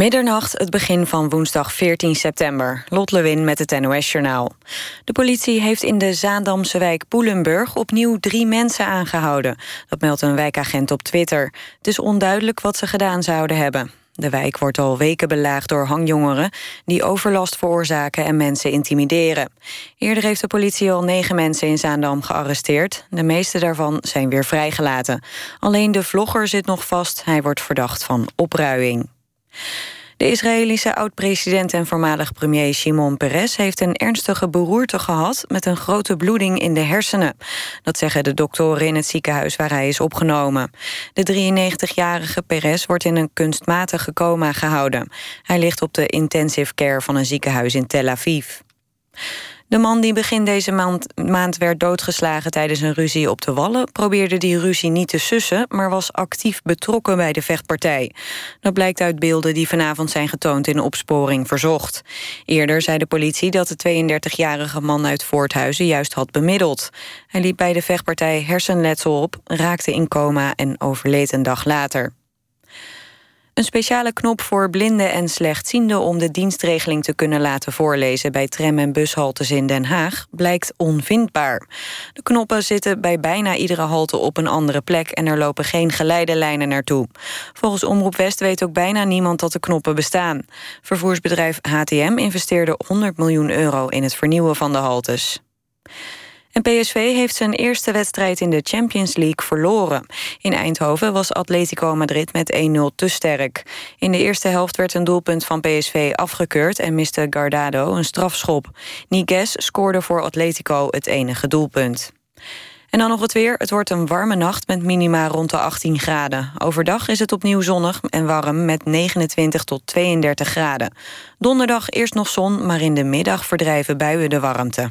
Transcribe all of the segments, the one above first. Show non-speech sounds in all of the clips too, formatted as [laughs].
Middernacht, het begin van woensdag 14 september. Lot Lewin met het NOS-journaal. De politie heeft in de Zaandamse wijk Poelenburg... opnieuw drie mensen aangehouden. Dat meldt een wijkagent op Twitter. Het is onduidelijk wat ze gedaan zouden hebben. De wijk wordt al weken belaagd door hangjongeren... die overlast veroorzaken en mensen intimideren. Eerder heeft de politie al negen mensen in Zaandam gearresteerd. De meeste daarvan zijn weer vrijgelaten. Alleen de vlogger zit nog vast. Hij wordt verdacht van opruiing. De Israëlische oud-president en voormalig premier Shimon Peres... heeft een ernstige beroerte gehad met een grote bloeding in de hersenen. Dat zeggen de doktoren in het ziekenhuis waar hij is opgenomen. De 93-jarige Peres wordt in een kunstmatige coma gehouden. Hij ligt op de intensive care van een ziekenhuis in Tel Aviv. De man die begin deze maand, maand, werd doodgeslagen tijdens een ruzie op de Wallen... probeerde die ruzie niet te sussen, maar was actief betrokken bij de vechtpartij. Dat blijkt uit beelden die vanavond zijn getoond in opsporing verzocht. Eerder zei de politie dat de 32-jarige man uit Voorthuizen juist had bemiddeld. Hij liep bij de vechtpartij hersenletsel op, raakte in coma en overleed een dag later. Een speciale knop voor blinden en slechtzienden om de dienstregeling te kunnen laten voorlezen bij tram- en bushaltes in Den Haag blijkt onvindbaar. De knoppen zitten bij bijna iedere halte op een andere plek en er lopen geen geleidelijnen naartoe. Volgens Omroep West weet ook bijna niemand dat de knoppen bestaan. Vervoersbedrijf HTM investeerde 100 miljoen euro in het vernieuwen van de haltes. En PSV heeft zijn eerste wedstrijd in de Champions League verloren. In Eindhoven was Atletico Madrid met 1-0 te sterk. In de eerste helft werd een doelpunt van PSV afgekeurd... en miste Gardado een strafschop. Niguez scoorde voor Atletico het enige doelpunt. En dan nog het weer. Het wordt een warme nacht met minima rond de 18 graden. Overdag is het opnieuw zonnig en warm met 29 tot 32 graden. Donderdag eerst nog zon, maar in de middag verdrijven buien de warmte.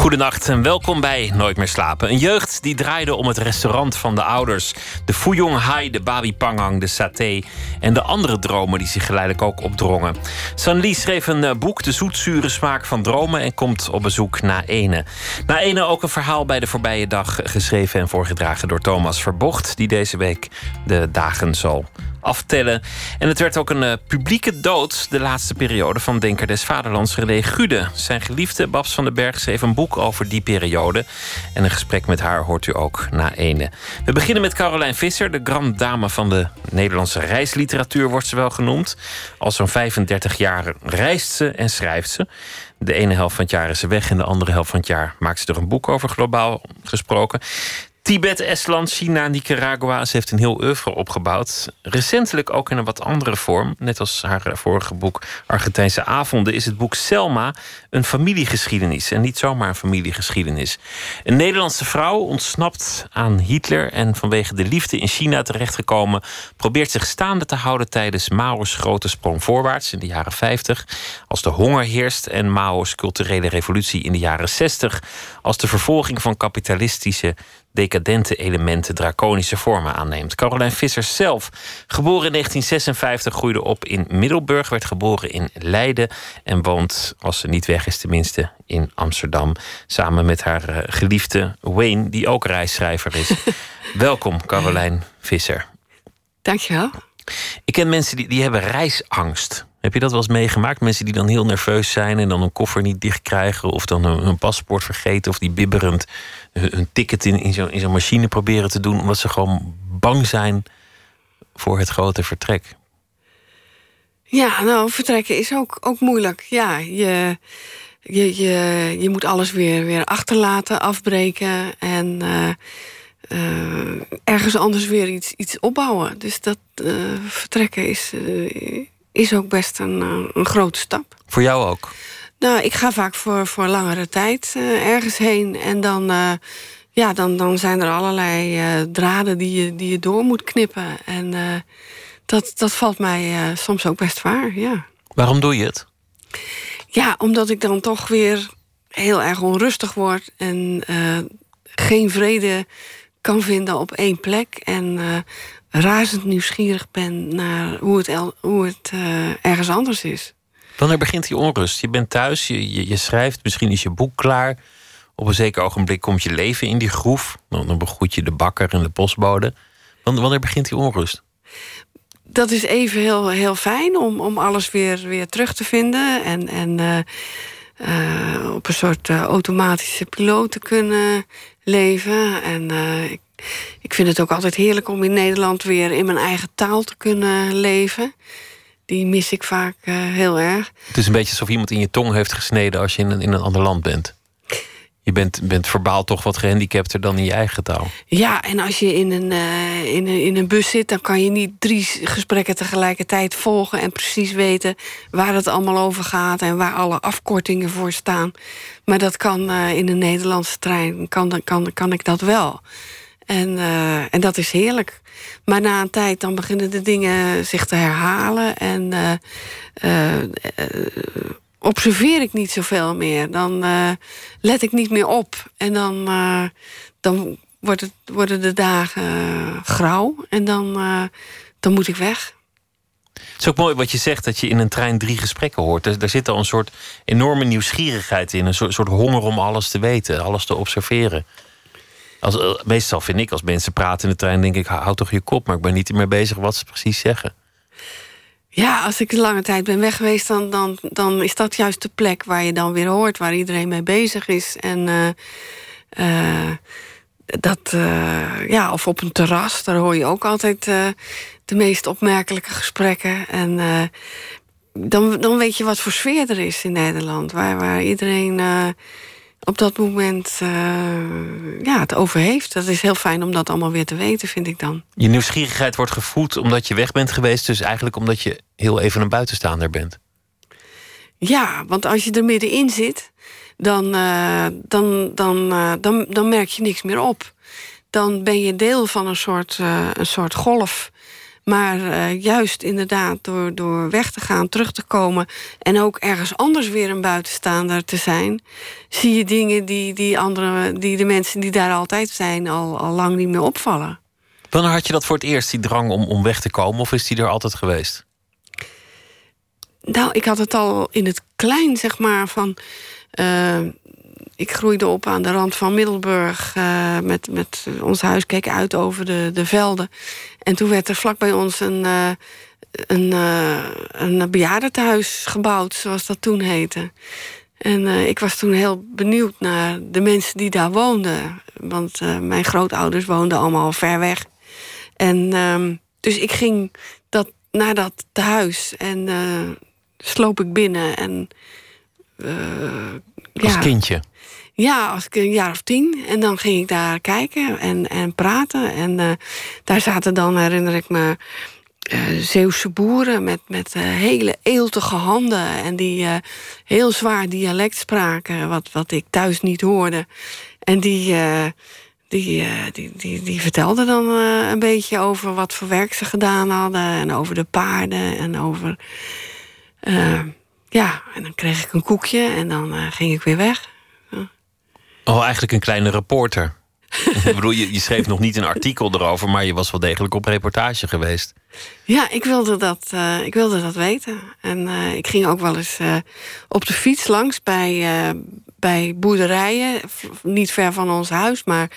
Goedenacht en welkom bij Nooit meer slapen. Een jeugd die draaide om het restaurant van de ouders. De Fuyong Hai, de Babi Pangang, de Saté... en de andere dromen die zich geleidelijk ook opdrongen. San Li schreef een eh, boek, De zoetzure smaak van dromen... en komt op bezoek na Ene. Na Ene ook een verhaal bij de voorbije dag... geschreven en voorgedragen door Thomas Verbocht... die deze week de dagen zal aftellen. En het werd ook een uh, publieke dood de laatste periode van Denker des Vaderlands Gude. Zijn geliefde Babs van den Berg schreef een boek over die periode. En een gesprek met haar hoort u ook na ene. We beginnen met Caroline Visser, de grand dame van de Nederlandse reisliteratuur wordt ze wel genoemd. Al zo'n 35 jaar reist ze en schrijft ze. De ene helft van het jaar is ze weg en de andere helft van het jaar maakt ze er een boek over, globaal gesproken. Tibet, Estland, China, Nicaragua. Ze heeft een heel oeuvre opgebouwd. Recentelijk ook in een wat andere vorm. Net als haar vorige boek Argentijnse Avonden... is het boek Selma een familiegeschiedenis. En niet zomaar een familiegeschiedenis. Een Nederlandse vrouw ontsnapt aan Hitler... en vanwege de liefde in China terechtgekomen... probeert zich staande te houden tijdens Mao's grote sprong voorwaarts... in de jaren 50. Als de honger heerst en Mao's culturele revolutie in de jaren 60. Als de vervolging van kapitalistische decadente elementen draconische vormen aanneemt. Caroline Visser zelf, geboren in 1956, groeide op in Middelburg, werd geboren in Leiden en woont, als ze niet weg is tenminste, in Amsterdam. Samen met haar uh, geliefde Wayne, die ook reisschrijver is. [laughs] Welkom, Caroline Visser. Dankjewel. Ik ken mensen die, die hebben reisangst. Heb je dat wel eens meegemaakt? Mensen die dan heel nerveus zijn en dan een koffer niet dicht krijgen, of dan hun, paspoort vergeten, of die bibberend hun, ticket in, in zo'n zo machine proberen te doen, omdat ze gewoon bang zijn voor het grote vertrek. Ja, nou, vertrekken is ook, ook moeilijk. Ja, je, je, je, je moet alles weer, weer achterlaten, afbreken en uh, uh, ergens anders weer iets, iets opbouwen. Dus dat uh, vertrekken is is ook best een, eh, een grote stap. Voor jou ook? Nou, ik ga vaak voor, voor langere tijd uh, ergens heen. En dan, uh, ja, dan, dan zijn er allerlei uh, draden die je, die je door moet knippen. En dat, dat valt mij soms ook best zwaar, ja. Waarom doe je het? Ja, omdat ik dan toch weer heel erg onrustig word... en geen vrede kan vinden op één plek. En razend nieuwsgierig ben naar hoe het, hoe het ergens anders is. Wanneer begint die onrust? Je bent thuis, je, je, schrijft, misschien is je boek klaar. Op een zeker ogenblik komt je leven in die groef. Dan, begroet je de bakker en de postbode. Wanneer begint die onrust? Dat is even heel, heel fijn om, om alles weer, weer terug te vinden. En, en uh, uh, op een soort uh, automatische piloot te kunnen leven. En ik vind het ook altijd heerlijk om in Nederland weer in mijn eigen taal te kunnen leven die mis ik vaak uh, heel erg. Het is een beetje alsof iemand in je tong heeft gesneden als je in een, in een ander land bent. Je bent, bent verbaal toch wat gehandicapter dan in je eigen taal. Ja, en als je in een, uh, in, een, in een bus zit, dan kan je niet drie gesprekken tegelijkertijd volgen en precies weten waar het allemaal over gaat en waar alle afkortingen voor staan. Maar dat kan uh, in een Nederlandse trein, kan, kan, kan ik dat wel. En, uh, en dat is heerlijk. Maar na een tijd dan beginnen de dingen zich te herhalen. En uh, uh, observeer ik niet zoveel meer. Dan let ik niet meer op. En dan, dan wordt het, worden de dagen grauw. En dan, dan moet ik weg. Het is ook mooi wat je zegt, dat je in een trein drie gesprekken hoort. Daar zit al een soort enorme nieuwsgierigheid in. Een soort, soort honger om alles te weten, alles te observeren. Als, eh, meestal vind ik, als mensen praten in de trein, denk ik, houd toch je kop. Maar ik ben niet meer bezig wat ze precies zeggen. Ja, als ik lange tijd ben weg geweest, dan, dan, dan is dat juist de plek waar je dan weer hoort, waar iedereen mee bezig is. En uh, uh, dat, ja, of op een terras, daar hoor je ook altijd de meest opmerkelijke gesprekken. En dan, dan weet je wat voor sfeer er is in Nederland, waar, waar iedereen op dat moment uh, ja, het over heeft. Dat is heel fijn om dat allemaal weer te weten, vind ik dan. Je nieuwsgierigheid wordt gevoed omdat je weg bent geweest... dus eigenlijk omdat je heel even een buitenstaander bent. Ja, want als je er middenin zit... dan, uh, dan, dan, uh, dan, dan merk je niks meer op. Dan ben je deel van een soort, een soort golf maar uh, juist inderdaad door, door weg te gaan, terug te komen... en ook ergens anders weer een buitenstaander te zijn... zie je dingen die, die, andere, die de mensen die daar altijd zijn... al, al lang niet meer opvallen. Wanneer had je dat voor het eerst, die drang om, om weg te komen? Of is die er altijd geweest? Nou, ik had het al in het klein, zeg maar, van... Uh, ik groeide op aan de rand van Middelburg. Uh, met, met ons huis keek uit over de, de velden. En toen werd er vlak bij ons een, uh, een, uh, een bejaardentehuis gebouwd, zoals dat toen heette. En ik was toen heel benieuwd naar de mensen die daar woonden. Want mijn grootouders woonden allemaal ver weg. En um, dus ik ging dat, naar dat tehuis en sloop ik binnen. En, Als ja, kindje? Ja, als ik een jaar of tien. En dan ging ik daar kijken en, en praten. En uh, daar zaten dan, herinner ik me, uh, Zeeuwse boeren met, met uh, hele eeltige handen. En die heel zwaar dialect spraken, wat, wat ik thuis niet hoorde. En die, die, die, die, die vertelden dan een beetje over wat voor werk ze gedaan hadden. En over de paarden en over... ja, en dan kreeg ik een koekje en dan ging ik weer weg. Oh, eigenlijk een kleine reporter. [laughs] ik bedoel, je, je, schreef nog niet een artikel erover, maar je was wel degelijk op reportage geweest. Ja, ik wilde dat, uh, ik wilde dat weten. En uh, ik ging ook wel eens uh, op de fiets langs bij, bij boerderijen, niet ver van ons huis, maar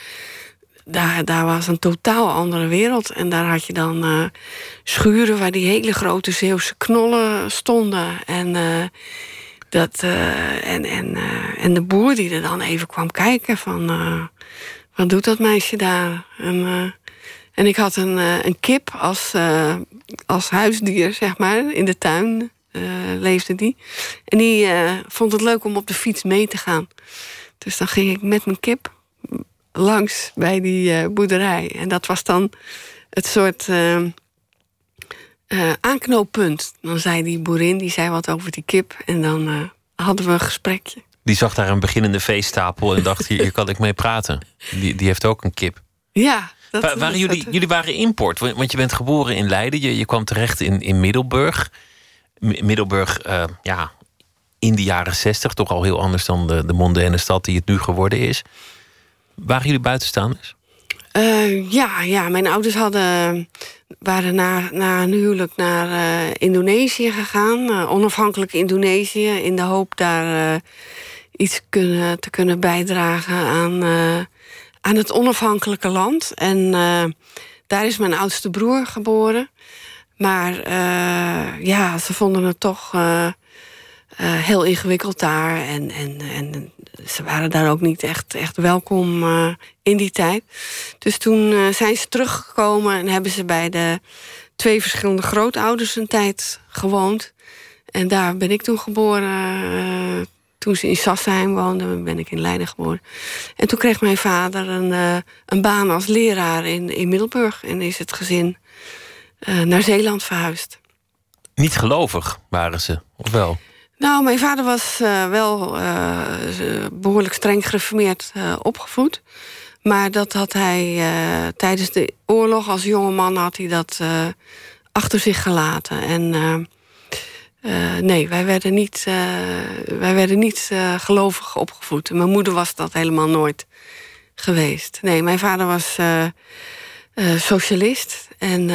daar, daar was een totaal andere wereld. En daar had je dan schuren waar die hele grote Zeeuwse knollen stonden. En dat, uh, en, en, uh, en de boer die er dan even kwam kijken van... Uh, wat doet dat meisje daar? En, en ik had een, een kip als, als huisdier, zeg maar, in de tuin leefde die. En die vond het leuk om op de fiets mee te gaan. Dus dan ging ik met mijn kip langs bij die boerderij. En dat was dan het soort uh, aanknooppunt. Dan zei die boerin, die zei wat over die kip. En dan uh, hadden we een gesprekje. Die zag daar een beginnende veestapel en dacht, hier, kan ik mee praten. Die, die heeft ook een kip. Ja. Dat, Wa waren jullie, jullie waren import, want je bent geboren in Leiden. Je, je kwam terecht in, in Middelburg. Middelburg, uh, ja, in de jaren zestig. Toch al heel anders dan de, de mondaine stad die het nu geworden is. Waren jullie buitenstaanders? ja, ja, mijn ouders hadden, waren na, na een huwelijk naar Indonesië gegaan. onafhankelijk Indonesië. In de hoop daar iets kunnen, te kunnen bijdragen aan, aan het onafhankelijke land. En daar is mijn oudste broer geboren. Maar ja, ze vonden het toch uh, heel ingewikkeld daar. En, en, en ze waren daar ook niet echt, echt welkom uh, in die tijd. Dus toen uh, zijn ze teruggekomen en hebben ze bij de twee verschillende grootouders een tijd gewoond. En daar ben ik toen geboren. toen ze in Sassheim woonden, ben ik in Leiden geboren. En toen kreeg mijn vader een, een baan als leraar in, in Middelburg. En is het gezin naar Zeeland verhuisd. Niet gelovig waren ze, of wel? Nou, mijn vader was uh, wel uh, behoorlijk streng gereformeerd uh, opgevoed. Maar dat had hij tijdens de oorlog als jonge man had hij dat achter zich gelaten. En nee, wij werden niet, wij werden niet gelovig opgevoed. Mijn moeder was dat helemaal nooit geweest. Nee, mijn vader was socialist en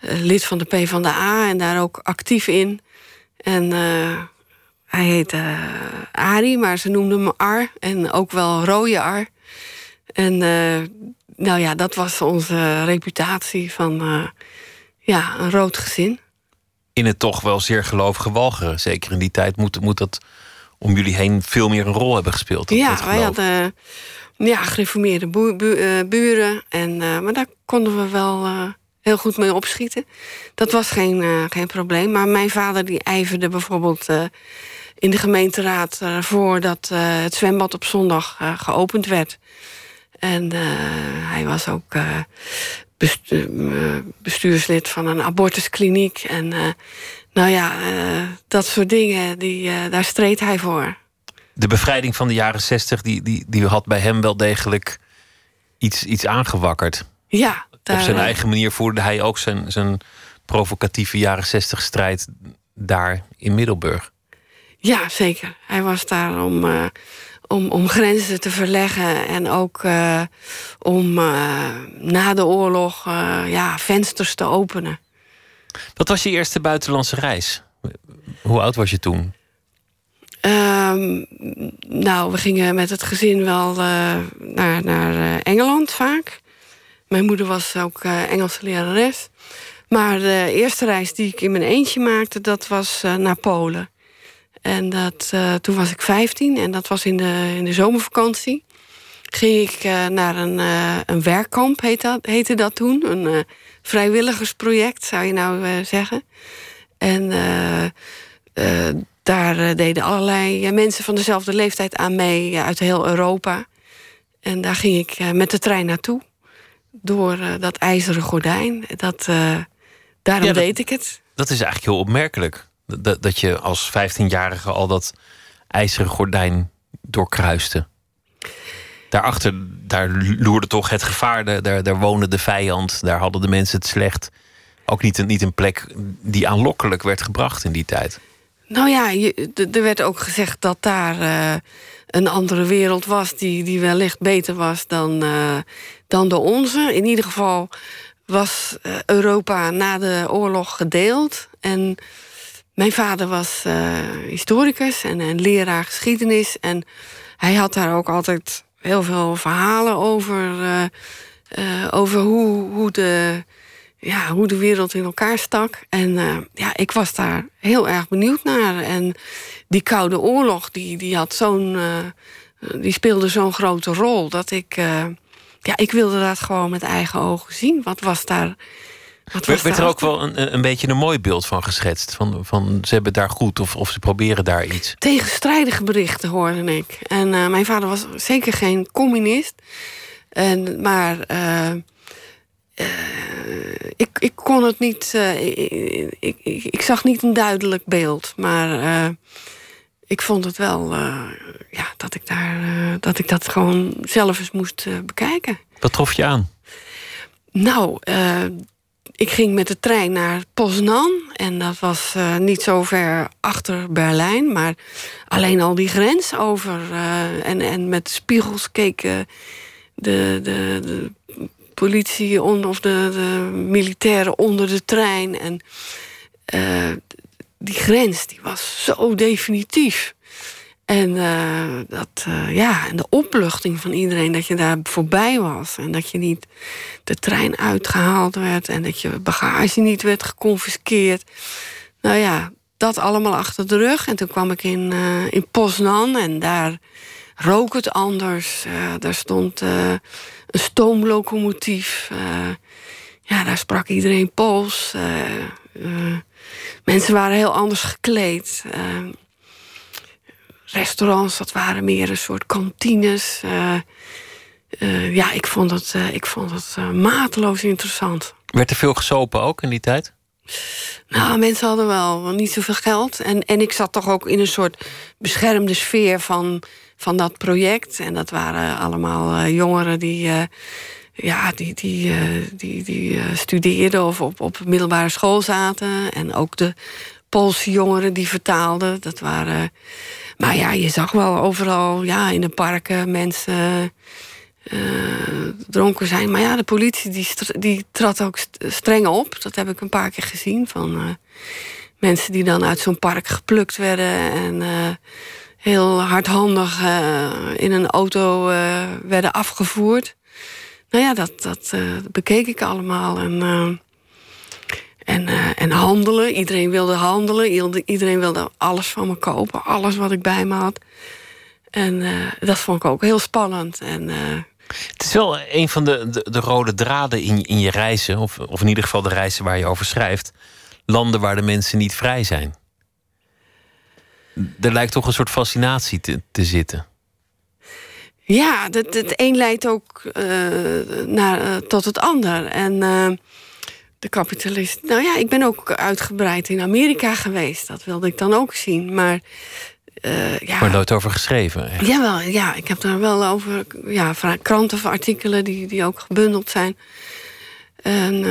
lid van de P van de A en daar ook actief in. En uh, hij heette uh, Arie, maar ze noemden hem Ar. En ook wel Rode Ar. En uh, nou ja, dat was onze reputatie van ja, een rood gezin. In het toch wel zeer gelovige Walcheren. Zeker in die tijd moet, moet dat om jullie heen veel meer een rol hebben gespeeld. Ja, wij hadden ja, gereformeerde buren. En, maar daar konden we wel heel goed mee opschieten. Dat was geen, uh, geen probleem. Maar mijn vader die ijverde bijvoorbeeld uh, in de gemeenteraad ervoor uh, dat het zwembad op zondag geopend werd. En hij was ook bestuurslid van een abortuskliniek. En nou ja, dat soort dingen, die, daar streed hij voor. De bevrijding van de jaren zestig, die, die, die had bij hem wel degelijk iets, iets aangewakkerd. Ja, op zijn eigen manier voerde hij ook zijn, zijn provocatieve jaren zestig strijd daar in Middelburg. Ja, zeker. Hij was daar om, uh, om, om grenzen te verleggen en ook uh, om uh, na de oorlog ja, vensters te openen. Wat was je eerste buitenlandse reis? Hoe oud was je toen? Um, nou, we gingen met het gezin wel naar, naar Engeland vaak. Mijn moeder was ook uh, Engelse lerares. Maar de eerste reis die ik in mijn eentje maakte, dat was uh, naar Polen. En dat, uh, toen was ik 15 en dat was in de, in de zomervakantie. Ging ik naar een, een werkkamp, heet dat, heette dat toen. Een vrijwilligersproject, zou je nou zeggen. En daar deden allerlei mensen van dezelfde leeftijd aan mee uit heel Europa. En daar ging ik met de trein naartoe door uh, dat ijzeren gordijn. Dat, uh, daarom ja, dat, deed ik het. Dat is eigenlijk heel opmerkelijk. Dat, dat je als 15-jarige al dat ijzeren gordijn doorkruiste. Daarachter, daar loerde toch het gevaar. Daar, daar woonde de vijand. Daar hadden de mensen het slecht. Ook niet een, niet een plek die aanlokkelijk werd gebracht in die tijd. Nou ja, je, er werd ook gezegd dat daar uh, een andere wereld was... die, die wellicht beter was dan, uh, dan de onze. In ieder geval was uh, Europa na de oorlog gedeeld. En mijn vader was historicus en, en leraar geschiedenis. En hij had daar ook altijd heel veel verhalen over... over hoe, hoe de ja, hoe de wereld in elkaar stak. En ja, ik was daar heel erg benieuwd naar. En die Koude Oorlog, die, die, had zo'n, uh, die speelde zo'n grote rol... dat ik, uh, ja, ik wilde dat gewoon met eigen ogen zien. Wat was daar... Wat was werd er ook wel een, een beetje een mooi beeld van geschetst? Van, van ze hebben daar goed of, of ze proberen daar iets? Tegenstrijdige berichten hoorde ik. En mijn vader was zeker geen communist. En, maar uh, ik, ik kon het niet. Uh, ik, ik, ik, zag niet een duidelijk beeld. Maar uh, ik vond het wel ja, dat, ik daar, dat ik dat gewoon zelf eens moest bekijken. Wat trof je aan? Nou, ik ging met de trein naar Poznan. En dat was niet zo ver achter Berlijn. Maar alleen al die grens over. en, en met spiegels keken de, de, de politie onder, of de, de militairen onder de trein. En uh, die grens die was zo definitief. En, uh, dat, uh, ja, en de opluchting van iedereen dat je daar voorbij was. En dat je niet de trein uitgehaald werd. En dat je bagage niet werd geconfiskeerd. Nou ja, dat allemaal achter de rug. En toen kwam ik in, uh, in Poznan en daar rook het anders. daar stond een stoomlocomotief. ja, daar sprak iedereen Pools. Mensen waren heel anders gekleed restaurants, dat waren meer een soort kantines. Uh, uh, ja, ik vond het, uh, ik vond het mateloos interessant. Werd er veel gesopen ook in die tijd? Nou, mensen hadden wel niet zoveel geld. En, en ik zat toch ook in een soort beschermde sfeer van, van dat project. En dat waren allemaal jongeren die ja, die, die, die, die studeerden of op, op middelbare school zaten. En ook de Poolse jongeren die vertaalden. Dat waren maar ja, je zag wel overal ja, in de parken mensen uh, dronken zijn. Maar ja, de politie die, die trad ook streng op. Dat heb ik een paar keer gezien. Van mensen die dan uit zo'n park geplukt werden. En heel hardhandig in een auto werden afgevoerd. Nou ja, dat, dat bekeek ik allemaal. En en, uh, en handelen. Iedereen wilde handelen. Iedereen wilde alles van me kopen. Alles wat ik bij me had. En dat vond ik ook heel spannend. En. Het is wel een van de, de, de, rode draden in, in je reizen. Of, of in ieder geval de reizen waar je over schrijft. Landen waar de mensen niet vrij zijn. Er lijkt toch een soort fascinatie te, te zitten. Ja, het, het een leidt ook naar, tot het ander. En de kapitalist. Nou ja, ik ben ook uitgebreid in Amerika geweest. Dat wilde ik dan ook zien. Maar. Ja, maar nooit over geschreven. Echt. Jawel, ja, ik heb daar wel over. Ja, kranten of artikelen die, die ook gebundeld zijn. En,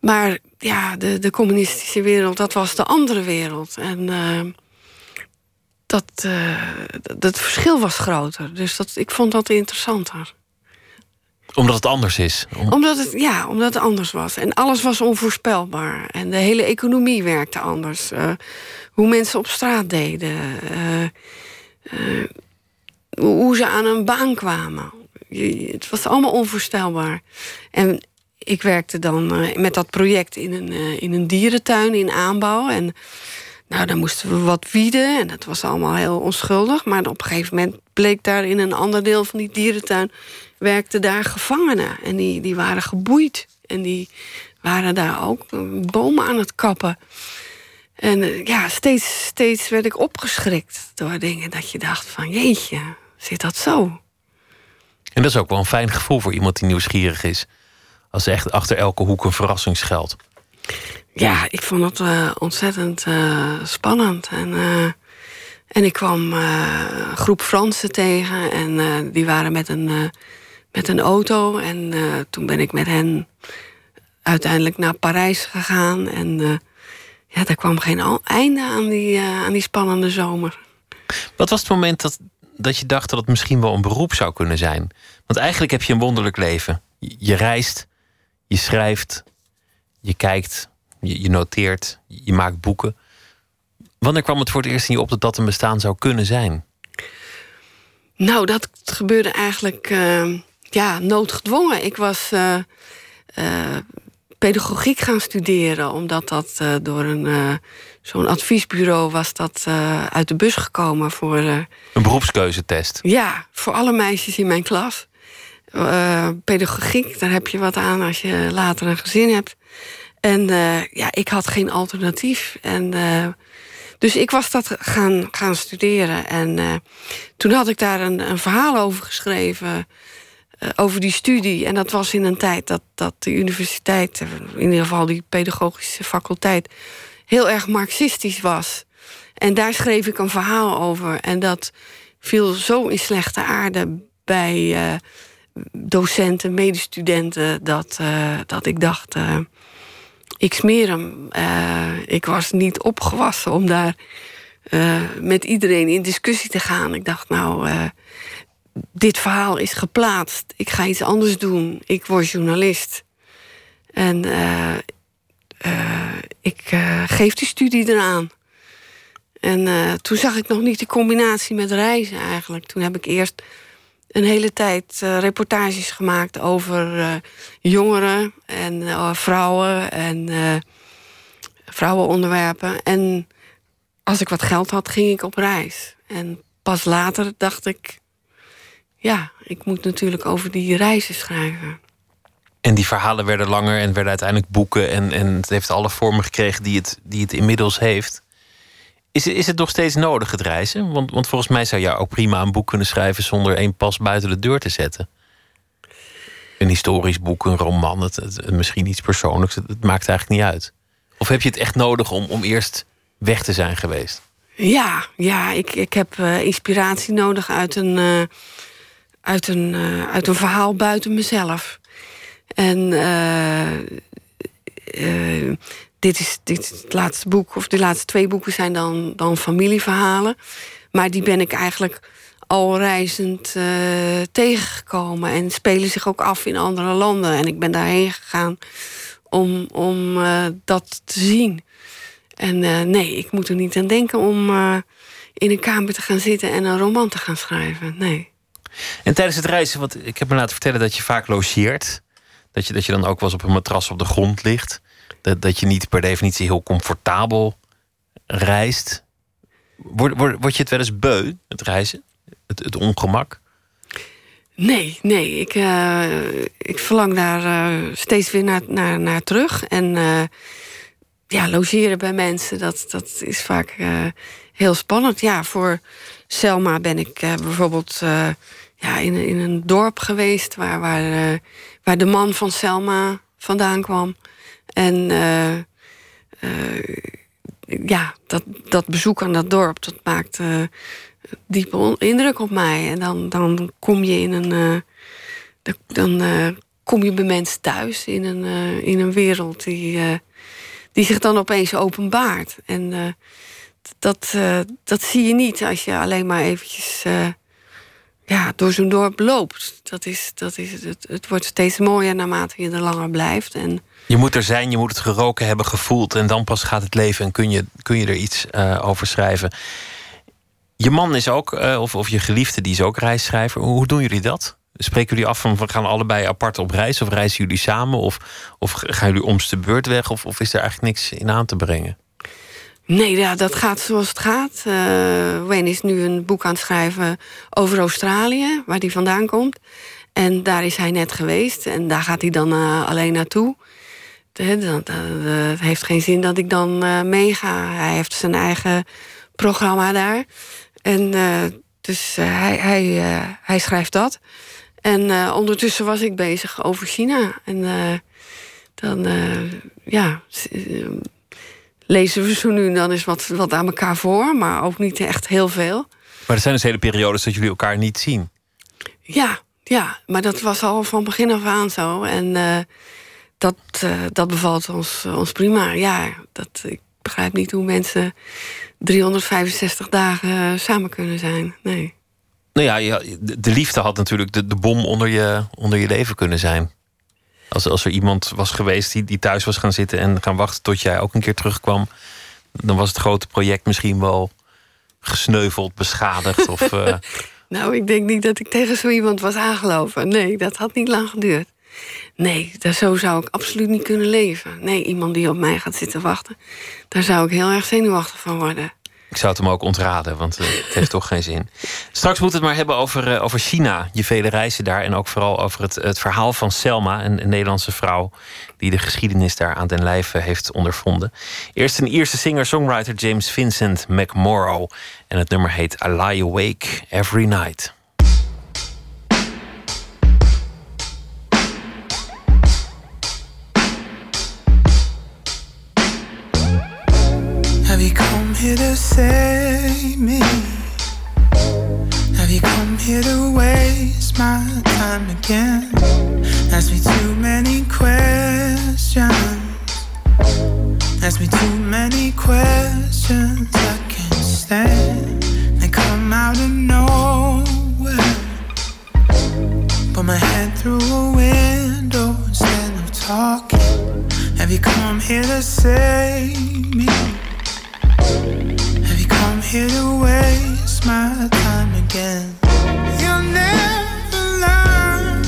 maar ja, de, de communistische wereld, dat was de andere wereld. En uh, dat, dat verschil was groter. Dus dat, ik vond dat interessanter omdat het anders is? Omdat het, ja, omdat het anders was. En alles was onvoorspelbaar. En de hele economie werkte anders. Uh, hoe mensen op straat deden. Uh, uh, hoe ze aan een baan kwamen. Het was allemaal onvoorstelbaar. En ik werkte dan met dat project in een, in een dierentuin in aanbouw. En nou, dan moesten we wat wieden. En dat was allemaal heel onschuldig. Maar op een gegeven moment bleek daar in een ander deel van die dierentuin werkten daar gevangenen. En die, die waren geboeid. En die waren daar ook bomen aan het kappen. En eh, ja, steeds, steeds werd ik opgeschrikt door dingen dat je dacht van... jeetje, zit dat zo? En dat is ook wel een fijn gevoel voor iemand die nieuwsgierig is. Als echt achter elke hoek een verrassing. Ja, ik vond het uh, ontzettend uh, spannend. En en ik kwam een groep Fransen tegen en die waren met een met een auto. En toen ben ik met hen uiteindelijk naar Parijs gegaan. En ja, daar kwam geen einde aan die, aan die spannende zomer. Wat was het moment dat, dat je dacht dat het misschien wel een beroep zou kunnen zijn? Want eigenlijk heb je een wonderlijk leven. Je reist, je schrijft, je kijkt, je, je, noteert, je maakt boeken. Wanneer kwam het voor het eerst in je op dat dat een bestaan zou kunnen zijn? Nou, dat gebeurde eigenlijk ja, noodgedwongen. Ik was uh, uh, pedagogiek gaan studeren, omdat dat uh, door een zo'n adviesbureau was dat uit de bus gekomen voor. een beroepskeuzetest. Ja, voor alle meisjes in mijn klas. pedagogiek, daar heb je wat aan als je later een gezin hebt. En ja, ik had geen alternatief. En dus ik was dat gaan, gaan studeren. En toen had ik daar een, een verhaal over geschreven. Eh, over die studie. En dat was in een tijd dat, dat de universiteit, eh, in ieder geval die pedagogische faculteit, heel erg marxistisch was. En daar schreef ik een verhaal over. En dat viel zo in slechte aarde bij docenten, medestudenten, dat, dat ik dacht. Ik smeer hem. ik was niet opgewassen om daar met iedereen in discussie te gaan. Ik dacht, nou, dit verhaal is geplaatst. Ik ga iets anders doen. Ik word journalist. En ik geef die studie eraan. En toen zag ik nog niet de combinatie met reizen eigenlijk. Toen heb ik eerst een hele tijd reportages gemaakt over jongeren en vrouwen en vrouwenonderwerpen. En als ik wat geld had, ging ik op reis. En pas later dacht ik, ja, ik moet natuurlijk over die reizen schrijven. En die verhalen werden langer en werden uiteindelijk boeken. En, en het heeft alle vormen gekregen die het, die het inmiddels heeft. Is, is het nog steeds nodig, het reizen? Want, want volgens mij zou je ook prima een boek kunnen schrijven zonder één pas buiten de deur te zetten. Een historisch boek, een roman, het, misschien iets persoonlijks. Het, maakt eigenlijk niet uit. Of heb je het echt nodig om, om eerst weg te zijn geweest? Ja, ja ik, ik heb uh, inspiratie nodig uit een, uh, uit, een, uh, uit een verhaal buiten mezelf. En dit, is, dit het laatste boek, of de laatste twee boeken zijn dan, dan familieverhalen. Maar die ben ik eigenlijk al reizend tegengekomen en spelen zich ook af in andere landen. En ik ben daarheen gegaan om, om dat te zien. En uh, nee, ik moet er niet aan denken om in een kamer te gaan zitten en een roman te gaan schrijven. Nee. En tijdens het reizen, want ik heb me laten vertellen dat je vaak logeert. Dat je, dat je dan ook wel eens op een matras op de grond ligt. Dat, dat je niet per definitie heel comfortabel reist. Word, word, word je het wel eens beu, het reizen? Het, het ongemak? Nee, nee. Ik, uh, ik verlang daar steeds weer naar, naar, naar terug. En ja, logeren bij mensen, dat, dat is vaak heel spannend. Ja, voor Selma ben ik bijvoorbeeld ja, in, in een dorp geweest waar, waar, waar de man van Selma vandaan kwam. En ja, dat, dat bezoek aan dat dorp, dat maakt diepe indruk op mij. En dan, dan kom je in een. dan kom je bij mensen thuis in een, in een wereld die die zich dan opeens openbaart. En dat, dat zie je niet als je alleen maar eventjes ja, door zo'n dorp loopt. Dat is, dat is, het, het wordt steeds mooier naarmate je er langer blijft. En je moet er zijn, je moet het geroken hebben, gevoeld. En dan pas gaat het leven en kun je, kun je er iets over schrijven. Je man is ook, of, of je geliefde, die is ook reisschrijver. Hoe doen jullie dat? Spreken jullie af van we gaan allebei apart op reis? Of reizen jullie samen? Of, of gaan jullie omste beurt weg? Of, of is er eigenlijk niks in aan te brengen? Nee, ja, dat gaat zoals het gaat. Uh, Wayne is nu een boek aan het schrijven over Australië, waar hij vandaan komt. En daar is hij net geweest. En daar gaat hij dan uh, alleen naartoe. Het heeft geen zin dat ik dan meega. Hij heeft zijn eigen programma daar. En dus hij, hij, hij schrijft dat. En ondertussen was ik bezig over China. En dan, ja, lezen we zo nu en dan eens wat, wat aan elkaar voor, maar ook niet echt heel veel. Maar er zijn dus hele periodes dat jullie elkaar niet zien. Ja, ja, maar dat was al van begin af aan zo. En dat, dat bevalt ons, ons prima. Ja, dat, ik begrijp niet hoe mensen 365 dagen samen kunnen zijn. Nee. Nou ja, de liefde had natuurlijk de, de bom onder je, onder je leven kunnen zijn. Als, als er iemand was geweest die, die thuis was gaan zitten en gaan wachten tot jij ook een keer terugkwam, dan was het grote project misschien wel gesneuveld, beschadigd. Of, uh... [laughs] nou, ik denk niet dat ik tegen zo iemand was aangelopen. Nee, dat had niet lang geduurd. Nee, daar, zo zou ik absoluut niet kunnen leven. Nee, iemand die op mij gaat zitten wachten, daar zou ik heel erg zenuwachtig van worden. Ik zou het hem ook ontraden, want uh, het heeft toch geen zin. Straks moeten we het maar hebben over, uh, over China, je vele reizen daar. En ook vooral over het, het verhaal van Selma, een, Nederlandse vrouw die de geschiedenis daar aan den lijve heeft ondervonden. Eerst een Ierse singer-songwriter James Vincent McMorrow. En het nummer heet I Lie Awake Every Night. here to save me? Have you come here to waste my time again? Ask me too many questions. Ask me too many questions I can't stand. They come out of nowhere. Put my head through a window instead of talking. Have you come here to save me? Have you come here to waste my time again? You'll never learn.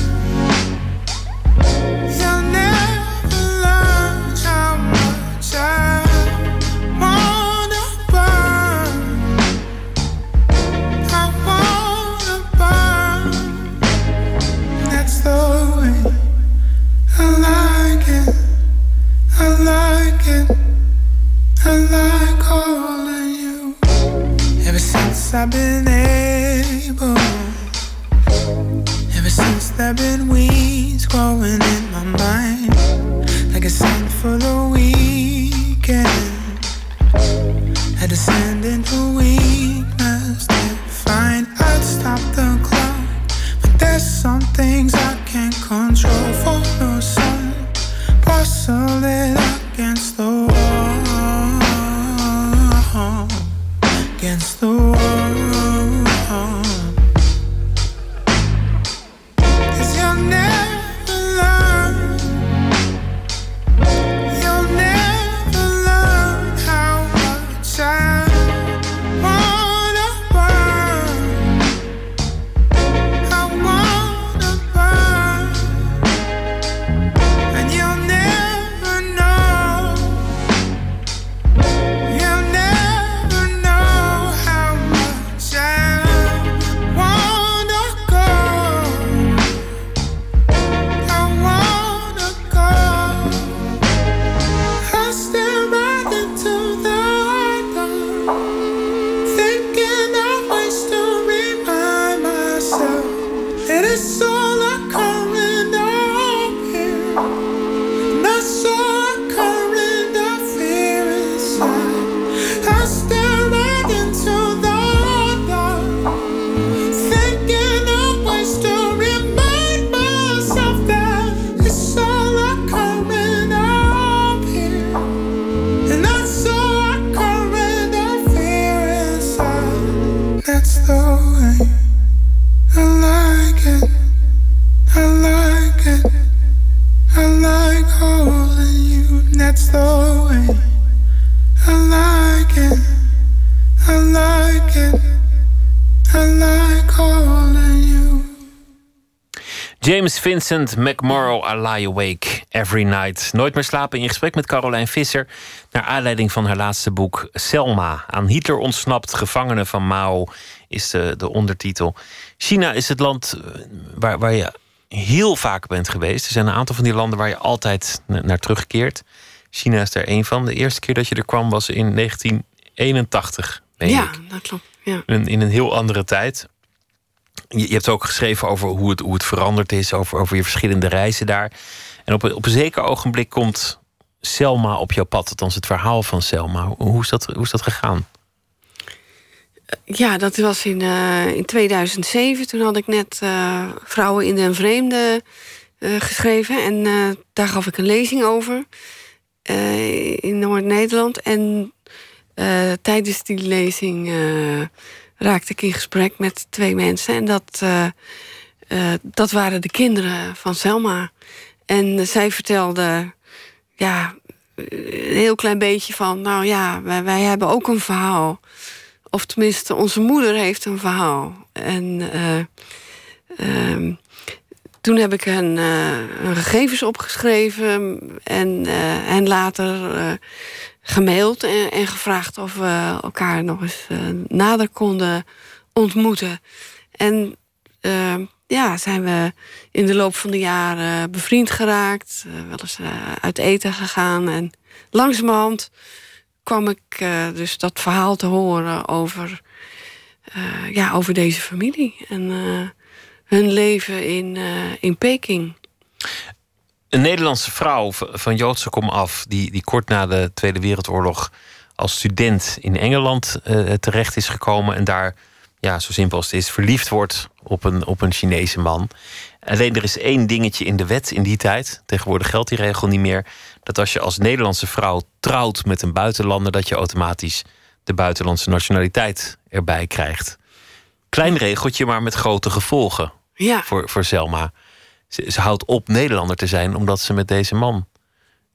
You'll never learn how much I wanna burn. I wanna burn. That's the way I like it. I like it. I like since I've been able. Ever since there've been weeds growing in my mind. Like a scent for the weekend. I descend into weakness to find I'd stop the clock. But there's some things I can't control for the sun. Bustle it Vincent McMorrow, I Lie Awake Every Night. Nooit meer slapen in gesprek met Caroline Visser. Naar aanleiding van haar laatste boek Selma. Aan Hitler ontsnapt, gevangenen van Mao is de, de ondertitel. China is het land eh, waar, waar je heel vaak bent geweest. Er zijn een aantal van die landen waar je altijd na- naar terugkeert. China is er één van. De eerste keer dat je er kwam was in 1981, meen ja, ik. dat klopt. Ja. In, in een heel andere tijd. Je, hebt ook geschreven over hoe het, hoe het veranderd is, over, over je verschillende reizen daar. En op, een- op een zeker ogenblik komt Selma op jouw pad, althans het verhaal van Selma. Hoe- is dat, hoe is dat gegaan? Ja, dat was in, eh, in 2007. Toen had ik net eh, Vrouwen in den Vreemde eh, geschreven. En daar gaf ik een lezing over in Noord-Nederland. En tijdens die lezing raakte ik in gesprek met twee mensen. En dat, eh, eh, dat waren de kinderen van Selma. En zij vertelde ja, een heel klein beetje van... nou ja, wij, wij hebben ook een verhaal... Of tenminste, onze moeder heeft een verhaal. En eh, ehm, toen heb ik eh, hun gegevens opgeschreven en, en later gemaild en, en gevraagd of we elkaar nog eens eh, nader konden ontmoeten. En eh, ja, zijn we in de loop van de jaren bevriend geraakt, eh, wel eens eh, uit eten gegaan. En langzamerhand kwam ik eh, dus dat verhaal te horen over, eh, ja, over deze familie en eh, hun leven in, eh, in Peking. Een Nederlandse vrouw van Joodse kom af, die, die kort na de Tweede Wereldoorlog als student in Engeland eh, terecht is gekomen en daar, ja, zo simpel als het is, verliefd wordt op een, op een Chinese man. Alleen er is één dingetje in de wet in die tijd, tegenwoordig geldt die regel niet meer, dat als je als Nederlandse vrouw trouwt met een buitenlander, dat je automatisch de buitenlandse nationaliteit erbij krijgt. Klein regeltje, maar met grote gevolgen Ja, voor, voor Selma. Ze, houdt op Nederlander te zijn omdat ze met deze man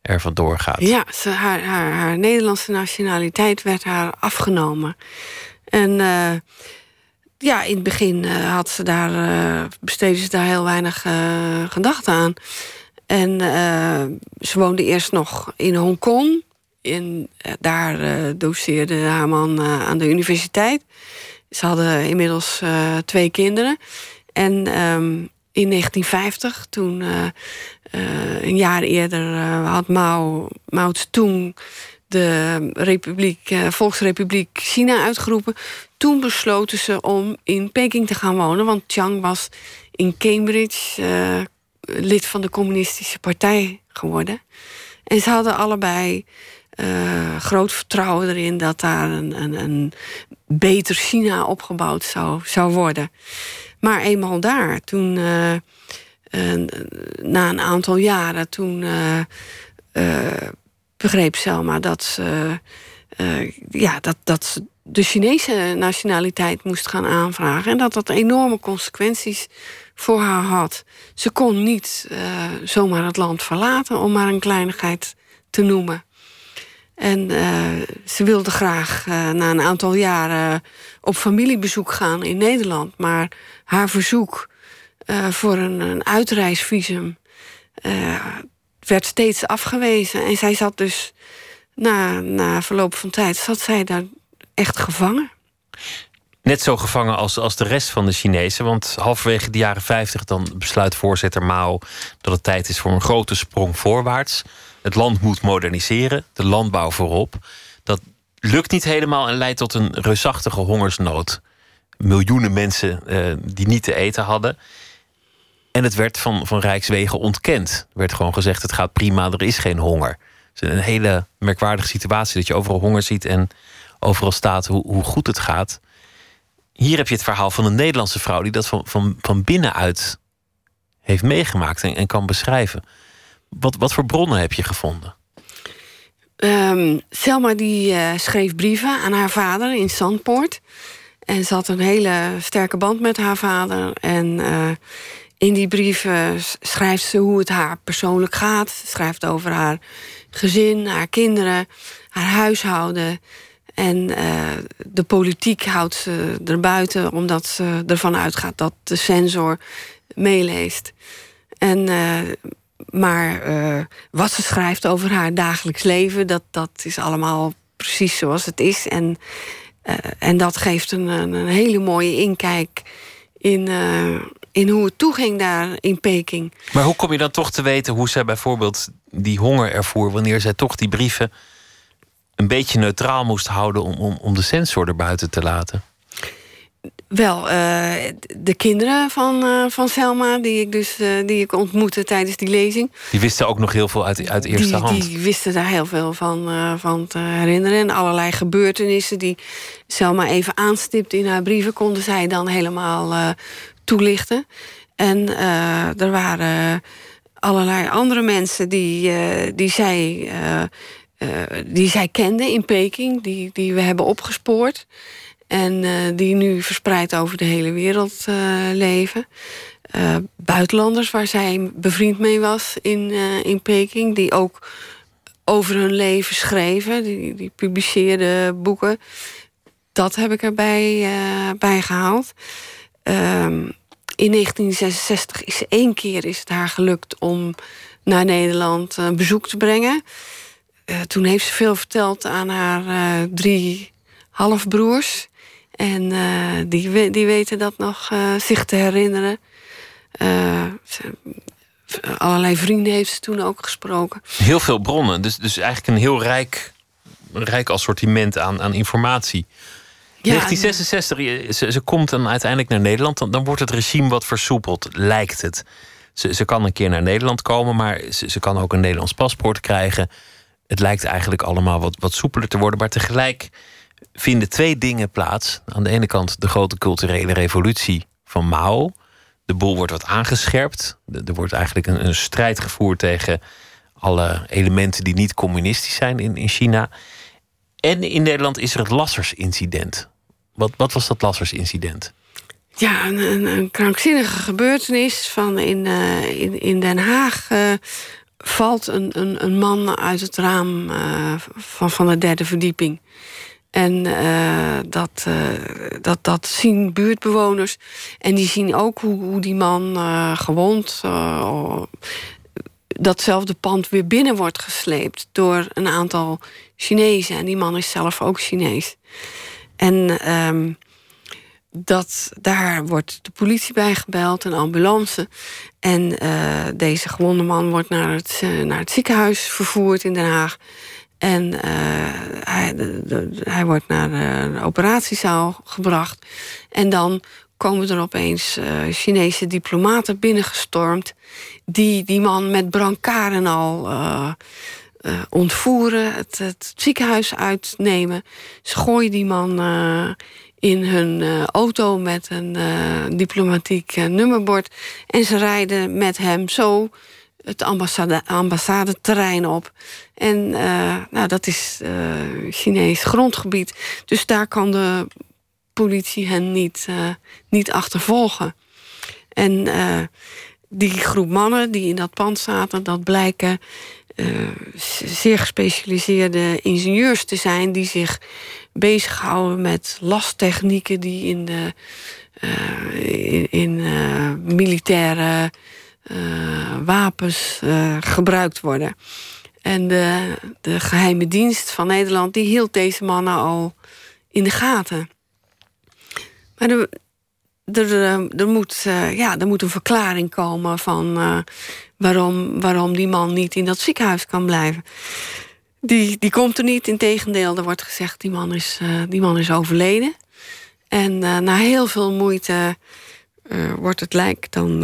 er vandoor gaat. Ja, haar, haar, haar Nederlandse nationaliteit werd haar afgenomen. En uh, ja, in het begin uh, had ze daar, uh, besteedde ze daar heel weinig gedachten aan. En ze woonde eerst nog in Hongkong. En daar doseerde haar man aan de universiteit. Ze hadden inmiddels twee kinderen. En um, in 1950, toen een jaar eerder had Mao, Mao Zedong de Republiek, Volksrepubliek China uitgeroepen. Toen besloten ze om in Peking te gaan wonen, want Chiang was in Cambridge lid van de Communistische Partij geworden. En ze hadden allebei groot vertrouwen erin dat daar een, een, een, beter China opgebouwd zou, zou worden. Maar eenmaal daar, toen, na een aantal jaren, toen begreep Selma dat ze, ja, dat, dat ze de Chinese nationaliteit moest gaan aanvragen. En dat dat enorme consequenties voor haar had. Ze kon niet zomaar het land verlaten, om maar een kleinigheid te noemen. En uh, ze wilde graag na een aantal jaren op familiebezoek gaan in Nederland. Maar haar verzoek voor een, een uitreisvisum werd steeds afgewezen. En zij zat dus na, na verloop van tijd, zat zij daar echt gevangen. Net zo gevangen als, als de rest van de Chinezen. Want halverwege de jaren 50 dan besluit voorzitter Mao dat het tijd is voor een grote sprong voorwaarts. Het land moet moderniseren, de landbouw voorop. Dat lukt niet helemaal en leidt tot een reusachtige hongersnood. Miljoenen mensen uh, die niet te eten hadden. En het werd van, van Rijkswegen ontkend. Er werd gewoon gezegd: het gaat prima, er is geen honger. Het is een hele merkwaardige situatie dat je overal honger ziet en overal staat hoe, hoe goed het gaat. Hier heb je het verhaal van een Nederlandse vrouw die dat van, van, van binnenuit heeft meegemaakt en, en kan beschrijven. Wat, wat voor bronnen heb je gevonden? Um, Selma die uh, schreef brieven aan haar vader in Zandpoort. En ze had een hele sterke band met haar vader. En uh, in die brieven schrijft ze hoe het haar persoonlijk gaat. Ze schrijft over haar gezin, haar kinderen, haar huishouden. En uh, de politiek houdt ze erbuiten, omdat ze ervan uitgaat dat de censor meeleest. En, maar uh, wat ze schrijft over haar dagelijks leven, dat, dat is allemaal precies zoals het is. En, en dat geeft een, een hele mooie inkijk in, in hoe het toeging daar in Peking. Maar hoe kom je dan toch te weten hoe zij bijvoorbeeld die honger ervoer, wanneer zij toch die brieven een beetje neutraal moest houden om, om, om de censor erbuiten te laten? Wel, uh, de kinderen van, uh, van Selma, die ik dus uh, die ik ontmoette tijdens die lezing. Die wisten ook nog heel veel uit, uit eerste die, hand. Die wisten daar heel veel van, van te herinneren. En allerlei gebeurtenissen die Selma even aanstipt in haar brieven, konden zij dan helemaal toelichten. En er waren allerlei andere mensen die, die, zij, die zij kenden in Peking, die, die we hebben opgespoord. En die nu verspreid over de hele wereld leven. buitenlanders waar zij bevriend mee was in, in Peking, die ook over hun leven schreven, die, die publiceerden boeken. Dat heb ik erbij bij gehaald. Um, in 1966 is één keer is het haar gelukt om naar Nederland een bezoek te brengen. Toen heeft ze veel verteld aan haar drie halfbroers. En uh, die, die weten dat nog zich te herinneren. Ze, allerlei vrienden heeft ze toen ook gesproken. Heel veel bronnen, dus, dus eigenlijk een heel rijk, rijk assortiment aan, aan informatie. 1966, ze, ze, komt dan uiteindelijk naar Nederland. Dan, dan wordt het regime wat versoepeld, lijkt het. Ze, ze kan een keer naar Nederland komen, maar ze, ze kan ook een Nederlands paspoort krijgen. Het lijkt eigenlijk allemaal wat, wat soepeler te worden. Maar tegelijk vinden twee dingen plaats. Aan de ene kant de grote culturele revolutie van Mao. De boel wordt wat aangescherpt. Er wordt eigenlijk een, een strijd gevoerd tegen alle elementen die niet communistisch zijn in, in China. En in Nederland is er het Lassers-incident. Wat, wat was dat Lassers-incident? Ja, een, een, krankzinnige gebeurtenis. Van in, uh, in, in Den Haag uh, valt een, een, een man uit het raam uh, van, van de derde verdieping. En dat, dat, dat zien buurtbewoners. En die zien ook hoe, die man gewond datzelfde pand weer binnen wordt gesleept door een aantal Chinezen. En die man is zelf ook Chinees. En um, dat, daar wordt de politie bij gebeld, een ambulance. En uh, deze gewonde man wordt naar het, uh, naar het ziekenhuis vervoerd in Den Haag. En uh, hij, hij wordt naar de operatiezaal gebracht. En dan komen er opeens Chinese diplomaten binnengestormd die die man met brancaren al uh, ontvoeren, het, ziekenhuis uitnemen. Ze gooien die man in hun auto met een diplomatiek nummerbord. En ze rijden met hem zo het ambassade, ambassadeterrein op. En nou, dat is Chinees grondgebied. Dus daar kan de politie hen niet, niet achtervolgen. En die groep mannen die in dat pand zaten, dat blijken uh, zeer gespecialiseerde ingenieurs te zijn die zich bezighouden met lasttechnieken die in de uh, in, in uh, militaire wapens gebruikt worden. En de, de geheime dienst van Nederland die hield deze mannen al in de gaten. Maar de, er, eh, er, moet, ja, er moet een verklaring komen van waarom, waarom die man niet in dat ziekenhuis kan blijven. Die, die komt er niet, integendeel, er wordt gezegd die man is, die man is overleden. En na heel veel moeite wordt het lijk dan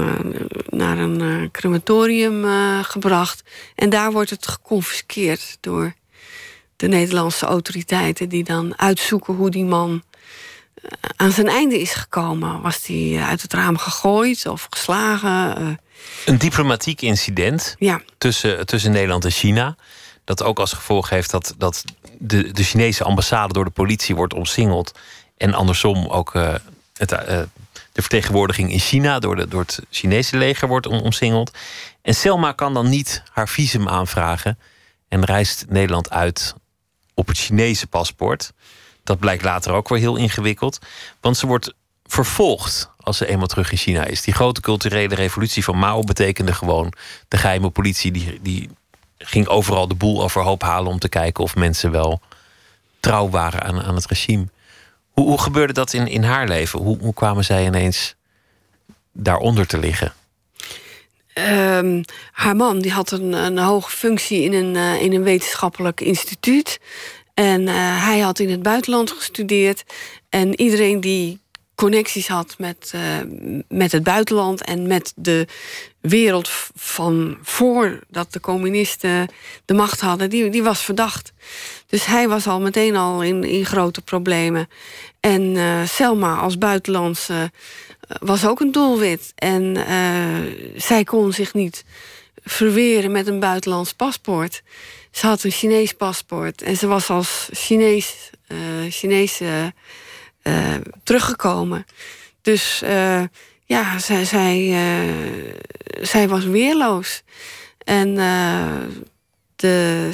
naar een crematorium gebracht. En daar wordt het geconfiskeerd door de Nederlandse autoriteiten, die dan uitzoeken hoe die man aan zijn einde is gekomen. Was hij uit het raam gegooid of geslagen? Eh. Een diplomatiek incident ja. tussen, tussen Nederland en China. Dat ook als gevolg heeft dat, dat de, de Chinese ambassade door de politie wordt omsingeld. En andersom ook het, de vertegenwoordiging in China door, de, door het Chinese leger wordt omsingeld. En Selma kan dan niet haar visum aanvragen. En reist Nederland uit op het Chinese paspoort. Dat blijkt later ook weer heel ingewikkeld. Want ze wordt vervolgd als ze eenmaal terug in China is. Die grote culturele revolutie van Mao betekende gewoon... de geheime politie die, die ging overal de boel overhoop halen... om te kijken of mensen wel trouw waren aan, aan het regime. Hoe, gebeurde dat in, in haar leven? Hoe, kwamen zij ineens daaronder te liggen? Um, haar man die had een, een hoge functie in een, uh, in een wetenschappelijk instituut. En uh, hij had in het buitenland gestudeerd. En iedereen die connecties had met, uh, met het buitenland en met de wereld van voordat de communisten de macht hadden, die, die was verdacht. Dus hij was al meteen al in, in grote problemen. En uh, Selma als buitenlandse was ook een doelwit. En zij kon zich niet verweren met een buitenlands paspoort. Ze had een Chinees paspoort en ze was als Chinees, uh, teruggekomen. Dus ja, zij, zij, zij was weerloos. En de,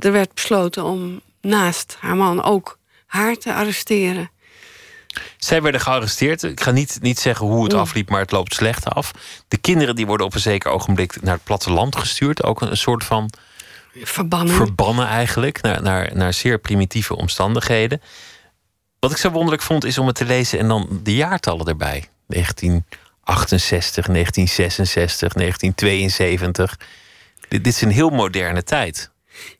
er werd besloten om naast haar man ook haar te arresteren. Zij werden gearresteerd. Ik ga niet, niet zeggen hoe het afliep, maar het loopt slecht af. De kinderen die worden op een zeker ogenblik naar het platteland gestuurd. Ook een soort van Verbannen. Verbannen eigenlijk, naar, naar, naar zeer primitieve omstandigheden. Wat ik zo wonderlijk vond, is om het te lezen en dan de jaartallen erbij. 1968, 1966, 1972. Dit, is een heel moderne tijd.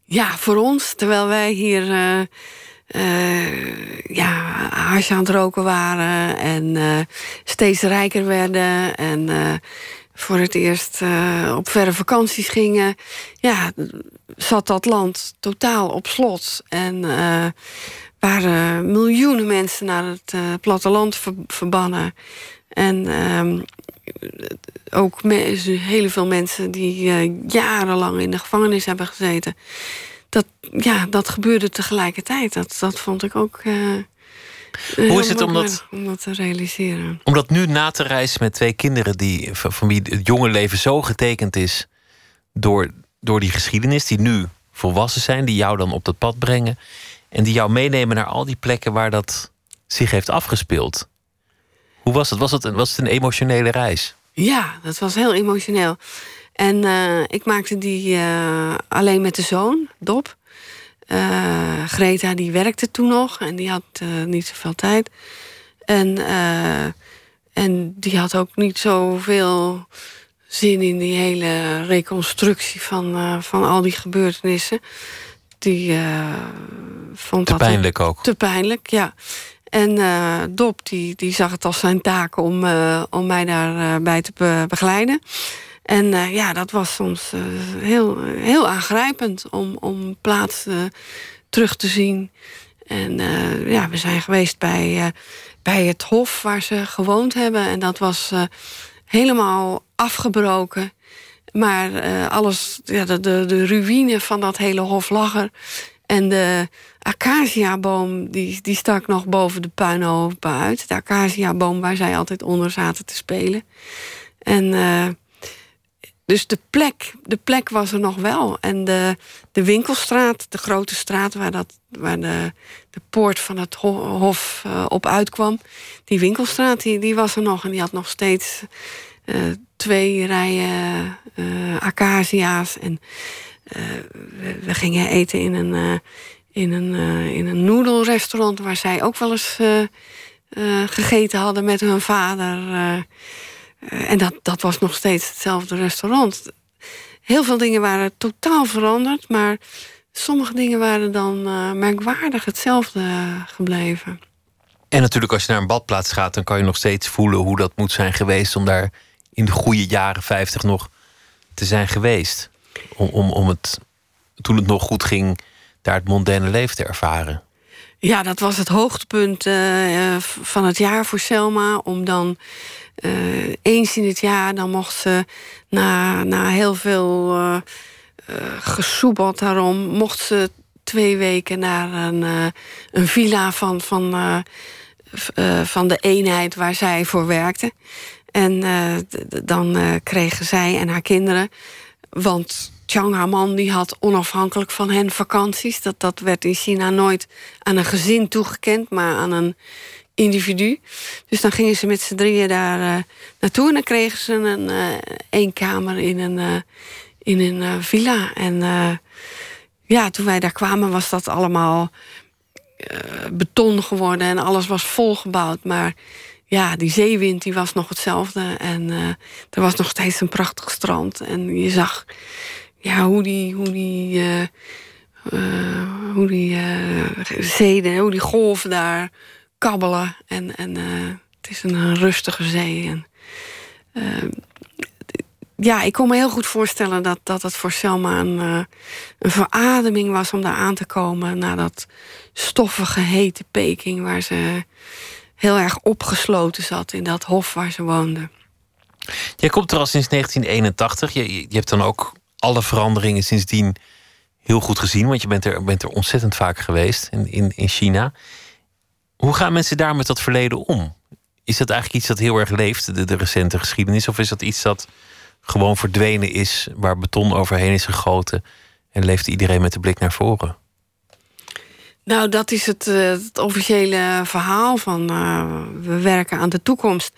Ja, voor ons, terwijl wij hier uh, ja, aan het roken waren en uh, steeds rijker werden en voor het eerst op verre vakanties gingen, ja, zat dat land totaal op slot. En waren miljoenen mensen naar het platteland ver verbannen. En um, ook heel veel mensen die jarenlang in de gevangenis hebben gezeten. Dat, ja, dat gebeurde tegelijkertijd. Dat, dat vond ik ook Hoe is het om dat, om dat te realiseren? Om dat nu na te reizen met twee kinderen die, van wie het jonge leven zo getekend is door, door die geschiedenis, die nu volwassen zijn, die jou dan op dat pad brengen en die jou meenemen naar al die plekken waar dat zich heeft afgespeeld. Hoe was het? Was het, was het een emotionele reis? Ja, dat was heel emotioneel. En uh, ik maakte die uh, alleen met de zoon, Dop. Uh, Greta die werkte toen nog en die had niet zoveel tijd. En, en die had ook niet zoveel zin in die hele reconstructie van, van al die gebeurtenissen. Die vond te pijnlijk ook. Te pijnlijk, ja. En uh, Dop die, die zag het als zijn taak om, uh, om mij daarbij uh, te be begeleiden. En ja, dat was soms heel, heel aangrijpend om, om plaats terug te zien. En ja, we zijn geweest bij, bij het hof waar ze gewoond hebben. En dat was helemaal afgebroken. Maar alles, ja, de, de, de ruïne van dat hele hof lag er. En de acaciaboom die, die stak nog boven de puinhoop uit. De acaciaboom waar zij altijd onder zaten te spelen. En uh, dus de plek, de plek was er nog wel. En de, de winkelstraat, de grote straat waar, dat, waar de, de poort van het hof uh, op uitkwam. Die winkelstraat, die, die was er nog. En die had nog steeds uh, twee rijen acacia's. En we, gingen eten in een in een, uh, in een noedelrestaurant waar zij ook wel eens uh, uh, gegeten hadden met hun vader. en dat, dat was nog steeds hetzelfde restaurant. Heel veel dingen waren totaal veranderd, maar sommige dingen waren dan merkwaardig hetzelfde gebleven. En natuurlijk, als je naar een badplaats gaat, dan kan je nog steeds voelen hoe dat moet zijn geweest om daar in de goede jaren 50 nog te zijn geweest. Om, om, om het, toen het nog goed ging, daar het mondaine leven te ervaren. Ja, dat was het hoogtepunt uh, van het jaar voor Selma. Om dan uh, eens in het jaar, dan mocht ze na, na heel veel uh, daarom, mocht ze twee weken naar een, een villa van, van, van de eenheid waar zij voor werkte. En dan kregen zij en haar kinderen, want Chang Haman die had onafhankelijk van hen vakanties. Dat, dat werd in China nooit aan een gezin toegekend, maar aan een individu. Dus dan gingen ze met z'n drieën daar uh, naartoe en dan kregen ze een uh, één kamer in een, uh, in een villa. En ja, toen wij daar kwamen was dat allemaal beton geworden en alles was volgebouwd. Maar ja, die zeewind die was nog hetzelfde. En er was nog steeds een prachtig strand. En je zag ja, hoe die, hoe die, uh, hoe die uh, zeden, hoe die golven daar kabbelen. En, en het is een, rustige zee. En, ja, ik kon me heel goed voorstellen dat, dat het voor Selma een, een verademing was om daar aan te komen. Na dat stoffige, hete Peking, waar ze heel erg opgesloten zat in dat hof waar ze woonde. Jij komt er al sinds 1981. Je, je hebt dan ook alle veranderingen sindsdien heel goed gezien. Want je bent er, bent er ontzettend vaak geweest in, in, in China. Hoe gaan mensen daar met dat verleden om? Is dat eigenlijk iets dat heel erg leeft, de, de recente geschiedenis? Of is dat iets dat gewoon verdwenen is, waar beton overheen is gegoten en leeft iedereen met de blik naar voren? Nou, dat is het, eh, het officiële verhaal van uh, we werken aan de toekomst.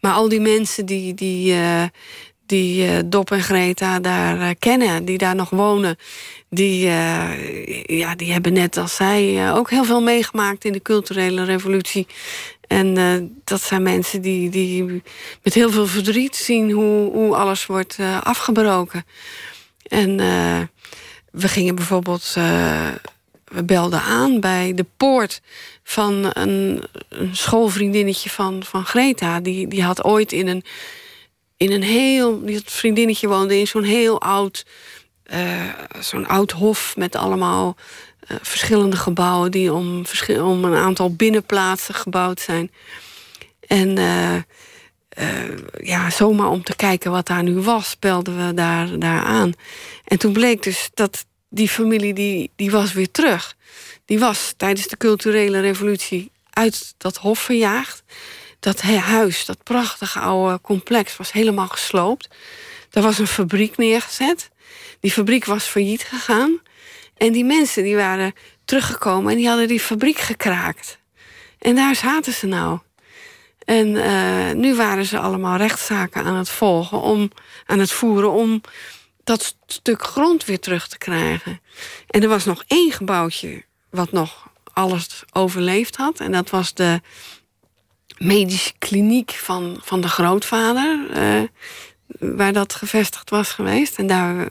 Maar al die mensen die, die, uh, die uh, Dop en Greta daar uh, kennen, die daar nog wonen, die, uh, ja, die hebben net als zij ook heel veel meegemaakt in de culturele revolutie. En dat zijn mensen die, die met heel veel verdriet zien hoe, hoe alles wordt afgebroken. En we gingen bijvoorbeeld, we belden aan bij de poort van een, een schoolvriendinnetje van, van Greta. Die, die had ooit in een in een heel. Die vriendinnetje woonde in zo'n heel oud. Uh, zo'n oud hof met allemaal uh, verschillende gebouwen die om, om een aantal binnenplaatsen gebouwd zijn. En uh, ja, zomaar om te kijken wat daar nu was, belden we daar, daar aan. En toen bleek dus dat die familie die, die was weer terug. Die was tijdens de culturele revolutie uit dat hof verjaagd. Dat huis, dat prachtige oude complex, was helemaal gesloopt. Er was een fabriek neergezet. Die fabriek was failliet gegaan. En die mensen die waren teruggekomen en die hadden die fabriek gekraakt. En daar zaten ze nou. En uh, nu waren ze allemaal rechtszaken aan het volgen, om, aan het voeren om dat stuk grond weer terug te krijgen. En er was nog één gebouwtje wat nog alles overleefd had. En dat was de medische kliniek van, van de grootvader, uh, waar dat gevestigd was geweest. En daar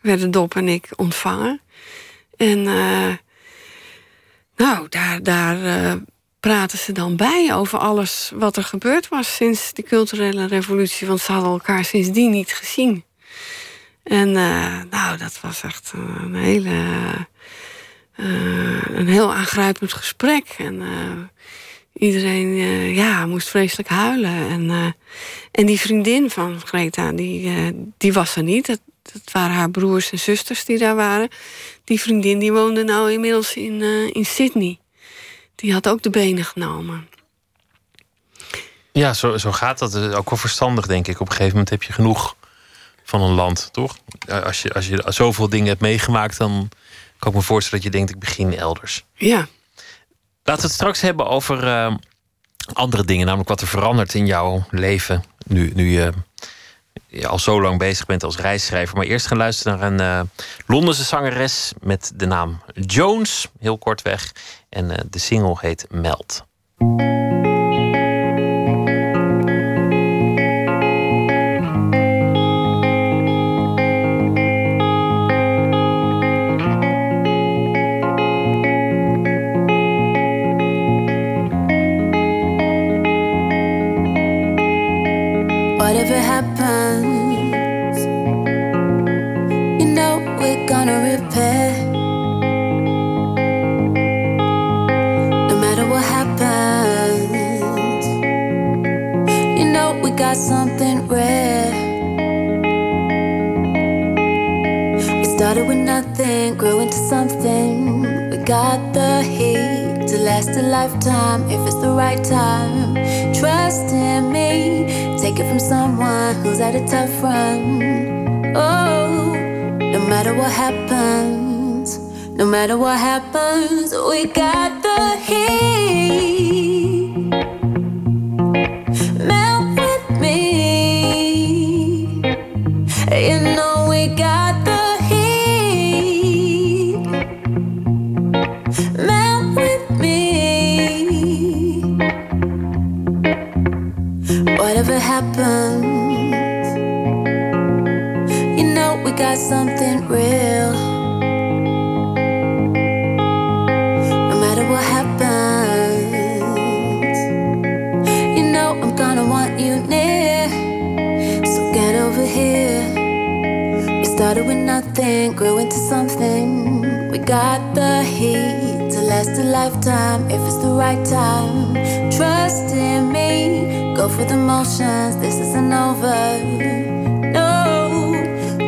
werden Dop en ik ontvangen. En uh, nou, daar, daar uh, praten ze dan bij over alles wat er gebeurd was sinds de culturele revolutie. Want ze hadden elkaar sindsdien niet gezien. En nou, dat was echt een hele. Een heel aangrijpend gesprek. En iedereen ja, moest vreselijk huilen. En, en die vriendin van Greta, die, die was er niet. Dat, dat waren haar broers en zusters die daar waren. Die vriendin die woonde nou inmiddels in, in Sydney. Die had ook de benen genomen. Ja, zo, zo gaat dat. Ook wel verstandig, denk ik. Op een gegeven moment heb je genoeg van een land, toch? Als je, als je zoveel dingen hebt meegemaakt, dan kan ik me voorstellen dat je denkt, ik begin elders. Ja. Laten we het straks hebben over uh, andere dingen, namelijk wat er verandert in jouw leven. Nu, nu je, je al zo lang bezig bent als reisschrijver. Maar eerst gaan luisteren naar een uh, Londense zangeres met de naam Jones, heel kortweg. En uh, de single heet Meld. Matter what happens, we got started with nothing, grew into something. We got the heat to last a lifetime if it's the right time. Trust in me. Go for the motions, this isn't over. No,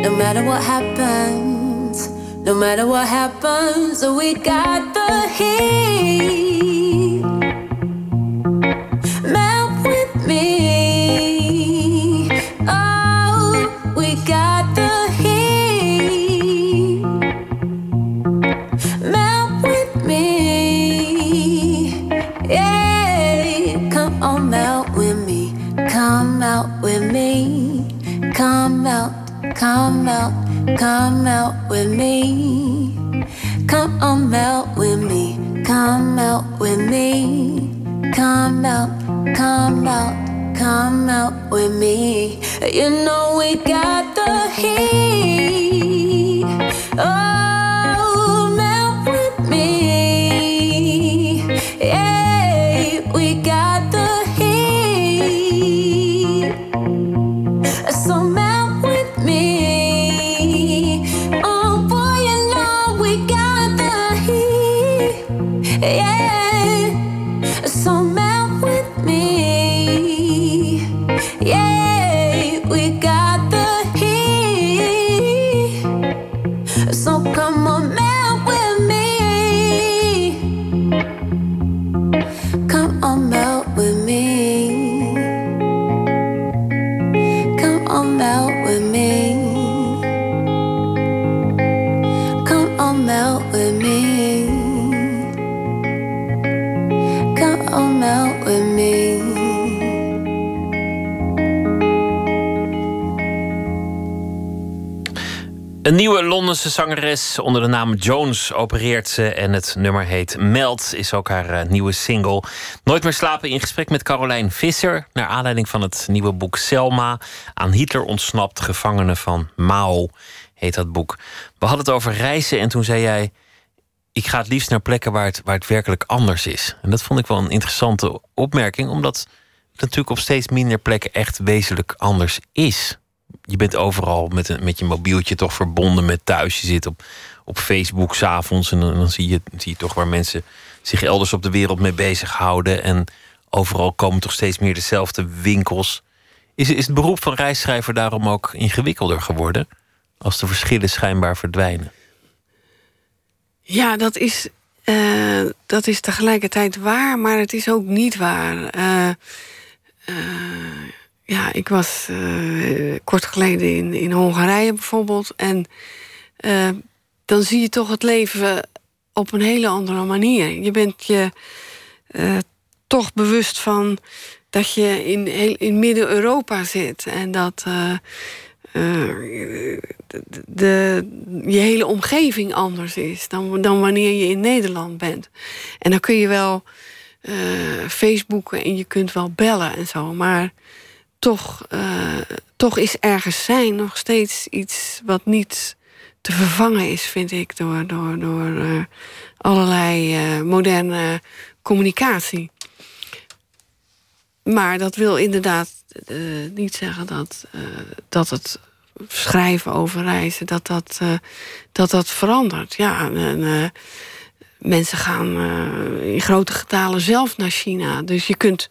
no matter what happens, no matter what happens, we got the heat. Zangeres onder de naam Jones opereert ze. En het nummer heet Meld, is ook haar eh, nieuwe single. Nooit meer slapen in gesprek met Carolijn Visser. Naar aanleiding van het nieuwe boek Selma. Aan Hitler ontsnapt, gevangenen van Mao, heet dat boek. We hadden het over reizen en toen zei jij... ik ga het liefst naar plekken waar het, waar het werkelijk anders is. En dat vond ik wel een interessante opmerking... omdat het natuurlijk op steeds minder plekken echt wezenlijk anders is je bent overal met, een, met je mobieltje toch verbonden met thuis. Je zit op, op Facebook s'avonds en dan, zie, je, zie toch waar mensen zich elders op de wereld mee bezighouden. En overal komen toch steeds meer dezelfde winkels. Is, is het beroep van reisschrijver daarom ook ingewikkelder geworden? Als de verschillen schijnbaar verdwijnen. Ja, dat is, uh, dat is tegelijkertijd waar, maar het is ook niet waar. Uh, ja, ik was uh, kort geleden in, in Hongarije bijvoorbeeld. En uh, dan zie je toch het leven op een hele andere manier. Je bent je uh, toch bewust van dat je in, in Midden-Europa zit. En dat de, je hele omgeving anders is dan, dan wanneer je in Nederland bent. En dan kun je wel Facebooken en je kunt wel bellen en zo. Maar toch, uh, toch is ergens zijn nog steeds iets wat niet te vervangen is, vind ik, door, door, door uh, allerlei uh, moderne communicatie. Maar dat wil inderdaad niet zeggen dat, dat het schrijven over reizen, dat dat, dat, dat verandert. Ja, en, mensen gaan in grote getalen zelf naar China. Dus je kunt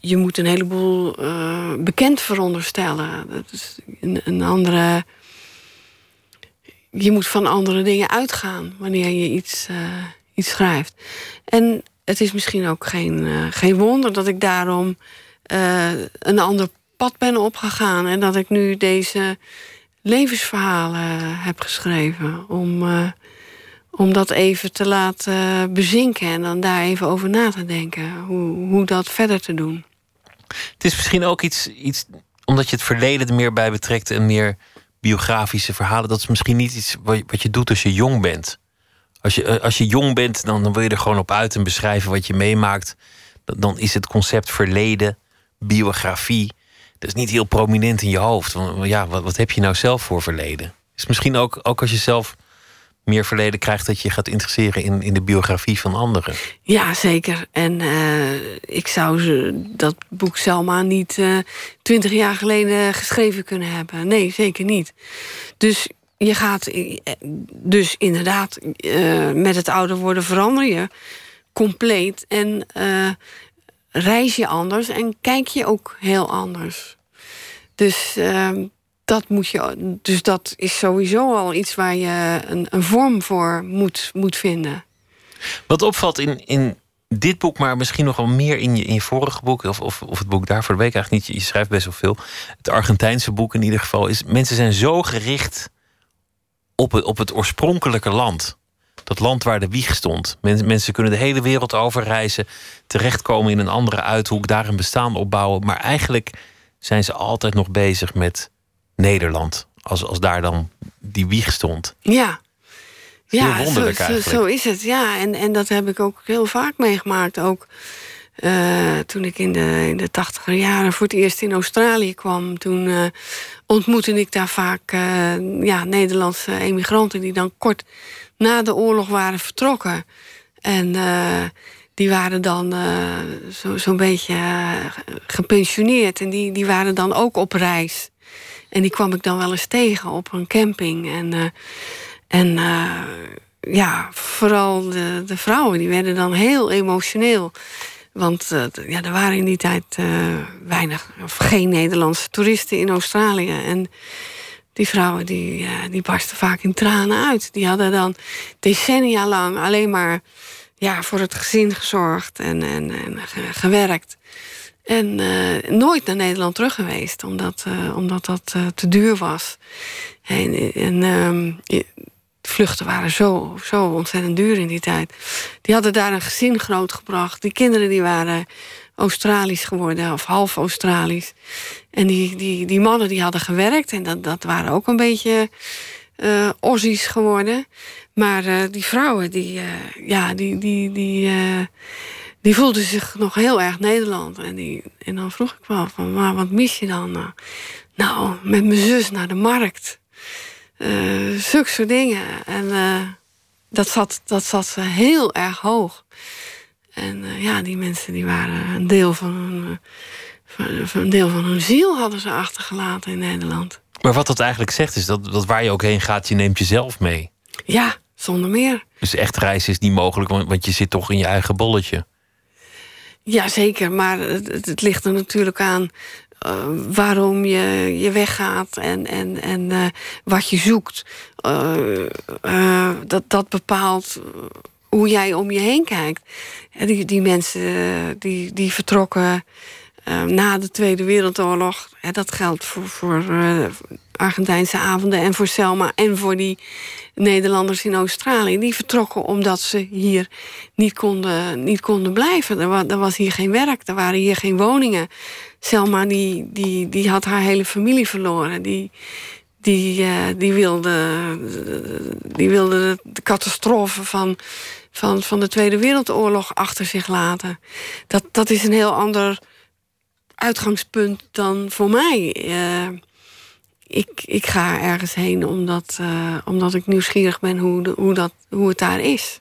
je moet een heleboel uh, bekend veronderstellen. Dat is een, een, andere. Je moet van andere dingen uitgaan wanneer je iets, uh, iets schrijft. En het is misschien ook geen, uh, geen wonder dat ik daarom een ander pad ben opgegaan. En dat ik nu deze levensverhalen heb geschreven. Om om dat even te laten bezinken en dan daar even over na te denken. Hoe, hoe dat verder te doen. Het is misschien ook iets, iets, omdat je het verleden er meer bij betrekt en meer biografische verhalen. Dat is misschien niet iets wat je doet als je jong bent. Als je, eh, als je jong bent, dan, dan wil je er gewoon op uit en beschrijven wat je meemaakt. Dan is het concept verleden, biografie. Dat is niet heel prominent in je hoofd. Want ja, wat, wat heb je nou zelf voor verleden? Is misschien ook, ook als je zelf meer verleden krijgt dat je gaat interesseren in, in de biografie van anderen. Ja, zeker. En uh, ik zou dat boek Selma niet uh, twintig jaar geleden geschreven kunnen hebben. Nee, zeker niet. Dus je gaat, eh, dus inderdaad, met het ouder worden verander je compleet. En reis je anders en kijk je ook heel anders. Dus ehm, dat moet je, dus dat is sowieso al iets waar je een, een vorm voor moet, moet vinden. Wat opvalt in, in dit boek, maar misschien nog wel meer in je, in je vorige boek, of, of, of het boek daarvoor, de week eigenlijk niet. Je schrijft best wel veel. Het Argentijnse boek in ieder geval is. Mensen zijn zo gericht op het, op het oorspronkelijke land. Dat land waar de wieg stond. Mensen, mensen kunnen de hele wereld over reizen, terechtkomen in een andere uithoek, daar een bestaan opbouwen. Maar eigenlijk zijn ze altijd nog bezig met Nederland. Als, als daar dan die wieg stond. Ja. Ja, wonderlijk zo, eigenlijk. Zo is het, ja. En, en dat heb ik ook heel vaak meegemaakt. Ook uh, toen ik in de, in de tachtiger jaren voor het eerst in Australië kwam. Toen uh, ontmoette ik daar vaak uh, ja, Nederlandse emigranten... die dan kort na de oorlog waren vertrokken. En die waren dan zo'n zo beetje gepensioneerd. En die, die waren dan ook op reis. En die kwam ik dan wel eens tegen op een camping. En, uh, en uh, ja, vooral de, de vrouwen, die werden dan heel emotioneel. Want uh, ja, er waren in die tijd weinig of geen Nederlandse toeristen in Australië. En die vrouwen die, die barsten vaak in tranen uit. Die hadden dan decennia lang alleen maar ja, voor het gezin gezorgd en, en gewerkt. En uh, nooit naar Nederland terug geweest, omdat, uh, omdat dat uh, te duur was. En, um, vluchten waren zo, zo ontzettend duur in die tijd. Die hadden daar een gezin grootgebracht. Die kinderen die waren Australisch geworden, of half Australisch. En die, die, die mannen die hadden gewerkt. En dat, dat waren ook een beetje uh, geworden. Maar die vrouwen, die, ja, die, die, die, die voelden zich nog heel erg Nederland. En, die, en dan vroeg ik wel van, maar wat mis je dan? nou, met mijn zus naar de markt. zulke soort dingen. En dat, zat, dat zat heel erg hoog. En ja, die mensen die waren een deel van hun, van, een deel van hun ziel hadden ze achtergelaten in Nederland. Maar wat dat eigenlijk zegt is dat, dat waar je ook heen gaat, je neemt jezelf mee. Ja, zonder meer. Dus echt reizen is niet mogelijk, want je zit toch in je eigen bolletje. Ja, zeker. Maar het, het ligt er natuurlijk aan uh, waarom je, je weggaat en, en, en uh, wat je zoekt. Uh, dat, dat bepaalt hoe jij om je heen kijkt. Die, die mensen die, die vertrokken na de Tweede Wereldoorlog. dat geldt voor, voor Argentijnse avonden en voor Selma en voor die Nederlanders in Australië. Die vertrokken omdat ze hier niet konden, niet konden blijven. Er was, er was hier geen werk, er waren hier geen woningen. Selma die, die, die had haar hele familie verloren. Die, die, uh, die, wilde, die wilde de catastrofe van, van, van de Tweede Wereldoorlog achter zich laten. Dat, dat is een heel ander uitgangspunt dan voor mij. Uh, ik, ik ga ergens heen omdat, uh, omdat ik nieuwsgierig ben hoe, de, hoe, dat, hoe het daar is.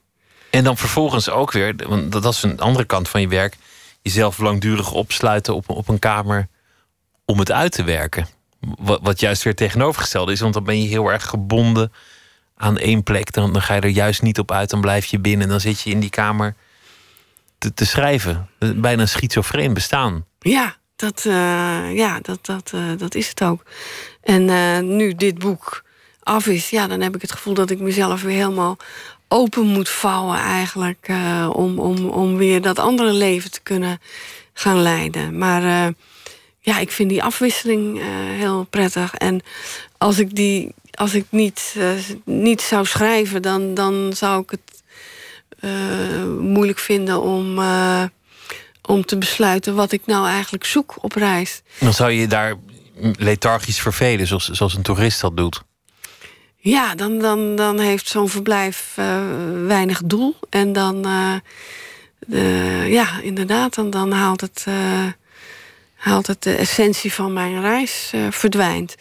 En dan vervolgens ook weer, want dat is een andere kant van je werk, jezelf langdurig opsluiten op, op een kamer om het uit te werken. Wat, wat juist weer tegenovergesteld is, want dan ben je heel erg gebonden aan één plek. Dan, dan ga je er juist niet op uit, dan blijf je binnen en dan zit je in die kamer te, te schrijven. Bijna een schizofreen bestaan. Ja, dat, uh, ja, dat, dat, uh, dat is het ook. En uh, nu dit boek af is, ja, dan heb ik het gevoel dat ik mezelf weer helemaal open moet vouwen, eigenlijk. om, om, om weer dat andere leven te kunnen gaan leiden. Maar ja, ik vind die afwisseling heel prettig. En als ik die. Als ik niet, niet zou schrijven, dan, dan zou ik het moeilijk vinden om om te besluiten wat ik nou eigenlijk zoek op reis. Dan zou je daar lethargisch vervelen, zoals, zoals een toerist dat doet. Ja, dan, dan, dan heeft zo'n verblijf uh, weinig doel. En dan, uh, de, ja, inderdaad, dan, dan haalt, het, uh, haalt het de essentie van mijn reis verdwijnt.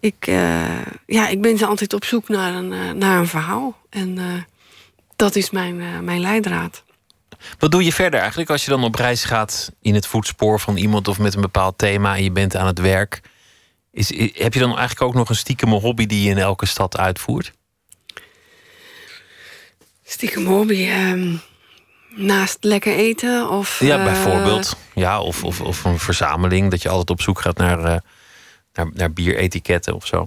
Ik, ja, ik ben altijd op zoek naar een, naar een verhaal. En dat is mijn, mijn leidraad. Wat doe je verder eigenlijk als je dan op reis gaat in het voetspoor van iemand of met een bepaald thema en je bent aan het werk? Is, heb je dan eigenlijk ook nog een stiekeme hobby die je in elke stad uitvoert? Stiekem hobby. Um, naast lekker eten of. Ja, eh, bijvoorbeeld. Ja, of, of, of een verzameling dat je altijd op zoek gaat naar, uh, naar, naar bieretiketten of zo.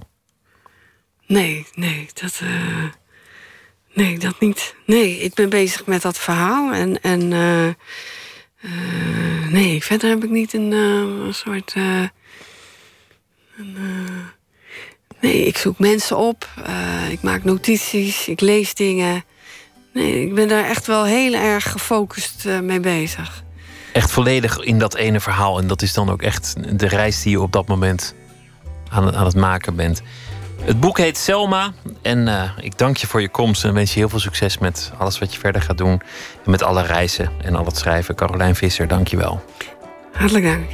Nee, nee, dat. Uh... Nee, dat niet. Nee, ik ben bezig met dat verhaal. En, en uh, uh, nee, verder heb ik niet een, een soort. Een, nee, ik zoek mensen op. ik maak notities. Ik lees dingen. Nee, ik ben daar echt wel heel erg gefocust mee bezig. Echt volledig in dat ene verhaal. En dat is dan ook echt de reis die je op dat moment aan, aan het maken bent. Het boek heet Selma. En uh, ik dank je voor je komst en wens je heel veel succes met alles wat je verder gaat doen. En met alle reizen en al het schrijven. Carolijn Visser, dank je wel. Hartelijk dank.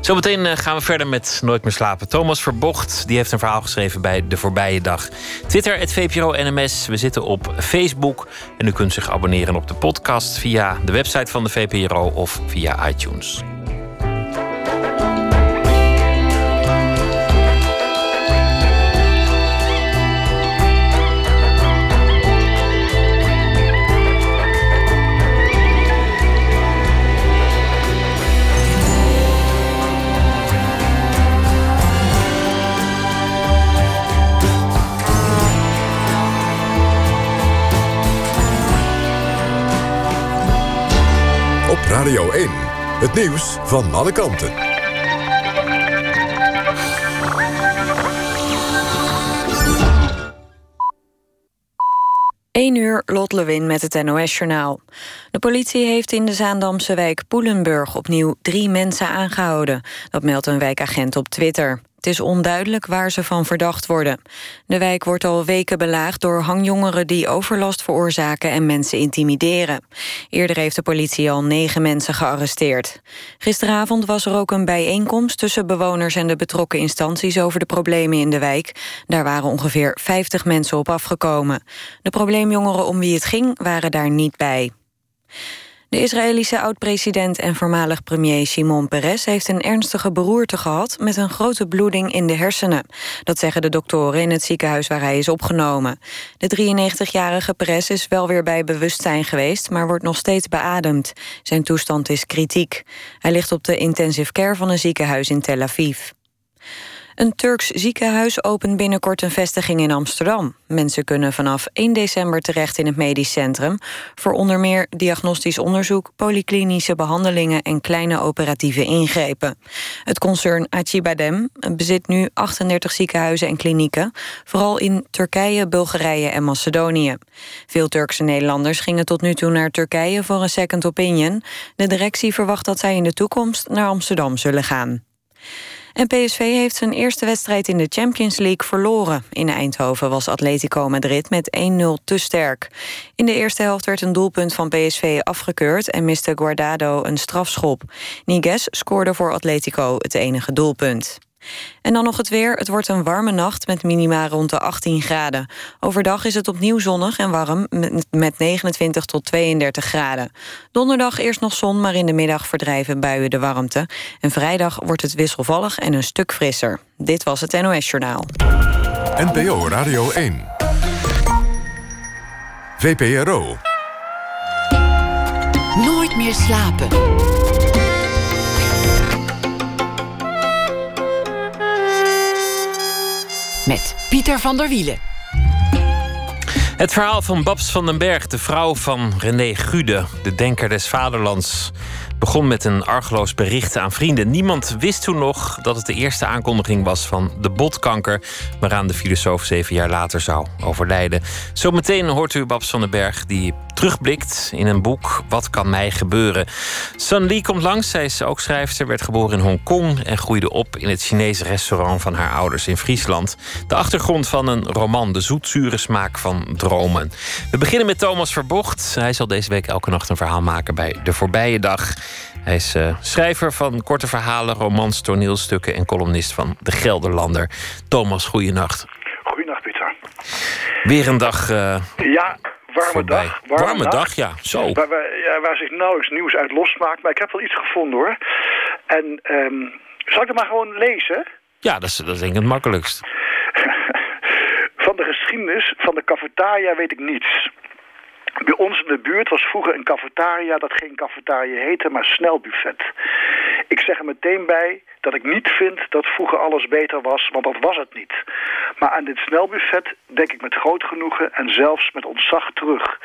Zometeen uh, gaan we verder met Nooit meer slapen. Thomas Verbocht die heeft een verhaal geschreven bij De Voorbije Dag. Twitter, het VPRO NMS. We zitten op Facebook. En u kunt zich abonneren op de podcast via de website van de VPRO of via iTunes. Radio 1. Het nieuws van alle kanten. 1 uur, Lot Lewin met het NOS-journaal. De politie heeft in de Zaandamse wijk Poelenburg opnieuw drie mensen aangehouden. Dat meldt een wijkagent op Twitter. Het is onduidelijk waar ze van verdacht worden. De wijk wordt al weken belaagd door hangjongeren... die overlast veroorzaken en mensen intimideren. Eerder heeft de politie al negen mensen gearresteerd. Gisteravond was er ook een bijeenkomst tussen bewoners... en de betrokken instanties over de problemen in de wijk. Daar waren ongeveer 50 mensen op afgekomen. De probleemjongeren om wie het ging waren daar niet bij. De Israëlische oud-president en voormalig premier Shimon Peres... heeft een ernstige beroerte gehad met een grote bloeding in de hersenen. Dat zeggen de doktoren in het ziekenhuis waar hij is opgenomen. De 93-jarige Peres is wel weer bij bewustzijn geweest... maar wordt nog steeds beademd. Zijn toestand is kritiek. Hij ligt op de intensive care van een ziekenhuis in Tel Aviv. Een Turks ziekenhuis opent binnenkort een vestiging in Amsterdam. Mensen kunnen vanaf 1 december terecht in het medisch centrum... voor onder meer diagnostisch onderzoek, polyklinische behandelingen... en kleine operatieve ingrepen. Het concern Acibadem bezit nu 38 ziekenhuizen en klinieken... vooral in Turkije, Bulgarije en Macedonië. Veel Turkse Nederlanders gingen tot nu toe naar Turkije voor een second opinion. De directie verwacht dat zij in de toekomst naar Amsterdam zullen gaan. En PSV heeft zijn eerste wedstrijd in de Champions League verloren. In Eindhoven was Atletico Madrid met 1-0 te sterk. In de eerste helft werd een doelpunt van PSV afgekeurd... en miste Guardado een strafschop. Niguez scoorde voor Atletico het enige doelpunt. En dan nog het weer. Het wordt een warme nacht met minima rond de 18 graden. Overdag is het opnieuw zonnig en warm met 29 tot 32 graden. Donderdag eerst nog zon, maar in de middag verdrijven buien de warmte. En vrijdag wordt het wisselvallig en een stuk frisser. Dit was het NOS Journaal. NPO Radio 1. VPRO. Nooit meer slapen. Met Pieter van der Wielen. Het verhaal van Babs van den Berg, de vrouw van René Gude, de denker des vaderlands, begon met een argeloos bericht aan vrienden. Niemand wist toen nog dat het de eerste aankondiging was van de botkanker, waaraan de filosoof zeven jaar later zou overlijden. Zometeen hoort u Babs van den Berg, die terugblikt in een boek Wat kan mij gebeuren? Sun Lee komt langs. Zij is ook schrijfster, werd geboren in Hongkong en groeide op in het Chinese restaurant van haar ouders in Friesland. De achtergrond van een roman, De zoetzure smaak van dromen. We beginnen met Thomas Verbocht. Hij zal deze week elke nacht een verhaal maken bij De Voorbije Dag. Hij is uh, schrijver van korte verhalen, romans, toneelstukken en columnist van De Gelderlander. Thomas, goeienacht. Goeienacht, Pieter. Weer een dag. Uh, ja, warme voorbij. dag. Warme, dag. ja, zo. Waar, waar, zich nauwelijks nieuws uit losmaakt. Maar ik heb wel iets gevonden hoor. En um, zal ik het maar gewoon lezen? Ja, dat is, dat is denk ik het makkelijkst. [laughs] van de geschiedenis van de cafetaria weet ik niets. Bij ons in de buurt was vroeger een cafetaria dat geen cafetaria heette, maar snelbuffet. Ik zeg er meteen bij dat ik niet vind dat vroeger alles beter was, want dat was het niet. Maar aan dit snelbuffet denk ik met groot genoegen en zelfs met ontzag terug.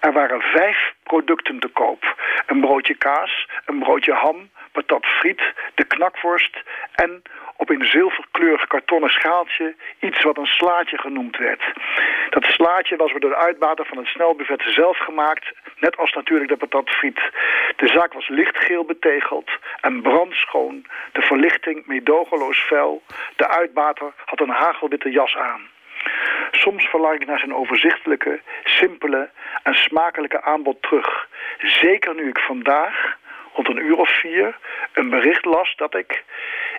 Er waren vijf producten te koop. Een broodje kaas, een broodje ham, patat friet, de knakworst en op een zilverkleurig kartonnen schaaltje iets wat een slaatje genoemd werd. Dat slaatje was door de uitbater van het snelbuffet zelf gemaakt, net als natuurlijk de patatfriet. De zaak was lichtgeel betegeld en brandschoon, de verlichting meedogenloos fel. De uitbater had een hagelwitte jas aan. Soms verlang ik naar zijn overzichtelijke, simpele en smakelijke aanbod terug. Zeker nu ik vandaag, rond een uur of vier, een bericht las dat ik,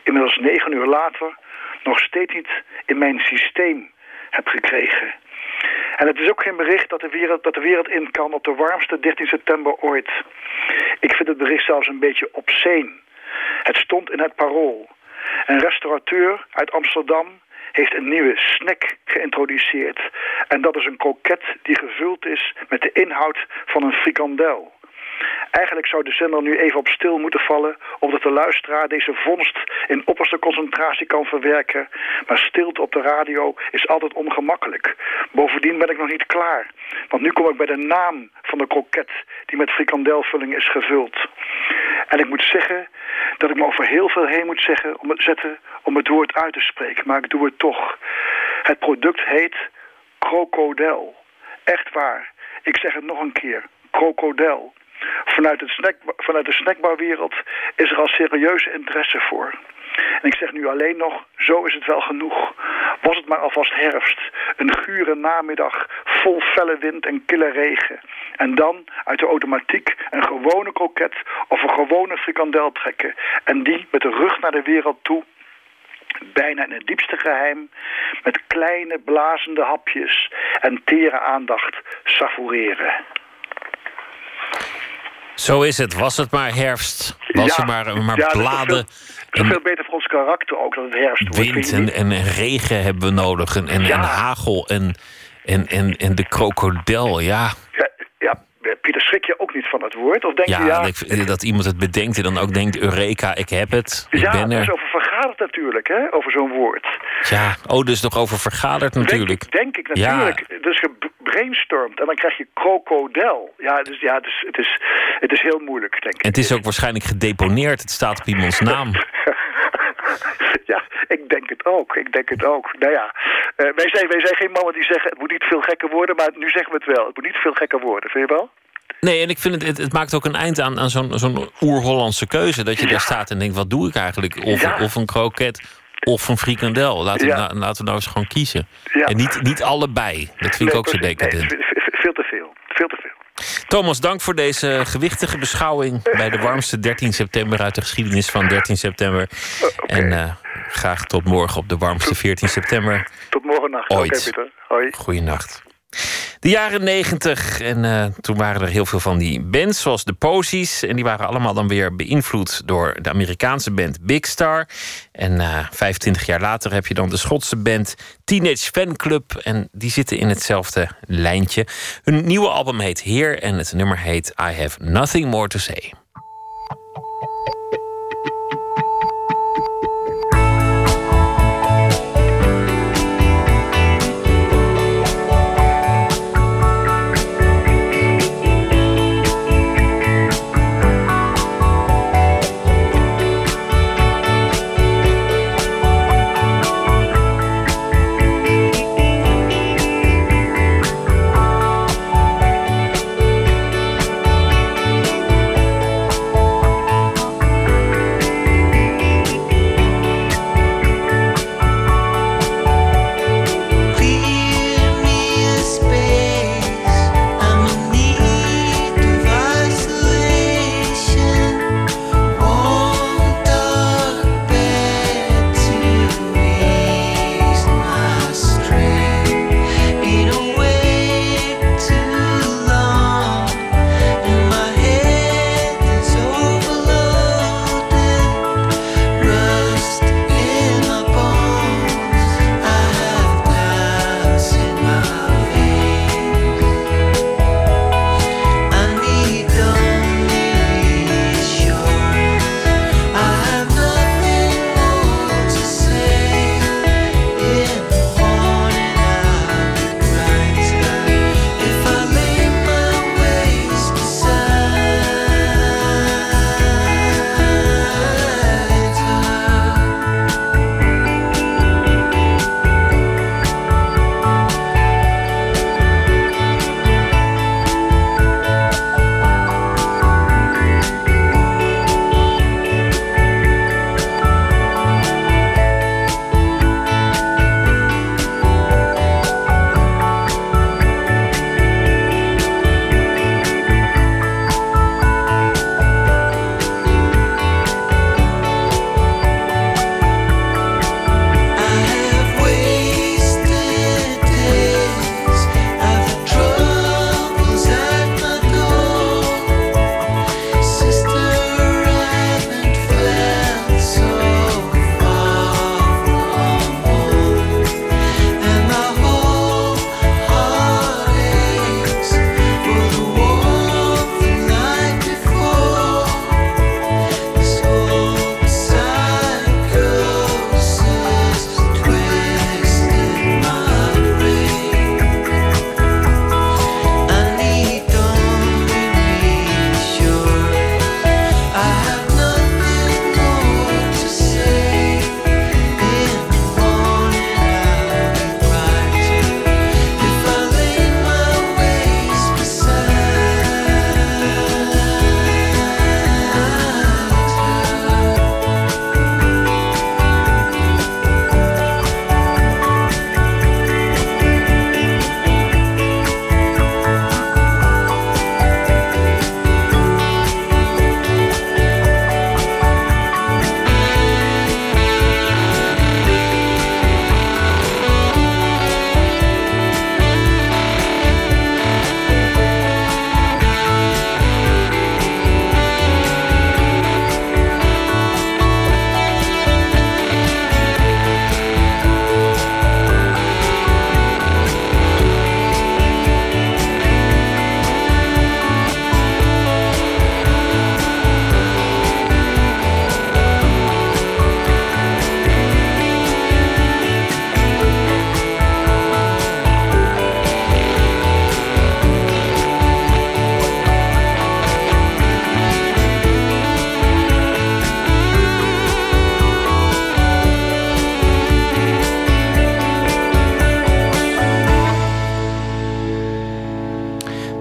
inmiddels negen uur later, nog steeds niet in mijn systeem heb gekregen. En het is ook geen bericht dat de, wereld, dat de wereld in kan op de warmste 13 september ooit. Ik vind het bericht zelfs een beetje obscene. Het stond in het parool. Een restaurateur uit Amsterdam heeft een nieuwe snack geïntroduceerd. En dat is een kroket die gevuld is met de inhoud van een frikandel. Eigenlijk zou de zender nu even op stil moeten vallen... omdat de luisteraar deze vondst in opperste concentratie kan verwerken. Maar stilte op de radio is altijd ongemakkelijk. Bovendien ben ik nog niet klaar. Want nu kom ik bij de naam van de kroket... die met frikandelvulling is gevuld. En ik moet zeggen dat ik me over heel veel heen moet zeggen om het, zetten om het woord uit te spreken. Maar ik doe het toch. Het product heet krokodel. Echt waar. Ik zeg het nog een keer. Krokodel. Vanuit, het snack, vanuit de snackbarwereld is er al serieuze interesse voor. En ik zeg nu alleen nog, zo is het wel genoeg. Was het maar alvast herfst. Een gure namiddag, vol felle wind en kille regen. En dan uit de automatiek een gewone kroket of een gewone frikandel trekken. En die met de rug naar de wereld toe bijna in het diepste geheim, met kleine blazende hapjes en tere aandacht savoureren. Zo is het. Was het maar herfst. Was er maar, maar ja, bladen. veel, veel beter voor ons karakter ook, dat het herfst wordt. Wind en, en, en regen hebben we nodig. En, en, Ja. en hagel en, en, en, en de krokodil. Ja, Ja, ja, Pieter, schrik je ook niet van het woord? Of denk je, ja, ja, dat, iemand het bedenkt en dan ook denkt... Eureka, ik heb het. Ik ja ben er. over vergaderd natuurlijk, hè, over zo'n woord. Ja, oh, dus nog over vergaderd natuurlijk. Denk ik, denk ik Ja. natuurlijk. Dus gebrainstormd en dan krijg je krokodil. Ja, dus, ja dus het, is, het is heel moeilijk, denk ik. En het is ook waarschijnlijk gedeponeerd. Het staat op iemands [laughs] naam. ja, ik denk het ook. Ik denk het ook. Nou ja, eh, wij, zijn, wij zijn geen mannen die zeggen... het moet niet veel gekker worden, maar nu zeggen we het wel. Het moet niet veel gekker worden, vind je wel? Nee, en ik vind het, het, het maakt ook een eind aan, aan zo'n zo'n oer-Hollandse keuze. Dat je daar staat en denkt, wat doe ik eigenlijk? Of, Ja. of een kroket, of een frikandel. Laten, we, nou- laten we nou eens gewoon kiezen. En niet, niet allebei. Dat vind ik ook zo. Nee, decadent. ve- veel te veel. Veel te veel. Thomas, dank voor deze gewichtige beschouwing... [laughs] bij de warmste 13 september uit de geschiedenis van 13 september. En eh, graag tot morgen op de warmste 14 september. Tot morgen nacht. Ooit. Pieter. Hoi. Goeienacht. De jaren negentig. En eh, toen waren er heel veel van die bands, zoals de Posies. En die waren allemaal dan weer beïnvloed door de Amerikaanse band Big Star. En eh 25 jaar later heb je dan de Schotse band Teenage Fanclub. En die zitten in hetzelfde lijntje. Hun nieuwe album heet Heer en het nummer heet I Have Nothing More to Say.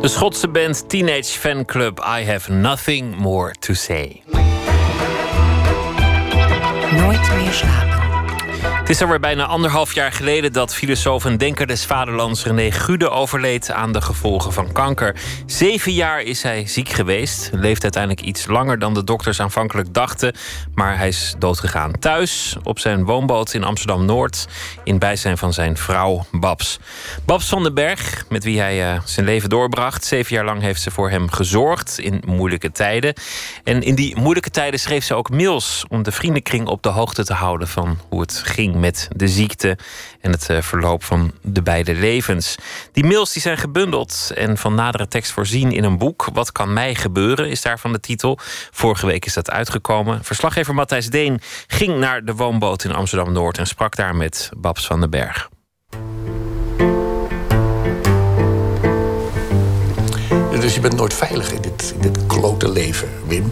De Schotse band Teenage Fan Club I Have Nothing More to Say. Nooit meer slapen. Het is alweer bijna anderhalf jaar geleden dat filosoof en denker des vaderlands René Gude overleed aan de gevolgen van kanker. Zeven jaar is hij ziek geweest. Leeft uiteindelijk iets langer dan de dokters aanvankelijk dachten. Maar hij is doodgegaan thuis op zijn woonboot in Amsterdam Noord. In bijzijn van zijn vrouw Babs. Babs van den Berg, met wie hij uh, zijn leven doorbracht. Zeven jaar lang heeft ze voor hem gezorgd in moeilijke tijden. En in die moeilijke tijden schreef ze ook mails om de vriendenkring op de hoogte te houden van hoe het ging met de ziekte en het eh, verloop van de beide levens. Die mails die zijn gebundeld en van nadere tekst voorzien in een boek. Wat kan mij gebeuren, is daarvan de titel. Vorige week is dat uitgekomen. Verslaggever Matthijs Deen ging naar de woonboot in Amsterdam Noord en sprak daar met Babs van den Berg. Dus je bent nooit veilig in dit, in dit klote leven, Wim.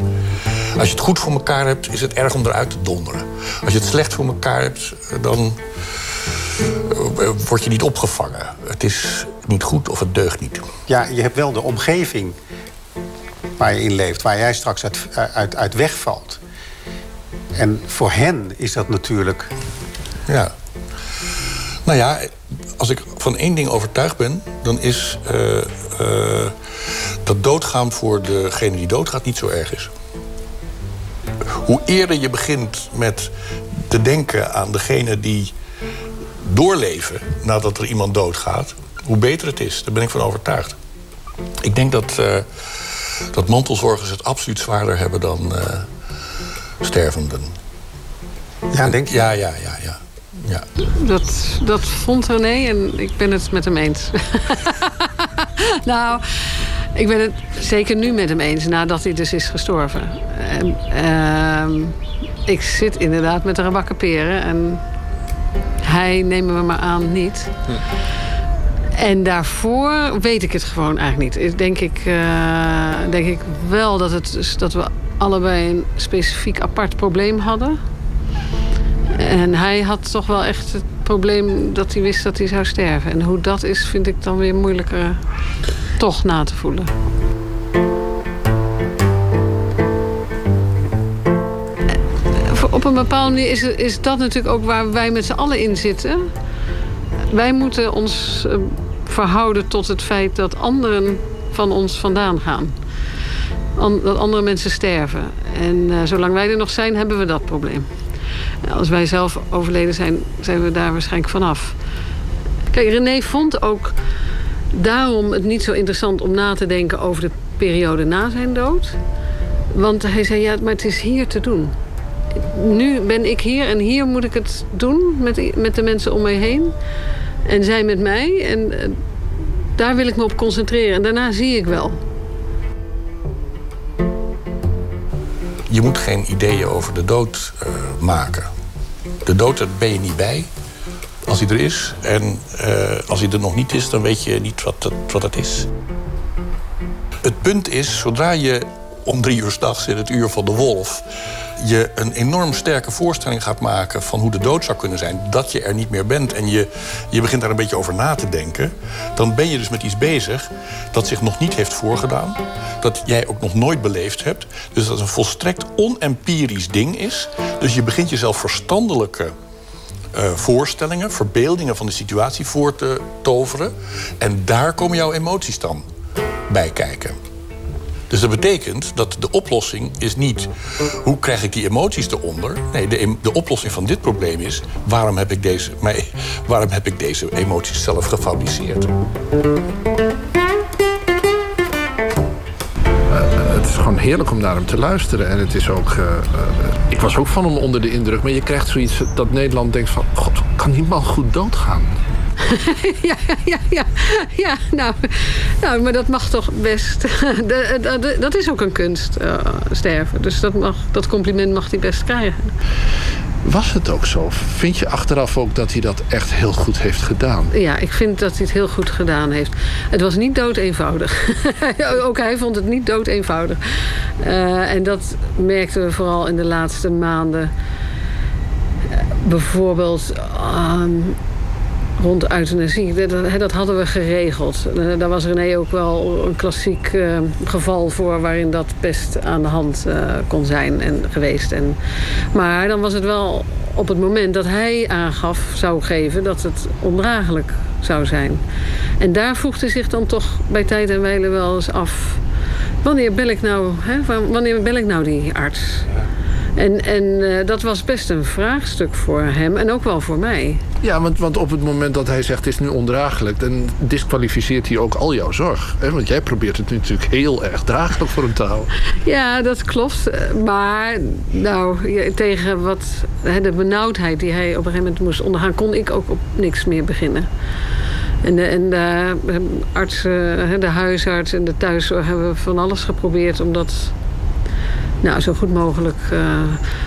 Als je het goed voor elkaar hebt, is het erg om eruit te donderen. Als je het slecht voor elkaar hebt, dan eh, word je niet opgevangen. Het is niet goed of het deugt niet. Ja, je hebt wel de omgeving waar je in leeft, waar jij straks uit, uit, uit wegvalt. En voor hen is dat natuurlijk. Ja. Nou ja, als ik van één ding overtuigd ben, dan is uh, uh, dat doodgaan voor degene die doodgaat niet zo erg is. Hoe eerder je begint met te denken aan degene die doorleven nadat er iemand doodgaat, hoe beter het is. Daar ben ik van overtuigd. Ik denk dat, uh, dat mantelzorgers het absoluut zwaarder hebben dan uh, stervenden. Ja, denk je? Ja, ja, ja, ja. ja. Dat, dat vond René en ik ben het met hem eens. [laughs] [laughs] nou, ik ben het zeker nu met hem eens nadat hij dus is gestorven. En, uh, ik zit inderdaad met de rabakken peren en hij nemen we maar aan niet. Hm. En daarvoor weet ik het gewoon eigenlijk niet. Denk ik, uh, denk ik wel dat, het, dat we allebei een specifiek apart probleem hadden. En hij had toch wel echt het probleem dat hij wist dat hij zou sterven. En hoe dat is, vind ik dan weer moeilijker toch na te voelen. Op een bepaalde manier is, is dat natuurlijk ook waar wij met z'n allen in zitten. Wij moeten ons eh, verhouden tot het feit dat anderen van ons vandaan gaan. dat andere mensen sterven. En zolang wij er nog zijn, hebben we dat probleem. Als wij zelf overleden zijn, zijn we daar waarschijnlijk vanaf. Kijk, René vond ook daarom het niet zo interessant om na te denken over de periode na zijn dood. Want hij zei, ja, maar het is hier te doen. Nu ben ik hier en hier moet ik het doen met, met de mensen om mij heen. En zij met mij. En eh, daar wil ik me op concentreren. En daarna zie ik wel. Je moet geen ideeën over de dood uh, maken. De dood, daar ben je niet bij als hij er is. En uh, als hij er nog niet is, dan weet je niet wat wat het is. Het punt is, zodra je om drie uur s'nachts in het uur van de wolf... je een enorm sterke voorstelling gaat maken van hoe de dood zou kunnen zijn... dat je er niet meer bent en je, je begint daar een beetje over na te denken... dan ben je dus met iets bezig dat zich nog niet heeft voorgedaan... dat jij ook nog nooit beleefd hebt. Dus dat een volstrekt onempirisch ding is. Dus je begint jezelf verstandelijke uh, voorstellingen, verbeeldingen van de situatie voor te toveren. En daar komen jouw emoties dan bij kijken. Dus dat betekent dat de oplossing is niet hoe krijg ik die emoties eronder. Nee, de, de oplossing van dit probleem is waarom heb ik deze, [laughs] waarom heb ik deze emoties zelf gefabriceerd. het is gewoon heerlijk om naar hem te luisteren. En het is ook. Uh, ik was ook van hem onder de indruk. Maar je krijgt zoiets dat Nederland denkt van... God, kan die man goed doodgaan? [laughs] ja, ja, ja, ja. Nou, nou, maar dat mag toch best. [laughs] dat is ook een kunst, uh, sterven. Dus dat, mag, dat compliment mag hij best krijgen. Was het ook zo? Vind je achteraf ook dat hij dat echt heel goed heeft gedaan? Ja, ik vind dat hij het heel goed gedaan heeft. Het was niet dood eenvoudig. [laughs] ook hij vond het niet dood eenvoudig. Uh, en dat merkten we vooral in de laatste maanden. bijvoorbeeld. Um, rond euthanasie. Dat, dat hadden we geregeld. Eh, daar was René ook wel een klassiek uh, geval voor... waarin dat best aan de hand uh, kon zijn en geweest. En, maar dan was het wel op het moment dat hij aangaf, zou geven... dat het ondraaglijk zou zijn. En daar voegde zich dan toch bij tijd en wijle wel eens af... wanneer bel ik nou, hè, wanneer bel ik nou die arts? En, en uh, dat was best een vraagstuk voor hem en ook wel voor mij. Ja, want, want op het moment dat hij zegt het is nu ondraaglijk... dan disqualificeert hij ook al jouw zorg. Hè? Want jij probeert het natuurlijk heel erg draaglijk voor hem te houden. Ja, dat klopt. Maar nou, tegen wat, de benauwdheid die hij op een gegeven moment moest ondergaan... kon ik ook op niks meer beginnen. En de, en de artsen, de huisarts en de thuiszorg hebben van alles geprobeerd... om dat nou, zo goed mogelijk uh,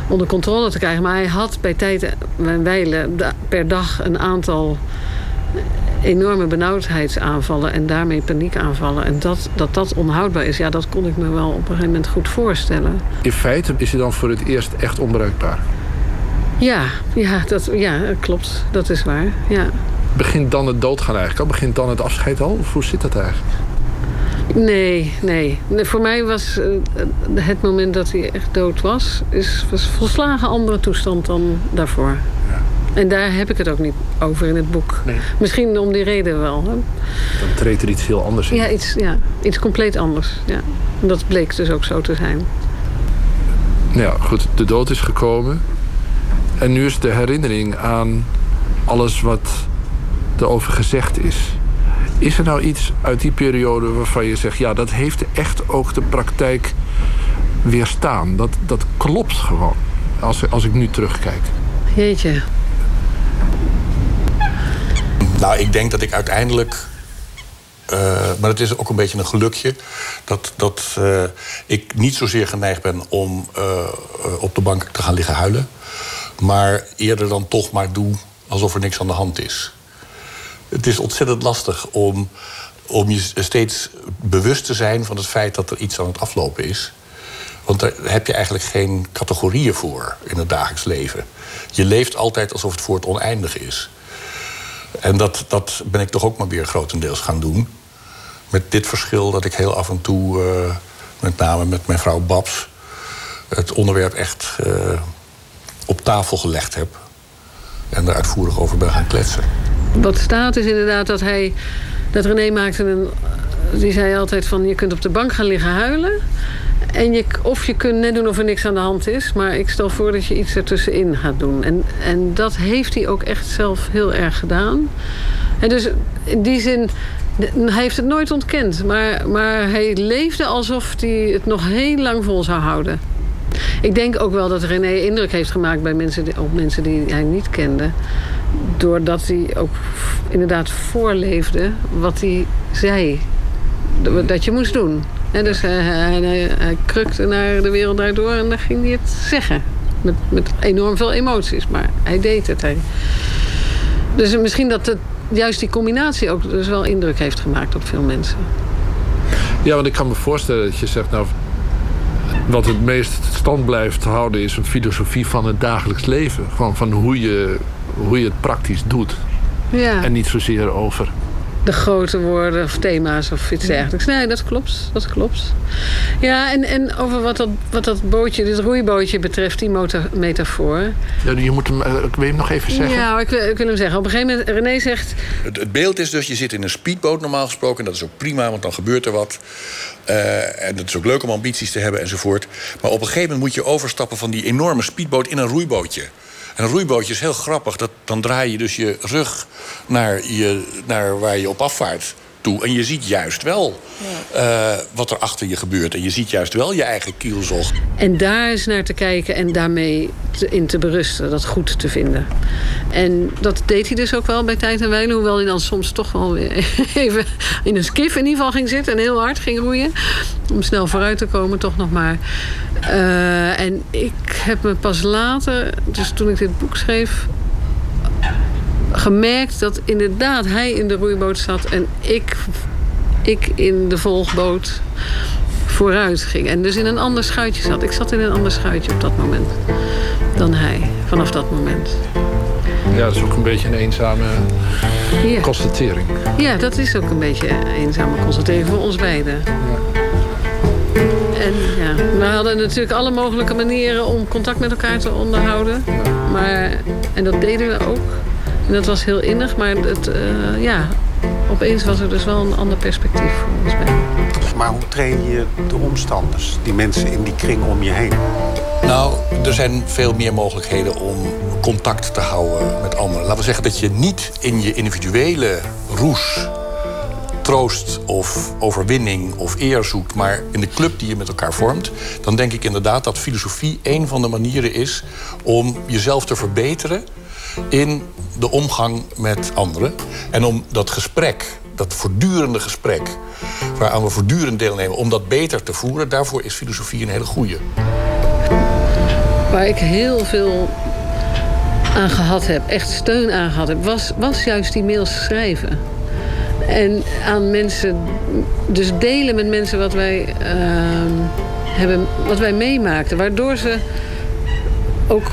onder controle te krijgen. Maar hij had bij tijd en wijle per dag een aantal enorme benauwdheidsaanvallen en daarmee paniekaanvallen. En dat, dat dat onhoudbaar is, ja, dat kon ik me wel op een gegeven moment goed voorstellen. In feite is hij dan voor het eerst echt onbruikbaar? Ja, ja, dat, ja klopt. Dat is waar, ja. Begint dan het doodgaan eigenlijk al? Begint dan het afscheid al? Of hoe zit dat eigenlijk? Nee, nee. Voor mij was uh, het moment dat hij echt dood was... Is, was volslagen andere toestand dan daarvoor. Ja. En daar heb ik het ook niet over in het boek. Nee. Misschien om die reden wel. Hè? Dan treedt er iets heel anders in. Ja, iets, ja, iets compleet anders. Ja. En dat bleek dus ook zo te zijn. Ja, goed. De dood is gekomen. En nu is de herinnering aan alles wat erover gezegd is is er nou iets uit die periode waarvan je zegt... ja, dat heeft echt ook de praktijk weerstaan? Dat, dat klopt gewoon, als, als ik nu terugkijk. Jeetje. Nou, ik denk dat ik uiteindelijk... Uh, maar het is ook een beetje een gelukje... dat, dat uh, ik niet zozeer geneigd ben om uh, op de bank te gaan liggen huilen... maar eerder dan toch maar doe alsof er niks aan de hand is het is ontzettend lastig om, om je steeds bewust te zijn van het feit dat er iets aan het aflopen is. Want daar heb je eigenlijk geen categorieën voor in het dagelijks leven. Je leeft altijd alsof het voor het oneindige is. En dat, dat ben ik toch ook maar weer grotendeels gaan doen. Met dit verschil dat ik heel af en toe, uh, met name met mijn vrouw Babs, het onderwerp echt uh, op tafel gelegd heb. En er uitvoerig over ben gaan kletsen wat staat is inderdaad dat hij... Dat René maakte een... Die zei altijd van, je kunt op de bank gaan liggen huilen. En je, of je kunt net doen of er niks aan de hand is. Maar ik stel voor dat je iets ertussenin gaat doen. En, en dat heeft hij ook echt zelf heel erg gedaan. En dus in die zin... Hij heeft het nooit ontkend. Maar, maar hij leefde alsof hij het nog heel lang vol zou houden. Ik denk ook wel dat René indruk heeft gemaakt bij mensen op mensen die hij niet kende doordat hij ook inderdaad voorleefde wat hij zei dat je moest doen. En dus hij, hij, hij, krukte naar de wereld daardoor en dan ging hij het zeggen. Met, met enorm veel emoties, maar hij deed het. Hij. Dus misschien dat het, juist die combinatie ook dus wel indruk heeft gemaakt op veel mensen. Ja, want ik kan me voorstellen dat je zegt, nou, wat het meest stand blijft houden is een filosofie van het dagelijks leven. Van, van hoe je hoe je het praktisch doet. Ja. En niet zozeer over de grote woorden of thema's of iets dergelijks. Nee, dat klopt. Dat klopt. Ja, en, en over wat dat, wat dat bootje, dit roeibootje betreft, die metafoor. Ja, je moet hem, uh, wil je hem nog even zeggen? Ja, ik, ik, wil hem zeggen. Op een gegeven moment, René zegt... Het, het, beeld is dus, je zit in een speedboot normaal gesproken. En dat is ook prima, want dan gebeurt er wat. Uh, en het is ook leuk om ambities te hebben enzovoort. Maar op een gegeven moment moet je overstappen van die enorme speedboot in een roeibootje. En een roeibootje is heel grappig. Dat, dan draai je dus je rug naar, je, naar waar je op afvaart toe. En je ziet juist wel ja. uh, wat er achter je gebeurt. En je ziet juist wel je eigen kielzog. En daar eens naar te kijken en daarmee te, in te berusten. Dat goed te vinden. En dat deed hij dus ook wel bij tijd en wijle. Hoewel hij dan soms toch wel weer [laughs] even in een skif in ieder geval ging zitten. En heel hard ging roeien. Om snel vooruit te komen toch nog maar. Uh, en ik heb me pas later, dus toen ik dit boek schreef gemerkt dat inderdaad hij in de roeiboot zat en ik, ik in de volgboot vooruit ging. En dus in een ander schuitje zat. Ik zat in een ander schuitje op dat moment dan hij, vanaf dat moment. Ja, dat is ook een beetje een eenzame Ja. constatering. Ja, dat is ook een beetje een eenzame constatering voor ons beiden. En ja, we hadden natuurlijk alle mogelijke manieren om contact met elkaar te onderhouden. Maar, en dat deden we ook. En dat was heel innig, maar het, eh, ja, opeens was er dus wel een ander perspectief voor ons beiden. Maar hoe train je de omstanders, die mensen in die kring om je heen? Nou, er zijn veel meer mogelijkheden om contact te houden met anderen. Laten we zeggen dat je niet in je individuele roes troost of overwinning of eer zoekt, maar in de club die je met elkaar vormt, dan denk ik inderdaad dat filosofie een van de manieren is om jezelf te verbeteren in de omgang met anderen. En om dat gesprek, dat voortdurende gesprek, waaraan we voortdurend deelnemen, om dat beter te voeren, daarvoor is filosofie een hele goede. Waar ik heel veel aan gehad heb, echt steun aan gehad heb, was, was juist die mails schrijven. En aan mensen, dus delen met mensen wat wij, ehm, hebben, wat wij meemaakten. Waardoor ze ook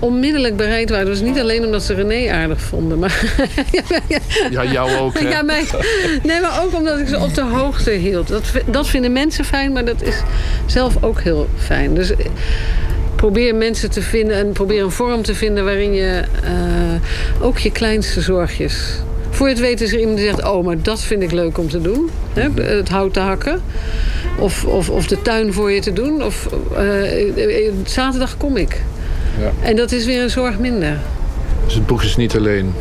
onmiddellijk bereid waren. Dus niet alleen omdat ze René aardig vonden, maar [laughs] Ja, jou ook. Hè? ja, mij, nee, maar ook omdat ik ze op de hoogte hield. Dat, dat vinden mensen fijn, maar dat is zelf ook heel fijn. Dus eh, probeer mensen te vinden en probeer een vorm te vinden waarin je eh, ook je kleinste zorgjes. Voor je het weet is er iemand die zegt: Oh, maar dat vind ik leuk om te doen. Hè? Het hout te hakken. Of, of, of de tuin voor je te doen. Of eh, zaterdag kom ik. Ja. En dat is weer een zorg minder. Dus het boek is niet alleen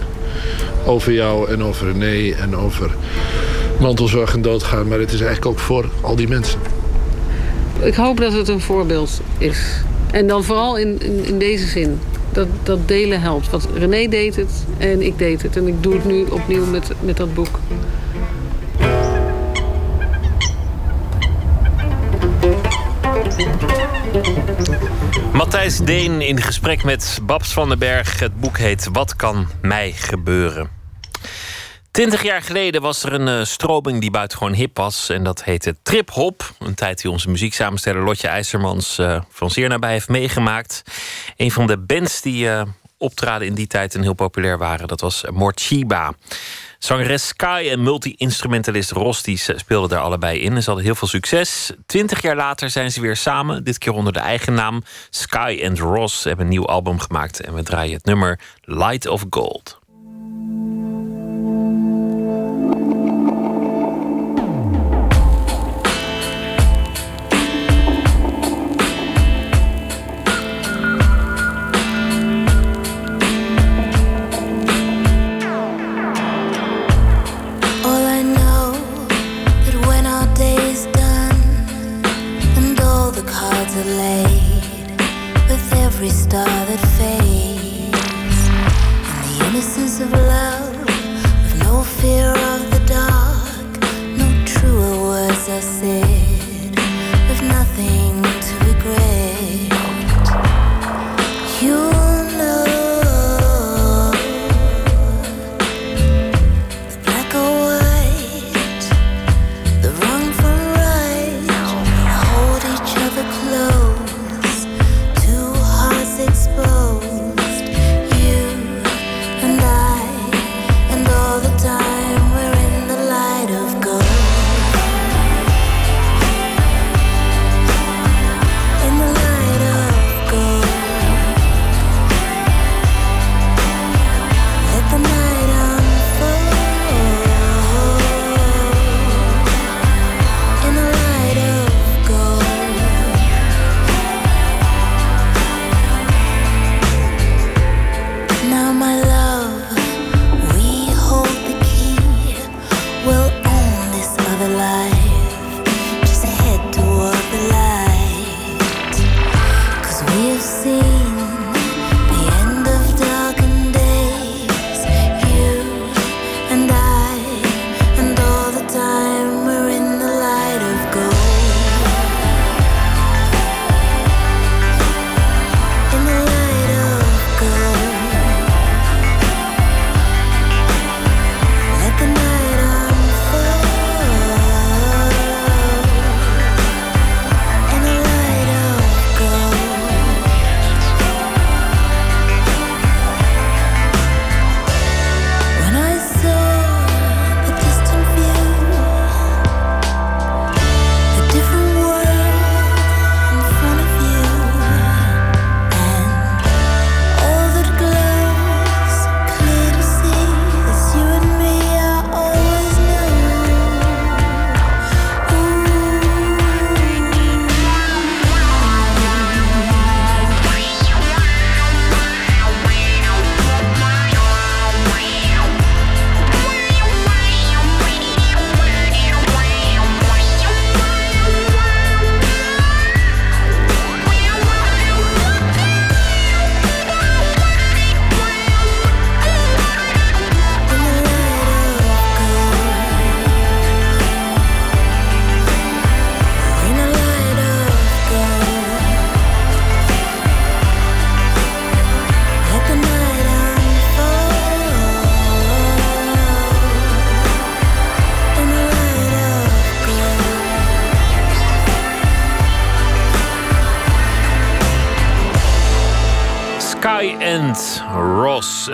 over jou en over René en over mantelzorg en doodgaan, maar het is eigenlijk ook voor al die mensen. Ik hoop dat het een voorbeeld is. En dan vooral in, in, in deze zin. Dat, dat delen helpt. Want René deed het en ik deed het. En ik doe het nu opnieuw met, met dat boek. Deen in gesprek met Babs van den Berg. Het boek heet Wat kan mij gebeuren? Twintig jaar geleden was er een eh, stroming die buitengewoon hip was. En dat heette trip-hop. Een tijd die onze muzieksamensteller Lotje IJzermans eh, van zeer nabij heeft meegemaakt. Een van de bands die eh, optraden in die tijd en heel populair waren, dat was Morchiba. Zangeres Sky en multi-instrumentalist Ross speelden daar allebei in. En ze hadden heel veel succes. Twintig jaar later zijn ze weer samen. Dit keer onder de eigen naam. Sky and Ross hebben een nieuw album gemaakt. En we draaien het nummer Light of Gold.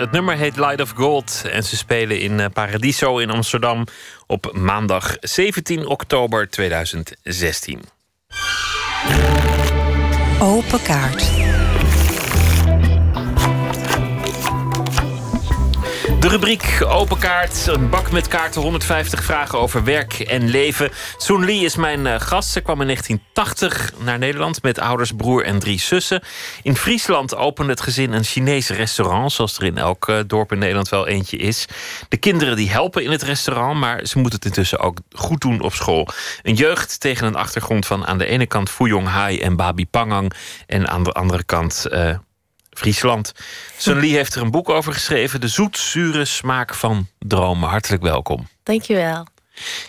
Het nummer heet Light of Gold en ze spelen in eh, Paradiso in Amsterdam op maandag 17 oktober 2016. Open kaart. De rubriek Open Kaart. Een bak met kaarten, 150 vragen over werk en leven. Soon Lee is mijn eh, gast. Ze kwam in 1980 naar Nederland met ouders, broer en drie zussen. In Friesland opende het gezin een Chinees restaurant, zoals er in elk eh, dorp in Nederland wel eentje is. De kinderen die helpen in het restaurant, maar ze moeten het intussen ook goed doen op school. Een jeugd tegen een achtergrond van aan de ene kant Fuyong Hai en Babi Pangang en aan de andere kant uh, Friesland. Sun Lee heeft er een boek over geschreven. De zoet-zure smaak van dromen. Hartelijk welkom. Dankjewel.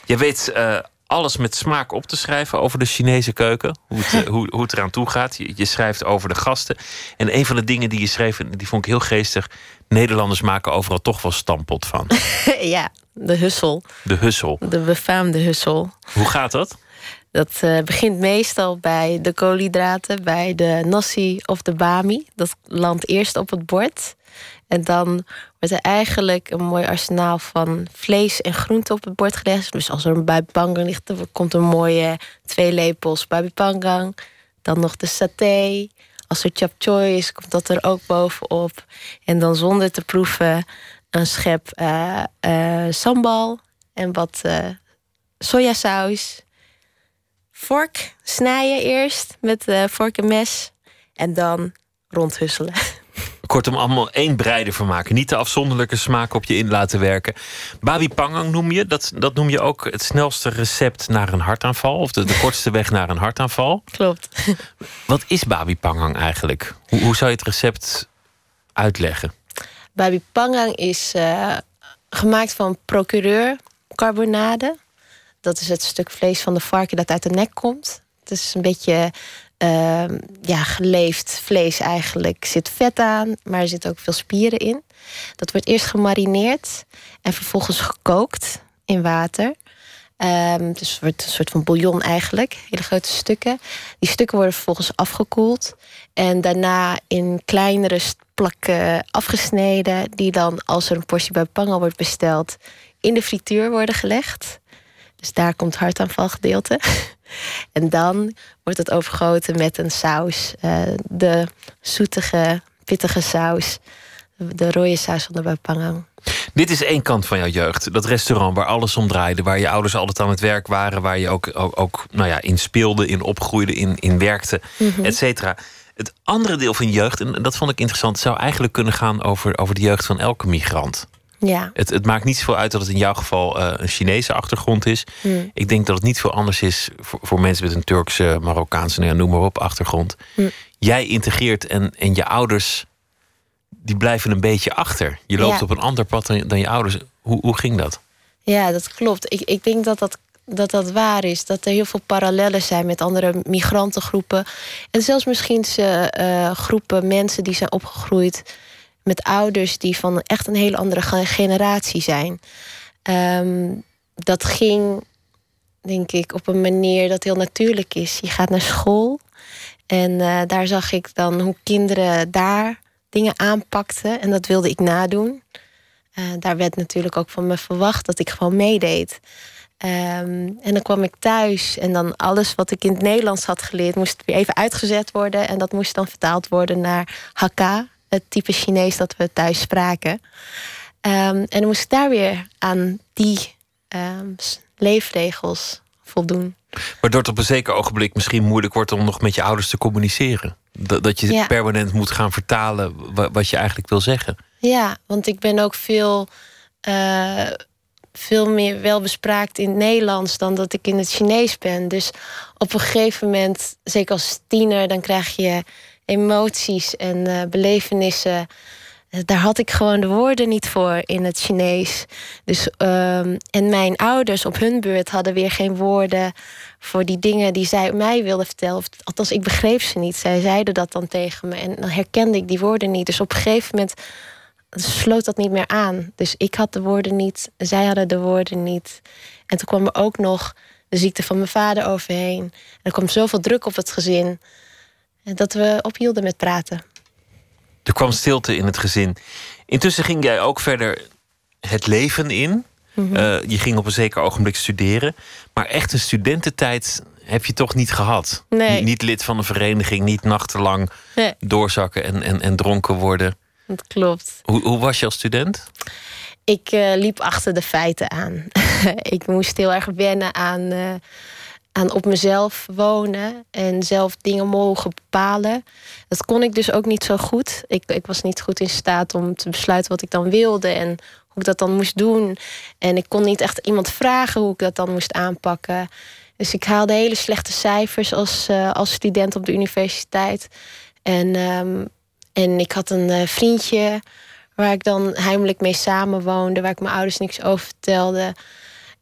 Je weet uh, alles met smaak op te schrijven over de Chinese keuken. Hoe het, uh, [laughs] hoe, hoe het eraan toe gaat. Je, je, schrijft over de gasten. En een van de dingen die je schreef, die vond ik heel geestig. Nederlanders maken overal toch wel stampot van. [laughs] ja, de hussel. De hussel. De befaamde hussel. Hoe gaat dat? Dat uh, begint meestal bij de koolhydraten, bij de nasi of de bami. Dat landt eerst op het bord. En dan wordt er eigenlijk een mooi arsenaal van vlees en groente op het bord gelegd. Dus als er een pangang ligt, dan komt een mooie twee lepels babi pangang. Dan nog de saté. Als er chap choy is, komt dat er ook bovenop. En dan zonder te proeven een schep uh, uh, sambal en wat sojasaus vork snijden eerst met uh, vork en mes. En dan rondhusselen. [laughs] Kortom, allemaal één breide van maken. Niet de afzonderlijke smaak op je in laten werken. Babi pangang noem je. Dat, dat noem je ook het snelste recept naar een hartaanval. Of de, de kortste weg naar een hartaanval. Klopt. [laughs] Wat is babi pangang eigenlijk? Hoe, hoe zou je het recept uitleggen? Babi pangang is uh, gemaakt van procureur carbonade. Dat is het stuk vlees van de varken dat uit de nek komt. Het is een beetje uh, ja, geleefd vlees eigenlijk. Er zit vet aan, maar er zitten ook veel spieren in. Dat wordt eerst gemarineerd en vervolgens gekookt in water. Um, dus het wordt een soort van bouillon eigenlijk. Hele grote stukken. Die stukken worden vervolgens afgekoeld. En daarna in kleinere plakken afgesneden. Die dan, als er een portie bij Pango wordt besteld, in de frituur worden gelegd. Dus daar komt het hartaanvalgedeelte. [laughs] en dan wordt het overgoten met een saus. Uh, de zoetige, pittige saus. De rode saus van de bapangang. Dit is één kant van jouw jeugd. Dat restaurant waar alles om draaide. Waar je ouders altijd aan het werk waren. Waar je ook, ook, ook nou ja, in speelde, in opgroeide, in, in werkte, mm -hmm. et cetera. Het andere deel van jeugd, en dat vond ik interessant... zou eigenlijk kunnen gaan over, over de jeugd van elke migrant. Ja. Het, het, maakt niet zoveel uit dat het in jouw geval uh, een Chinese achtergrond is. Mm. Ik denk dat het niet veel anders is voor, voor mensen met een Turkse, Marokkaanse, nou ja, noem maar op, achtergrond. Mm. Jij integreert en, en je ouders, die blijven een beetje achter. Je loopt ja. op een ander pad dan, dan je ouders. Hoe, hoe ging dat? Ja, dat klopt. Ik, ik denk dat dat, dat dat waar is. Dat er heel veel parallellen zijn met andere migrantengroepen. En zelfs misschien uh, groepen mensen die zijn opgegroeid met ouders die van echt een hele andere generatie zijn. Um, dat ging, denk ik, op een manier dat heel natuurlijk is. Je gaat naar school en uh, daar zag ik dan hoe kinderen daar dingen aanpakten. En dat wilde ik nadoen. Uh, daar werd natuurlijk ook van me verwacht dat ik gewoon meedeed. Um, en dan kwam ik thuis en dan alles wat ik in het Nederlands had geleerd... moest weer even uitgezet worden. En dat moest dan vertaald worden naar Hakka, het type Chinees dat we thuis spraken. Um, en dan moest ik daar weer aan die um, leefregels voldoen. Waardoor het op een zeker ogenblik misschien moeilijk wordt om nog met je ouders te communiceren. Dat, dat je ja. permanent moet gaan vertalen wat je eigenlijk wil zeggen. Ja, want ik ben ook veel, uh, veel meer wel bespraakt in het Nederlands dan dat ik in het Chinees ben. Dus op een gegeven moment, zeker als tiener, dan krijg je emoties en uh, belevenissen. Daar had ik gewoon de woorden niet voor in het Chinees. Dus, um, en mijn ouders op hun beurt hadden weer geen woorden voor die dingen die zij mij wilden vertellen. Althans, ik begreep ze niet. Zij zeiden dat dan tegen me en dan herkende ik die woorden niet. Dus op een gegeven moment sloot dat niet meer aan. Dus ik had de woorden niet, zij hadden de woorden niet. En toen kwam er ook nog de ziekte van mijn vader overheen. En er kwam zoveel druk op het gezin dat we ophielden met praten. Er kwam stilte in het gezin. Intussen ging jij ook verder het leven in. Mhm. Eh, je ging op een zeker ogenblik studeren. Maar echt een studententijd heb je toch niet gehad? Nee. Niet, lid van een vereniging, niet nachtenlang Nee. doorzakken en, en, en dronken worden. Dat klopt. Hoe, hoe was je als student? Ik eh, liep achter de feiten aan. [laughs] ik moest heel erg wennen aan, eh, aan op mezelf wonen en zelf dingen mogen bepalen. Dat kon ik dus ook niet zo goed. Ik, ik was niet goed in staat om te besluiten wat ik dan wilde en hoe ik dat dan moest doen. En ik kon niet echt iemand vragen hoe ik dat dan moest aanpakken. Dus ik haalde hele slechte cijfers als, eh, als student op de universiteit. En, ehm, en ik had een eh, vriendje waar ik dan heimelijk mee samenwoonde, waar ik mijn ouders niks over vertelde.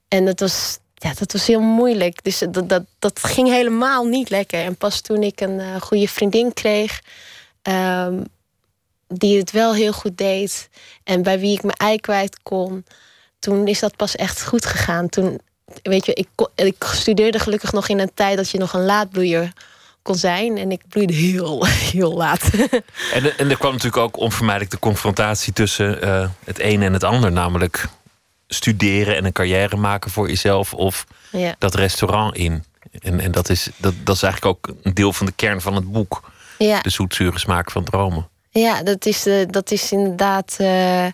En dat was, ja, dat was heel moeilijk. Dus dat, dat, dat ging helemaal niet lekker. En pas toen ik een eh, goede vriendin kreeg, ehm, die het wel heel goed deed en bij wie ik mijn ei kwijt kon, toen is dat pas echt goed gegaan. Toen, weet je, ik, ik studeerde gelukkig nog in een tijd dat je nog een laadbloeier kon zijn. En ik bloeide heel, [laughs] heel laat. En, en er kwam natuurlijk ook onvermijdelijk de confrontatie tussen eh, het een en het ander. Namelijk studeren en een carrière maken voor jezelf. Of Ja. dat restaurant in. En, en dat, is, dat, dat is eigenlijk ook een deel van de kern van het boek. Ja. De zoetzure smaak van dromen. Ja, dat is, eh, dat is inderdaad eh,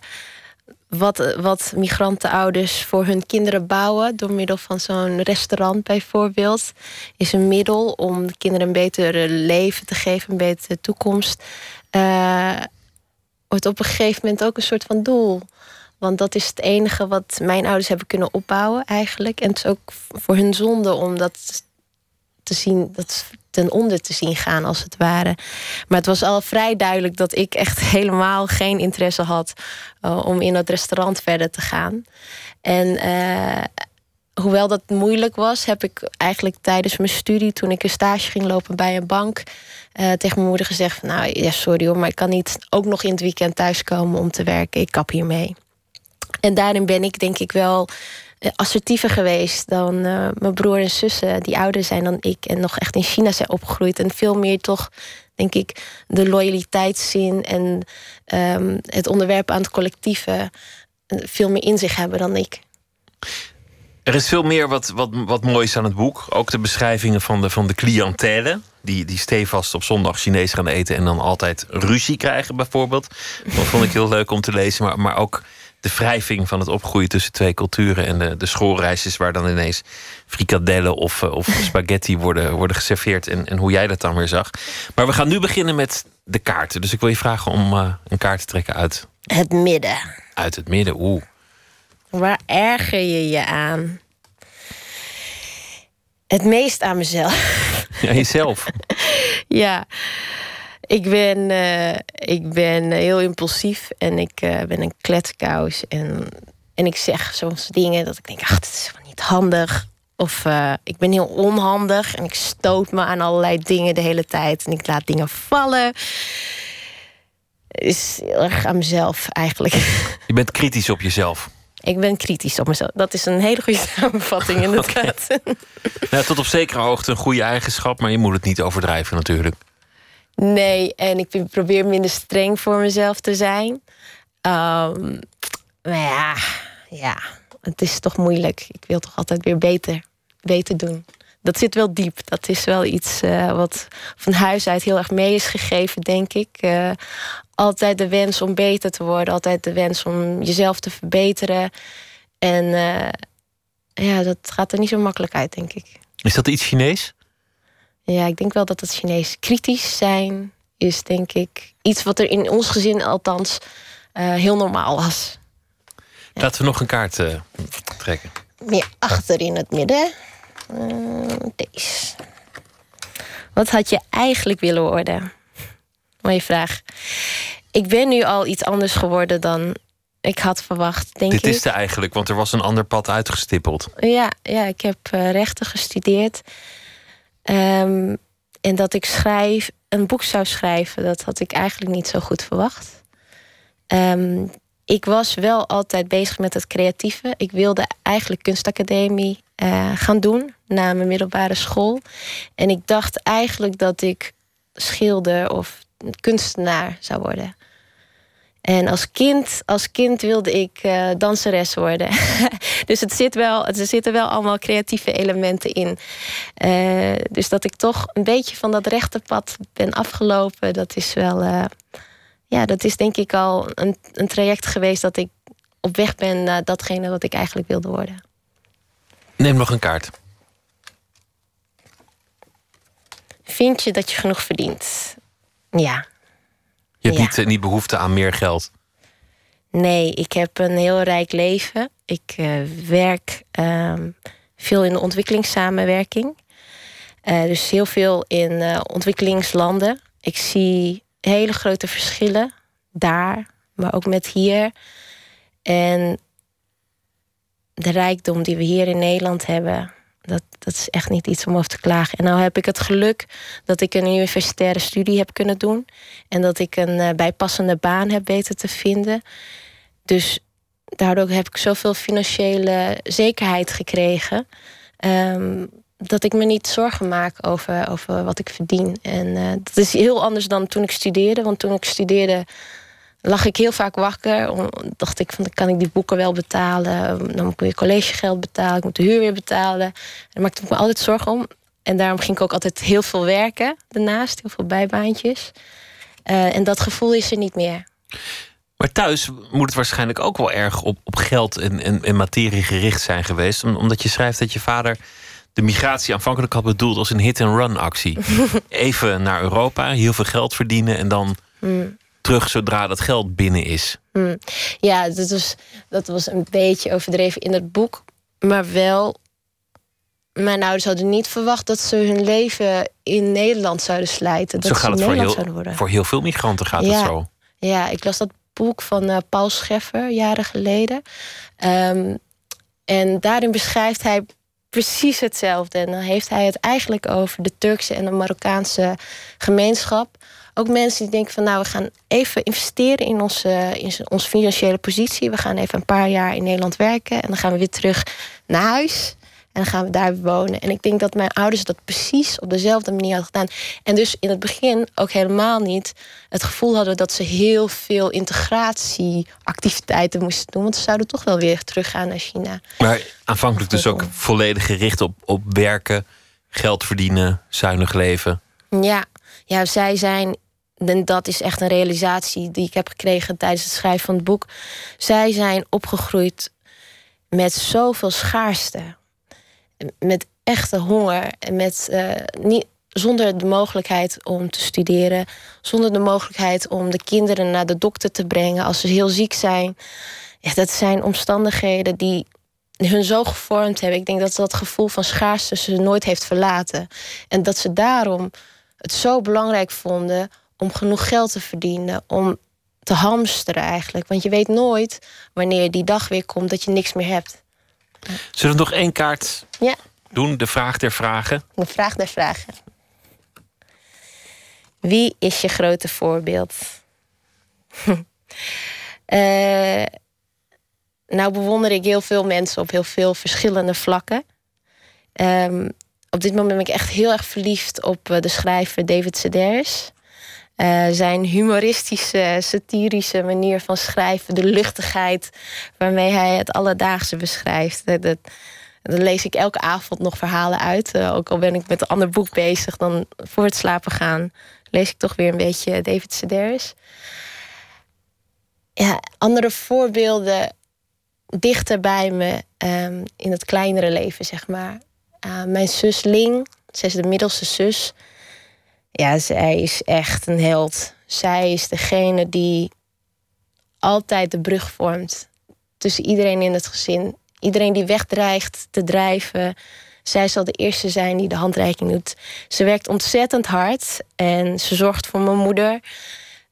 wat, wat migrantenouders voor hun kinderen bouwen. Door middel van zo'n restaurant bijvoorbeeld. Is een middel om de kinderen een beter leven te geven, een betere toekomst. Eh, wordt op een gegeven moment ook een soort van doel. Want dat is het enige wat mijn ouders hebben kunnen opbouwen eigenlijk. En het is ook voor hun zonde om dat te zien, dat ten onder te zien gaan als het ware. Maar het was al vrij duidelijk dat ik echt [laughs] helemaal geen interesse had eh, om in dat restaurant verder te gaan. En eh, hoewel dat moeilijk was, heb ik eigenlijk tijdens mijn studie, toen ik een stage ging lopen bij een bank, eh, tegen mijn moeder gezegd: van, Nou ja, sorry hoor, maar ik kan niet ook nog in het weekend thuiskomen om te werken. Ik kap hiermee. En daarin ben ik denk ik wel eh, assertiever geweest dan eh, mijn broer en zussen, die ouder zijn dan ik en nog echt in China zijn opgegroeid. En veel meer toch, denk ik, de loyaliteitszin en ehm, het onderwerp aan het collectieve eh, veel meer in zich hebben dan ik. Er is veel meer wat, wat, wat moois aan het boek. Ook de beschrijvingen van de, van de. Die, die stevast op zondag Chinees gaan eten en dan altijd ruzie krijgen, bijvoorbeeld. Dat vond ik heel leuk om te lezen. Maar, maar ook de wrijving van het opgroeien tussen twee culturen. En de, de schoolreisjes waar dan ineens frikadellen of, eh, of [laughs] spaghetti worden, worden geserveerd. En, en hoe jij dat dan weer zag. Maar we gaan nu beginnen met de kaarten. Dus ik wil je vragen om eh, een kaart te trekken uit, Het midden. uit het midden. Oeh. Waar erger je je aan? Het meest aan mezelf. [laughs] Ja, jezelf. [laughs] ja, ik ben, eh, ik ben heel impulsief en ik eh, ben een kletskous. En, en ik zeg soms dingen dat ik denk, ach, dit is gewoon niet handig. Of eh, ik ben heel onhandig en ik stoot me aan allerlei dingen de hele tijd. En ik laat dingen vallen. Is heel erg aan mezelf eigenlijk. [laughs] Je bent kritisch op jezelf. Ik ben kritisch op mezelf. Dat is een hele goede [laughs] samenvatting inderdaad. Nou, tot op zekere hoogte een goede eigenschap, maar je moet het niet overdrijven natuurlijk. Nee, en ik probeer minder streng voor mezelf te zijn. Ehm, maar ja, ja, het is toch moeilijk. Ik wil toch altijd weer beter, beter doen. Dat zit wel diep. Dat is wel iets eh, wat van huis uit heel erg mee is gegeven, denk ik. Eh, altijd de wens om beter te worden. Altijd de wens om jezelf te verbeteren. En eh, ja, dat gaat er niet zo makkelijk uit, denk ik. Is dat iets Chinees? Ja, ik denk wel dat het Chinees kritisch zijn is, denk ik, iets wat er in ons gezin althans eh, heel normaal was. Laten we nog een kaart eh, trekken. Meer achter in het midden. Eh, deze. Wat had je eigenlijk willen worden? Mooie vraag. Ik ben nu al iets anders geworden dan ik had verwacht, denk Dit ik. is de eigenlijk, want er was een ander pad uitgestippeld. Ja, ja ik heb rechten gestudeerd. Ehm, en dat ik schrijf, een boek zou schrijven, dat had ik eigenlijk niet zo goed verwacht. Ehm, ik was wel altijd bezig met het creatieve. Ik wilde eigenlijk kunstacademie eh, gaan doen na mijn middelbare school. En ik dacht eigenlijk dat ik schilder of kunstenaar zou worden. En als kind, als kind wilde ik uh, danseres worden. [laughs] dus het zit wel, er zitten wel allemaal creatieve elementen in. Uh, dus dat ik toch een beetje van dat rechte pad ben afgelopen, dat is wel. Uh, ja, dat is denk ik al een, een traject geweest dat ik op weg ben naar datgene wat ik eigenlijk wilde worden. Neem nog een kaart. Vind je dat je genoeg verdient? Ja. Je hebt niet, niet behoefte aan meer geld? Nee, ik heb een heel rijk leven. Ik uh, werk uh, veel in de ontwikkelingssamenwerking. Uh, dus heel veel in uh, ontwikkelingslanden. Ik zie hele grote verschillen daar, maar ook met hier. En de rijkdom die we hier in Nederland hebben, dat, is echt niet iets om over te klagen. En nou heb ik het geluk dat ik een universitaire studie heb kunnen doen. En dat ik een uh, bijpassende baan heb weten te vinden. Dus daardoor heb ik zoveel financiële zekerheid gekregen. Um, dat ik me niet zorgen maak over, over wat ik verdien. En uh, dat is heel anders dan toen ik studeerde. Want toen ik studeerde lag ik heel vaak wakker. Dacht ik van, kan ik die boeken wel betalen? Dan moet ik weer collegegeld betalen. Ik moet de huur weer betalen. En daar maakte ik me altijd zorgen om. En daarom ging ik ook altijd heel veel werken daarnaast. Heel veel bijbaantjes. Uh, en dat gevoel is er niet meer. Maar thuis moet het waarschijnlijk ook wel erg op, op geld en, en, en materie gericht zijn geweest. Omdat je schrijft dat je vader de migratie aanvankelijk had bedoeld als een hit-and-run actie. [laughs] Even naar Europa, heel veel geld verdienen en dan mm terug zodra dat geld binnen is. Hmm. Ja, dat was, dat was een beetje overdreven in het boek. Maar wel, mijn ouders hadden niet verwacht dat ze hun leven in Nederland zouden slijten. Dat zo gaat het voor heel, voor heel veel migranten gaat ja. het zo. Ja, ik las dat boek van uh, Paul Scheffer jaren geleden. Um, en daarin beschrijft hij precies hetzelfde. En dan heeft hij het eigenlijk over de Turkse en de Marokkaanse gemeenschap ook mensen die denken van nou, we gaan even investeren in onze, in onze financiële positie. We gaan even een paar jaar in Nederland werken en dan gaan we weer terug naar huis. En dan gaan we daar wonen. En ik denk dat mijn ouders dat precies op dezelfde manier hadden gedaan. En dus in het begin ook helemaal niet het gevoel hadden dat ze heel veel integratieactiviteiten moesten doen. Want ze zouden toch wel weer teruggaan naar China. Maar aanvankelijk dus ook volledig gericht op, op werken, geld verdienen, zuinig leven. Ja, ja, zij zijn en dat is echt een realisatie die ik heb gekregen tijdens het schrijven van het boek. Zij zijn opgegroeid met zoveel schaarste. Met echte honger. Met, uh, niet, zonder de mogelijkheid om te studeren. Zonder de mogelijkheid om de kinderen naar de dokter te brengen als ze heel ziek zijn. Ja, dat zijn omstandigheden die hun zo gevormd hebben. Ik denk dat dat gevoel van schaarste ze nooit heeft verlaten. En dat ze daarom het zo belangrijk vonden om genoeg geld te verdienen, om te hamsteren eigenlijk. Want je weet nooit wanneer die dag weer komt dat je niks meer hebt. Zullen we nog één kaart ja. doen? De vraag der vragen. De vraag der vragen. Wie is je grote voorbeeld? uh, [laughs] nou bewonder ik heel veel mensen op heel veel verschillende vlakken. Um, op dit moment ben ik echt heel erg verliefd op eh, de schrijver David Sedaris. Uh, zijn humoristische, satirische manier van schrijven, de luchtigheid waarmee hij het alledaagse beschrijft. Dat, dat, dan lees ik elke avond nog verhalen uit. Uh, ook al ben ik met een ander boek bezig, dan voor het slapen gaan lees ik toch weer een beetje David Sedaris. Ja, andere voorbeelden dichter bij me um, in het kleinere leven, zeg maar. Uh, mijn zus Ling, zij is de middelste zus. Ja, zij is echt een held. Zij is degene die altijd de brug vormt tussen iedereen in het gezin. Iedereen die wegdreigt te drijven. Zij zal de eerste zijn die de handreiking doet. Ze werkt ontzettend hard en ze zorgt voor mijn moeder.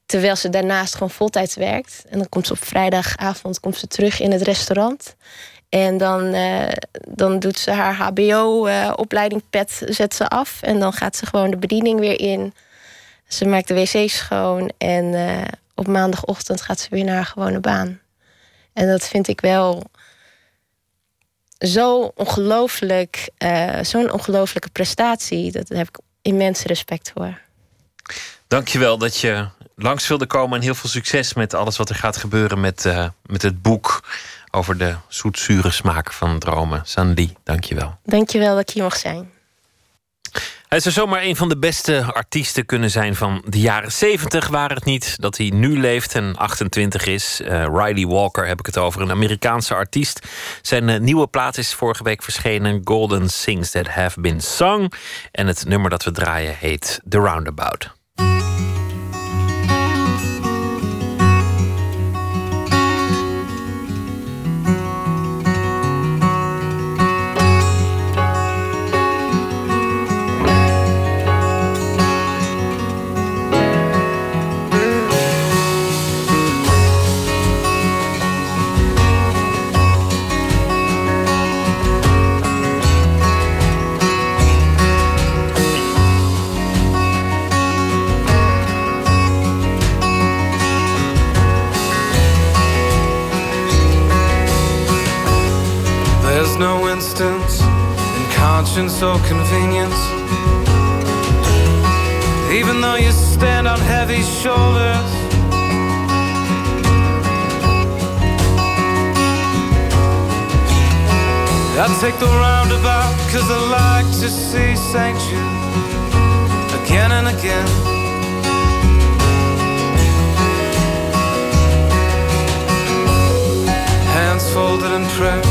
Terwijl ze daarnaast gewoon voltijds werkt. En dan komt ze op vrijdagavond komt ze terug in het restaurant. En dan, uh, dan doet ze haar HBO-opleiding uh, pet zet ze af. En dan gaat ze gewoon de bediening weer in. Ze maakt de wc schoon. En uh, op maandagochtend gaat ze weer naar haar gewone baan. En dat vind ik wel zo ongelooflijk, zo'n ongelooflijke prestatie. Dat, daar heb ik immens respect voor. Dankjewel dat je langs wilde komen en heel veel succes met alles wat er gaat gebeuren met, met het boek over de zoetzure smaak van dromen. Sandy, dankjewel. Dankjewel dat ik hier mag zijn. Hij zou zomaar een van de beste artiesten kunnen zijn van de jaren 70, waar het niet dat hij nu leeft en 28 is. Uh, Riley Walker heb ik het over, een Amerikaanse artiest. Zijn uh, nieuwe plaat is vorige week verschenen, Golden Things That Have Been Sung. En het nummer dat we draaien heet The Roundabout. Conscience or convenience. Even though you stand on heavy shoulders. I take the roundabout cause I like to see St. Jude again and again. Hands folded in prayer.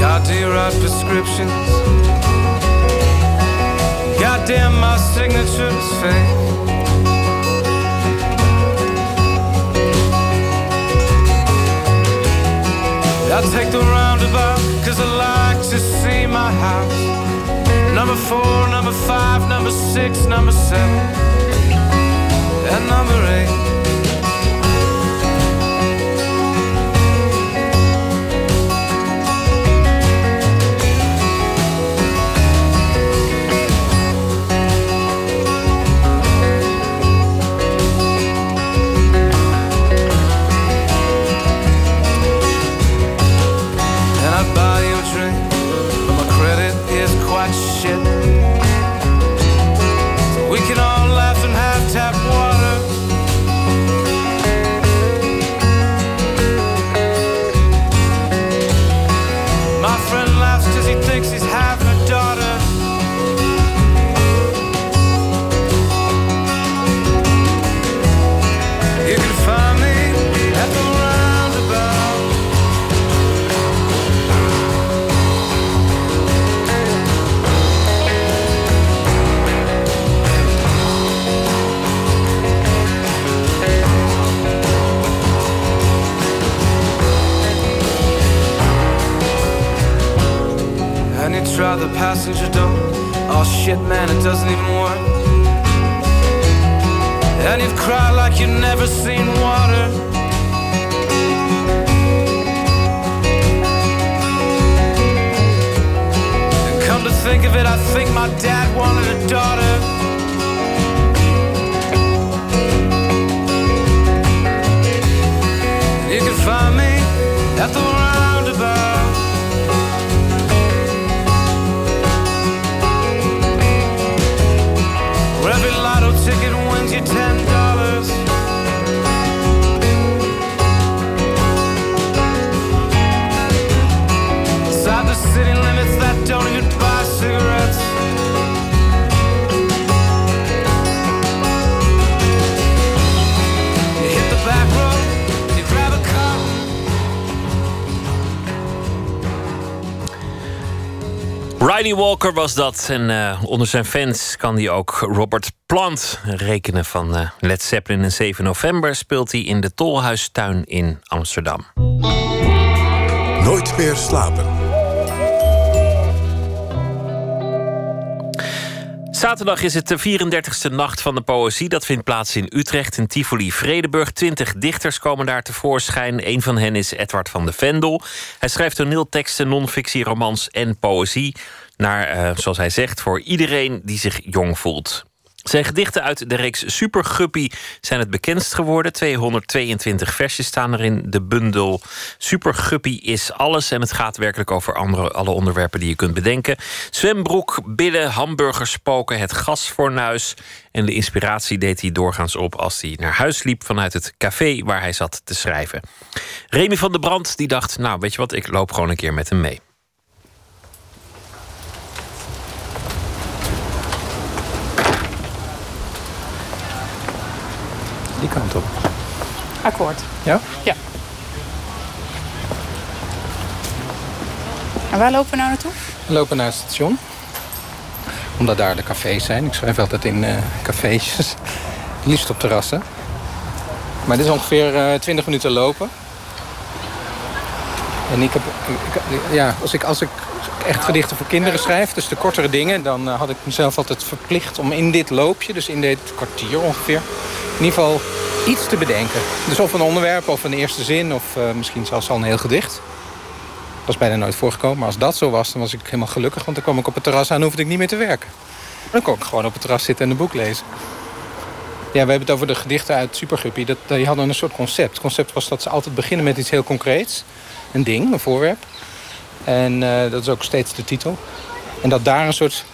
God, do you write prescriptions? Goddamn, my signature's fake. I take the roundabout, cause I like to see my house. Number four, number five, number six, number seven, and number eight. Oh shit, Was dat. En uh, onder zijn fans kan hij ook Robert Plant rekenen van uh, Led Zeppelin. En 7 november speelt hij in de Tolhuistuin in Amsterdam. Nooit meer slapen. Zaterdag is het de 34e nacht van de poëzie. Dat vindt plaats in Utrecht, in Tivoli Vredeburg. Twintig dichters komen daar tevoorschijn. Een van hen is Edward van de Vendel. Hij schrijft toneelteksten, non-fictie, romans en poëzie. Naar, uh, zoals hij zegt, voor iedereen die zich jong voelt. Zijn gedichten uit de reeks Super Guppy zijn het bekendst geworden. 222 versjes staan er in de bundel. Super Guppy is alles en het gaat werkelijk over andere, alle onderwerpen die je kunt bedenken. Zwembroek, billen, hamburgerspoken, het gasfornuis. En de inspiratie deed hij doorgaans op als hij naar huis liep vanuit het café waar hij zat te schrijven. Remy van der Brand die dacht, nou weet je wat, ik loop gewoon een keer met hem mee. Die kant op. Akkoord. Ja? Ja. En waar lopen we nou naartoe? We lopen naar het station. Omdat daar de cafés zijn. Ik schrijf altijd in uh, cafeetjes. [laughs] Liefst op terrassen. Maar dit is ongeveer uh, 20 minuten lopen. En ik heb... Ik, ja, als ik, als ik echt gedichten voor kinderen schrijf, dus de kortere dingen... dan uh, had ik mezelf altijd verplicht om in dit loopje, dus in dit kwartier ongeveer... in ieder geval iets te bedenken. Dus of een onderwerp, of een eerste zin, of uh, misschien zelfs al een heel gedicht. Dat was bijna nooit voorgekomen, maar als dat zo was... dan was ik helemaal gelukkig, want dan kwam ik op het terras aan... en hoefde ik niet meer te werken. Dan kon ik gewoon op het terras zitten en een boek lezen. Ja, we hebben het over de gedichten uit Superguppy. Dat, die hadden een soort concept. Het concept was dat ze altijd beginnen met iets heel concreets. Een ding, een voorwerp. En uh, dat is ook steeds de titel. En dat daar een soort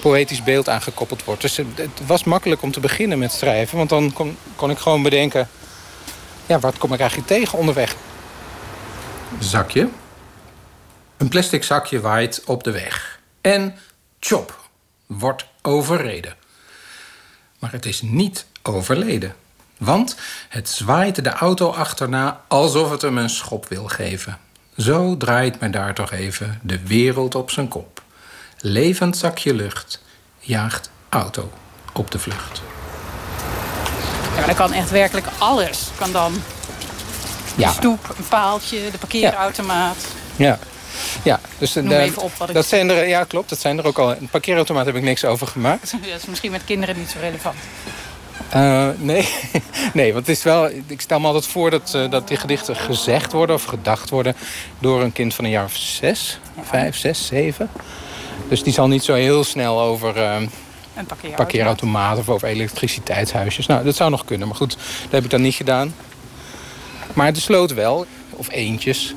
poëtisch beeld aan gekoppeld wordt. Dus het, het was makkelijk om te beginnen met schrijven. Want dan kon, kon ik gewoon bedenken... Ja, wat kom ik eigenlijk tegen onderweg? Zakje. Een plastic zakje waait op de weg. En chop, wordt overreden. Maar het is niet overleden. Want het zwaait de auto achterna alsof het hem een schop wil geven. Zo draait men daar toch even de wereld op zijn kop. Levend zakje lucht jaagt auto op de vlucht. Ja, maar dan kan echt werkelijk alles. Kan dan Ja. de stoep, een paaltje, de parkeerautomaat. Ja. Ja, dus Noem de- even op wat ik- dat zijn er, ja, klopt. Dat zijn er ook al. Een parkeerautomaat heb ik niks over gemaakt. [laughs] Dat is misschien met kinderen niet zo relevant. Eh, nee. [laughs] nee, want het is wel. Ik stel me altijd voor dat, eh, dat die gedichten gezegd worden of gedacht worden door een kind van een jaar of zes, vijf, zes, zeven. Dus die zal niet zo heel snel over eh, Een parkeerautomaat. of over elektriciteitshuisjes. Nou, dat zou nog kunnen, maar goed, dat heb ik dan niet gedaan. Maar de sloot wel, of eentjes.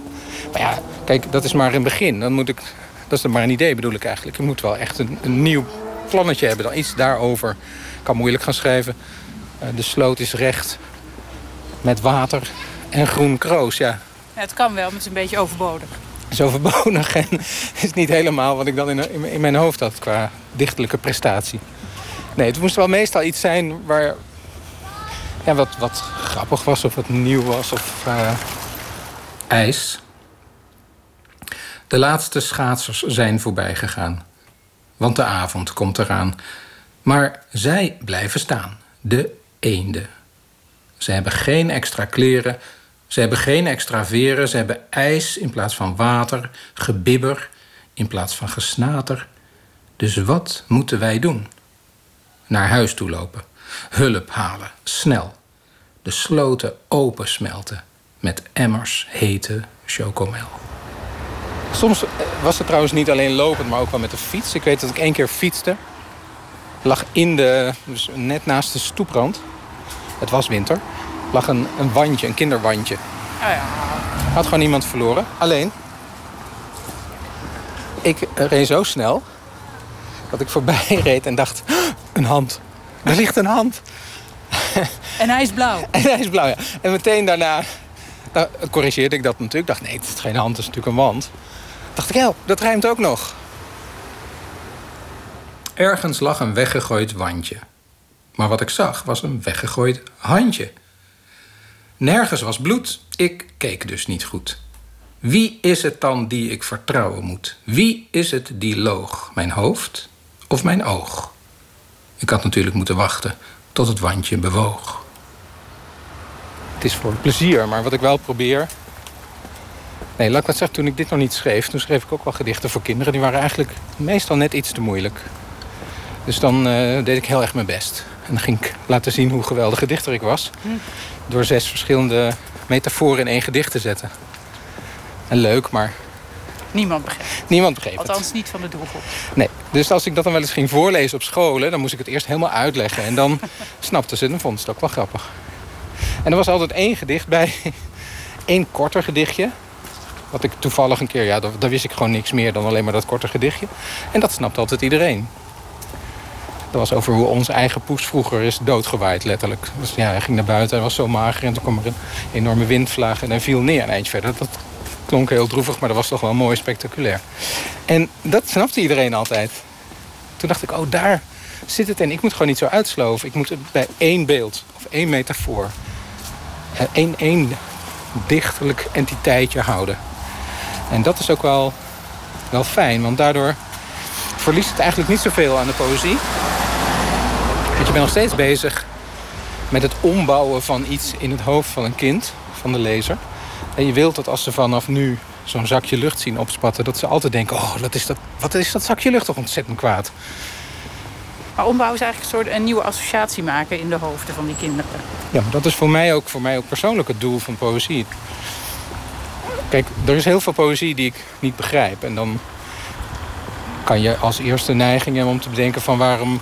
Maar ja, kijk, dat is maar een begin. Dan moet ik, dat is dan maar een idee bedoel ik eigenlijk. Je moet wel echt een, een nieuw plannetje hebben. Dan iets daarover. Ik kan moeilijk gaan schrijven. Eh, de sloot is recht. Met water en groen kroos. Ja, Ja, het kan wel, maar het is een beetje overbodig. is overbodig en [laughs] is niet helemaal wat ik dan in, in, in mijn hoofd had qua dichtelijke prestatie. Nee, het moest wel meestal iets zijn waar ja, wat, wat grappig was of wat nieuw was of eh, ijs. De laatste schaatsers zijn voorbij gegaan, want de avond komt eraan. Maar zij blijven staan, de Ze hebben geen extra kleren, ze hebben geen extra veren, ze hebben ijs in plaats van water, gebibber in plaats van gesnater. Dus wat moeten wij doen? Naar huis toe lopen, hulp halen, snel. De sloten open smelten met emmers hete chocomel. Soms eh, was het trouwens niet alleen lopend, maar ook wel met de fiets. Ik weet dat ik één keer fietste. Lag in de, dus net naast de stoeprand. Het was winter. Lag een, een wandje, een kinderwandje. Oh ja. Had gewoon iemand verloren. Alleen, ik reed zo snel dat ik voorbij [laughs] reed en dacht: "Oh, een hand. Er ligt een hand. [laughs] En hij is blauw. En hij is blauw, ja. En meteen daarna nou, corrigeerde ik dat natuurlijk. Ik dacht, nee, het is geen hand, het is natuurlijk een wand. dacht ik, help, dat rijmt ook nog. Ergens lag een weggegooid wandje. Maar wat ik zag was een weggegooid handje. Nergens was bloed, ik keek dus niet goed. Wie is het dan die ik vertrouwen moet? Wie is het die loog? Mijn hoofd of mijn oog? Ik had natuurlijk moeten wachten tot het wandje bewoog. Het is voor plezier, maar wat ik wel probeer. Nee, laat ik wat zeggen, toen ik dit nog niet schreef, toen schreef ik ook wel gedichten voor kinderen. Die waren eigenlijk meestal net iets te moeilijk. Dus dan eh, deed ik heel erg mijn best. En dan ging ik laten zien hoe geweldige dichter ik was. Door zes verschillende metaforen in één gedicht te zetten. En leuk, maar Niemand begrijpt. niemand begreep het. Althans niet van de doelgroep. Nee, Dus als ik dat dan wel eens ging voorlezen op scholen... dan moest ik het eerst helemaal uitleggen. En dan [laughs] snapte ze het en vond ze het ook wel grappig. En er was altijd één gedicht bij. [laughs] Eén korter gedichtje. Wat ik toevallig een keer... Ja, daar, daar wist ik gewoon niks meer dan alleen maar dat korte gedichtje. En dat snapte altijd iedereen. Dat was over hoe onze eigen poes vroeger is doodgewaaid, letterlijk. Dus ja, hij ging naar buiten, hij was zo mager... en toen kwam er een enorme windvlaag en hij viel neer een eindje verder. Dat klonk heel droevig, maar dat was toch wel mooi spectaculair. En dat snapte iedereen altijd. Toen dacht ik, oh, daar zit het in. Ik moet gewoon niet zo uitsloven. Ik moet het bij één beeld of één metafoor... eh, één, één dichterlijk entiteitje houden. En dat is ook wel, wel fijn, want daardoor verliest het eigenlijk niet zoveel aan de poëzie. Je bent nog steeds bezig met het ombouwen van iets in het hoofd van een kind, van de lezer. En je wilt dat als ze vanaf nu zo'n zakje lucht zien opspatten... dat ze altijd denken, oh, dat is dat, wat is dat zakje lucht toch ontzettend kwaad. Maar ombouw is eigenlijk een soort een nieuwe associatie maken in de hoofden van die kinderen. Ja, maar dat is voor mij ook, voor mij ook persoonlijk het doel van poëzie. Kijk, er is heel veel poëzie die ik niet begrijp. En dan kan je als eerste neiging hebben om te bedenken van waarom,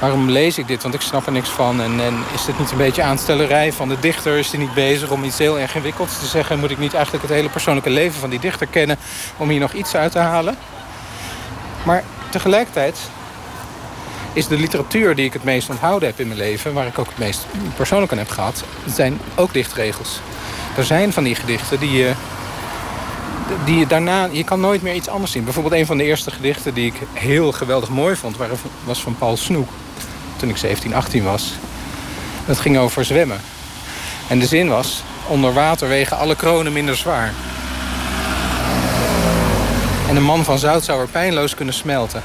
waarom lees ik dit? Want ik snap er niks van. En, en is dit niet een beetje aanstellerij van de dichter? Is hij niet bezig om iets heel erg ingewikkelds te zeggen? Moet ik niet eigenlijk het hele persoonlijke leven van die dichter kennen om hier nog iets uit te halen? Maar tegelijkertijd is de literatuur die ik het meest onthouden heb in mijn leven... waar ik ook het meest persoonlijk aan heb gehad... zijn ook dichtregels. Er zijn van die gedichten die je, die je daarna... Je kan nooit meer iets anders zien. Bijvoorbeeld een van de eerste gedichten die ik heel geweldig mooi vond... was van Paul Snoek, toen ik 17, 18 was. Dat ging over zwemmen. En de zin was... Onder water wegen alle kronen minder zwaar. En een man van zout zou er pijnloos kunnen smelten.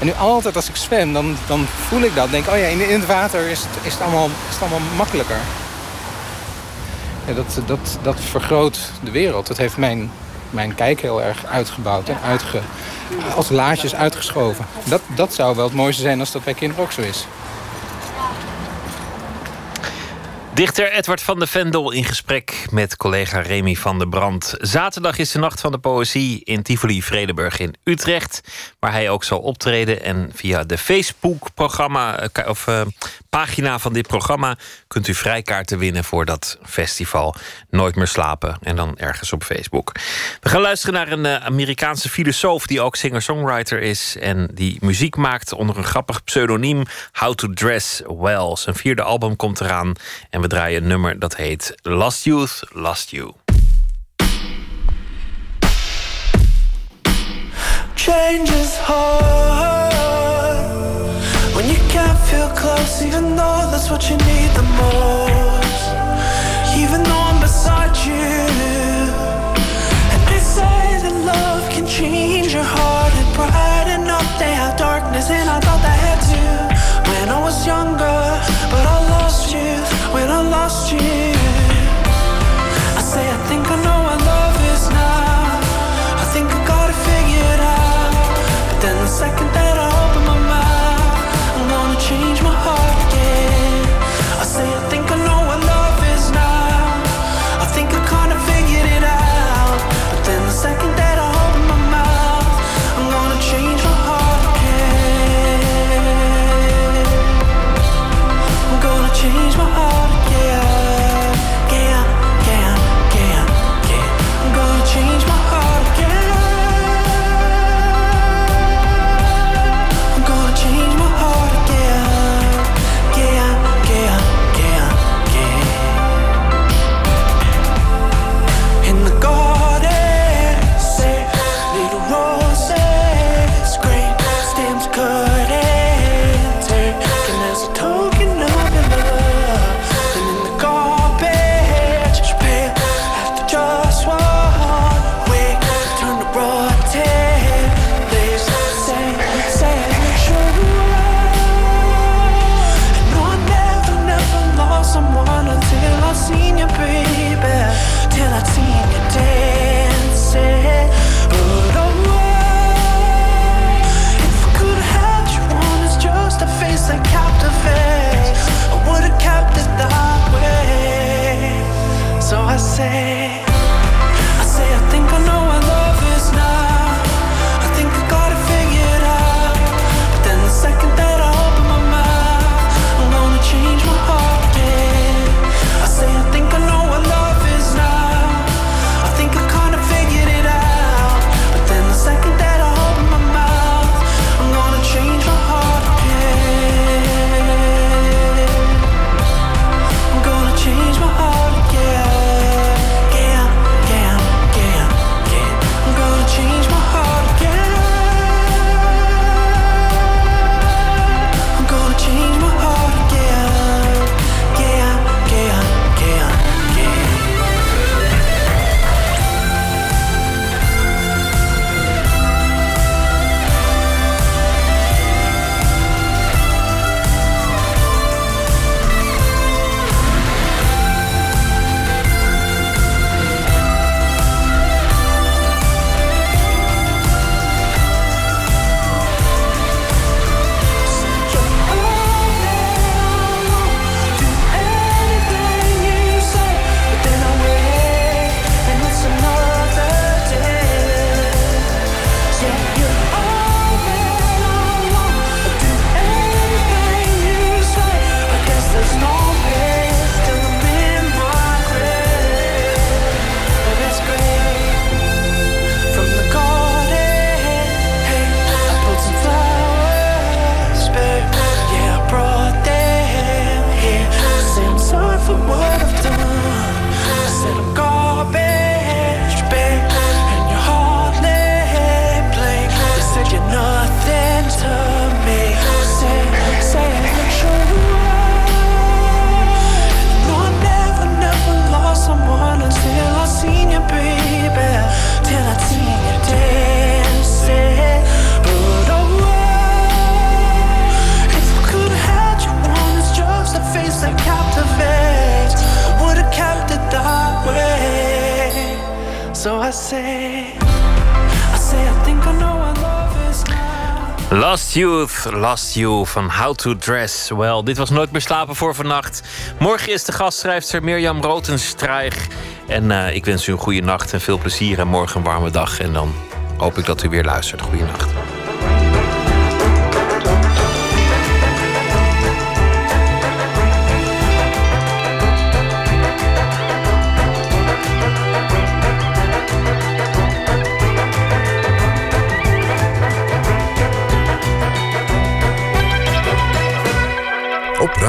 En nu altijd als ik zwem, dan, dan voel ik dat. Denk, oh ja, in, in het water is het, is, het allemaal, is allemaal makkelijker. Dat, dat, dat vergroot de wereld. Dat heeft mijn, mijn kijk heel erg uitgebouwd en uitge, als laadjes uitgeschoven. Dat, dat zou wel het mooiste zijn als dat bij kinderen ook zo is. Dichter Edward van de Vendel in gesprek met collega Remy van der Brand. Zaterdag is de Nacht van de Poëzie in Tivoli Vredenburg in Utrecht. Waar hij ook zal optreden. En via de Facebook-programma eh, of uh, pagina van dit programma kunt u vrijkaarten winnen voor dat festival. Nooit meer slapen. En dan ergens op Facebook. We gaan luisteren naar een uh, Amerikaanse filosoof die ook singer-songwriter is. En die muziek maakt onder een grappig pseudoniem. How to Dress Well. Zijn vierde album komt eraan. En we draaien een nummer dat heet Last Youth, Last You. Change is hard when you can't feel close, even though that's what you need the most. Even though I'm beside you, and they say that love can change your heart and brighten up. Darkness, and I thought had to when I was younger, when I Van How to Dress Well. Dit was Nooit meer slapen voor vannacht. Morgen is de gastschrijfster Mirjam Rotenstrijg. En eh, ik wens u een goede nacht en veel plezier. En morgen een warme dag. En dan hoop ik dat u weer luistert. Goeie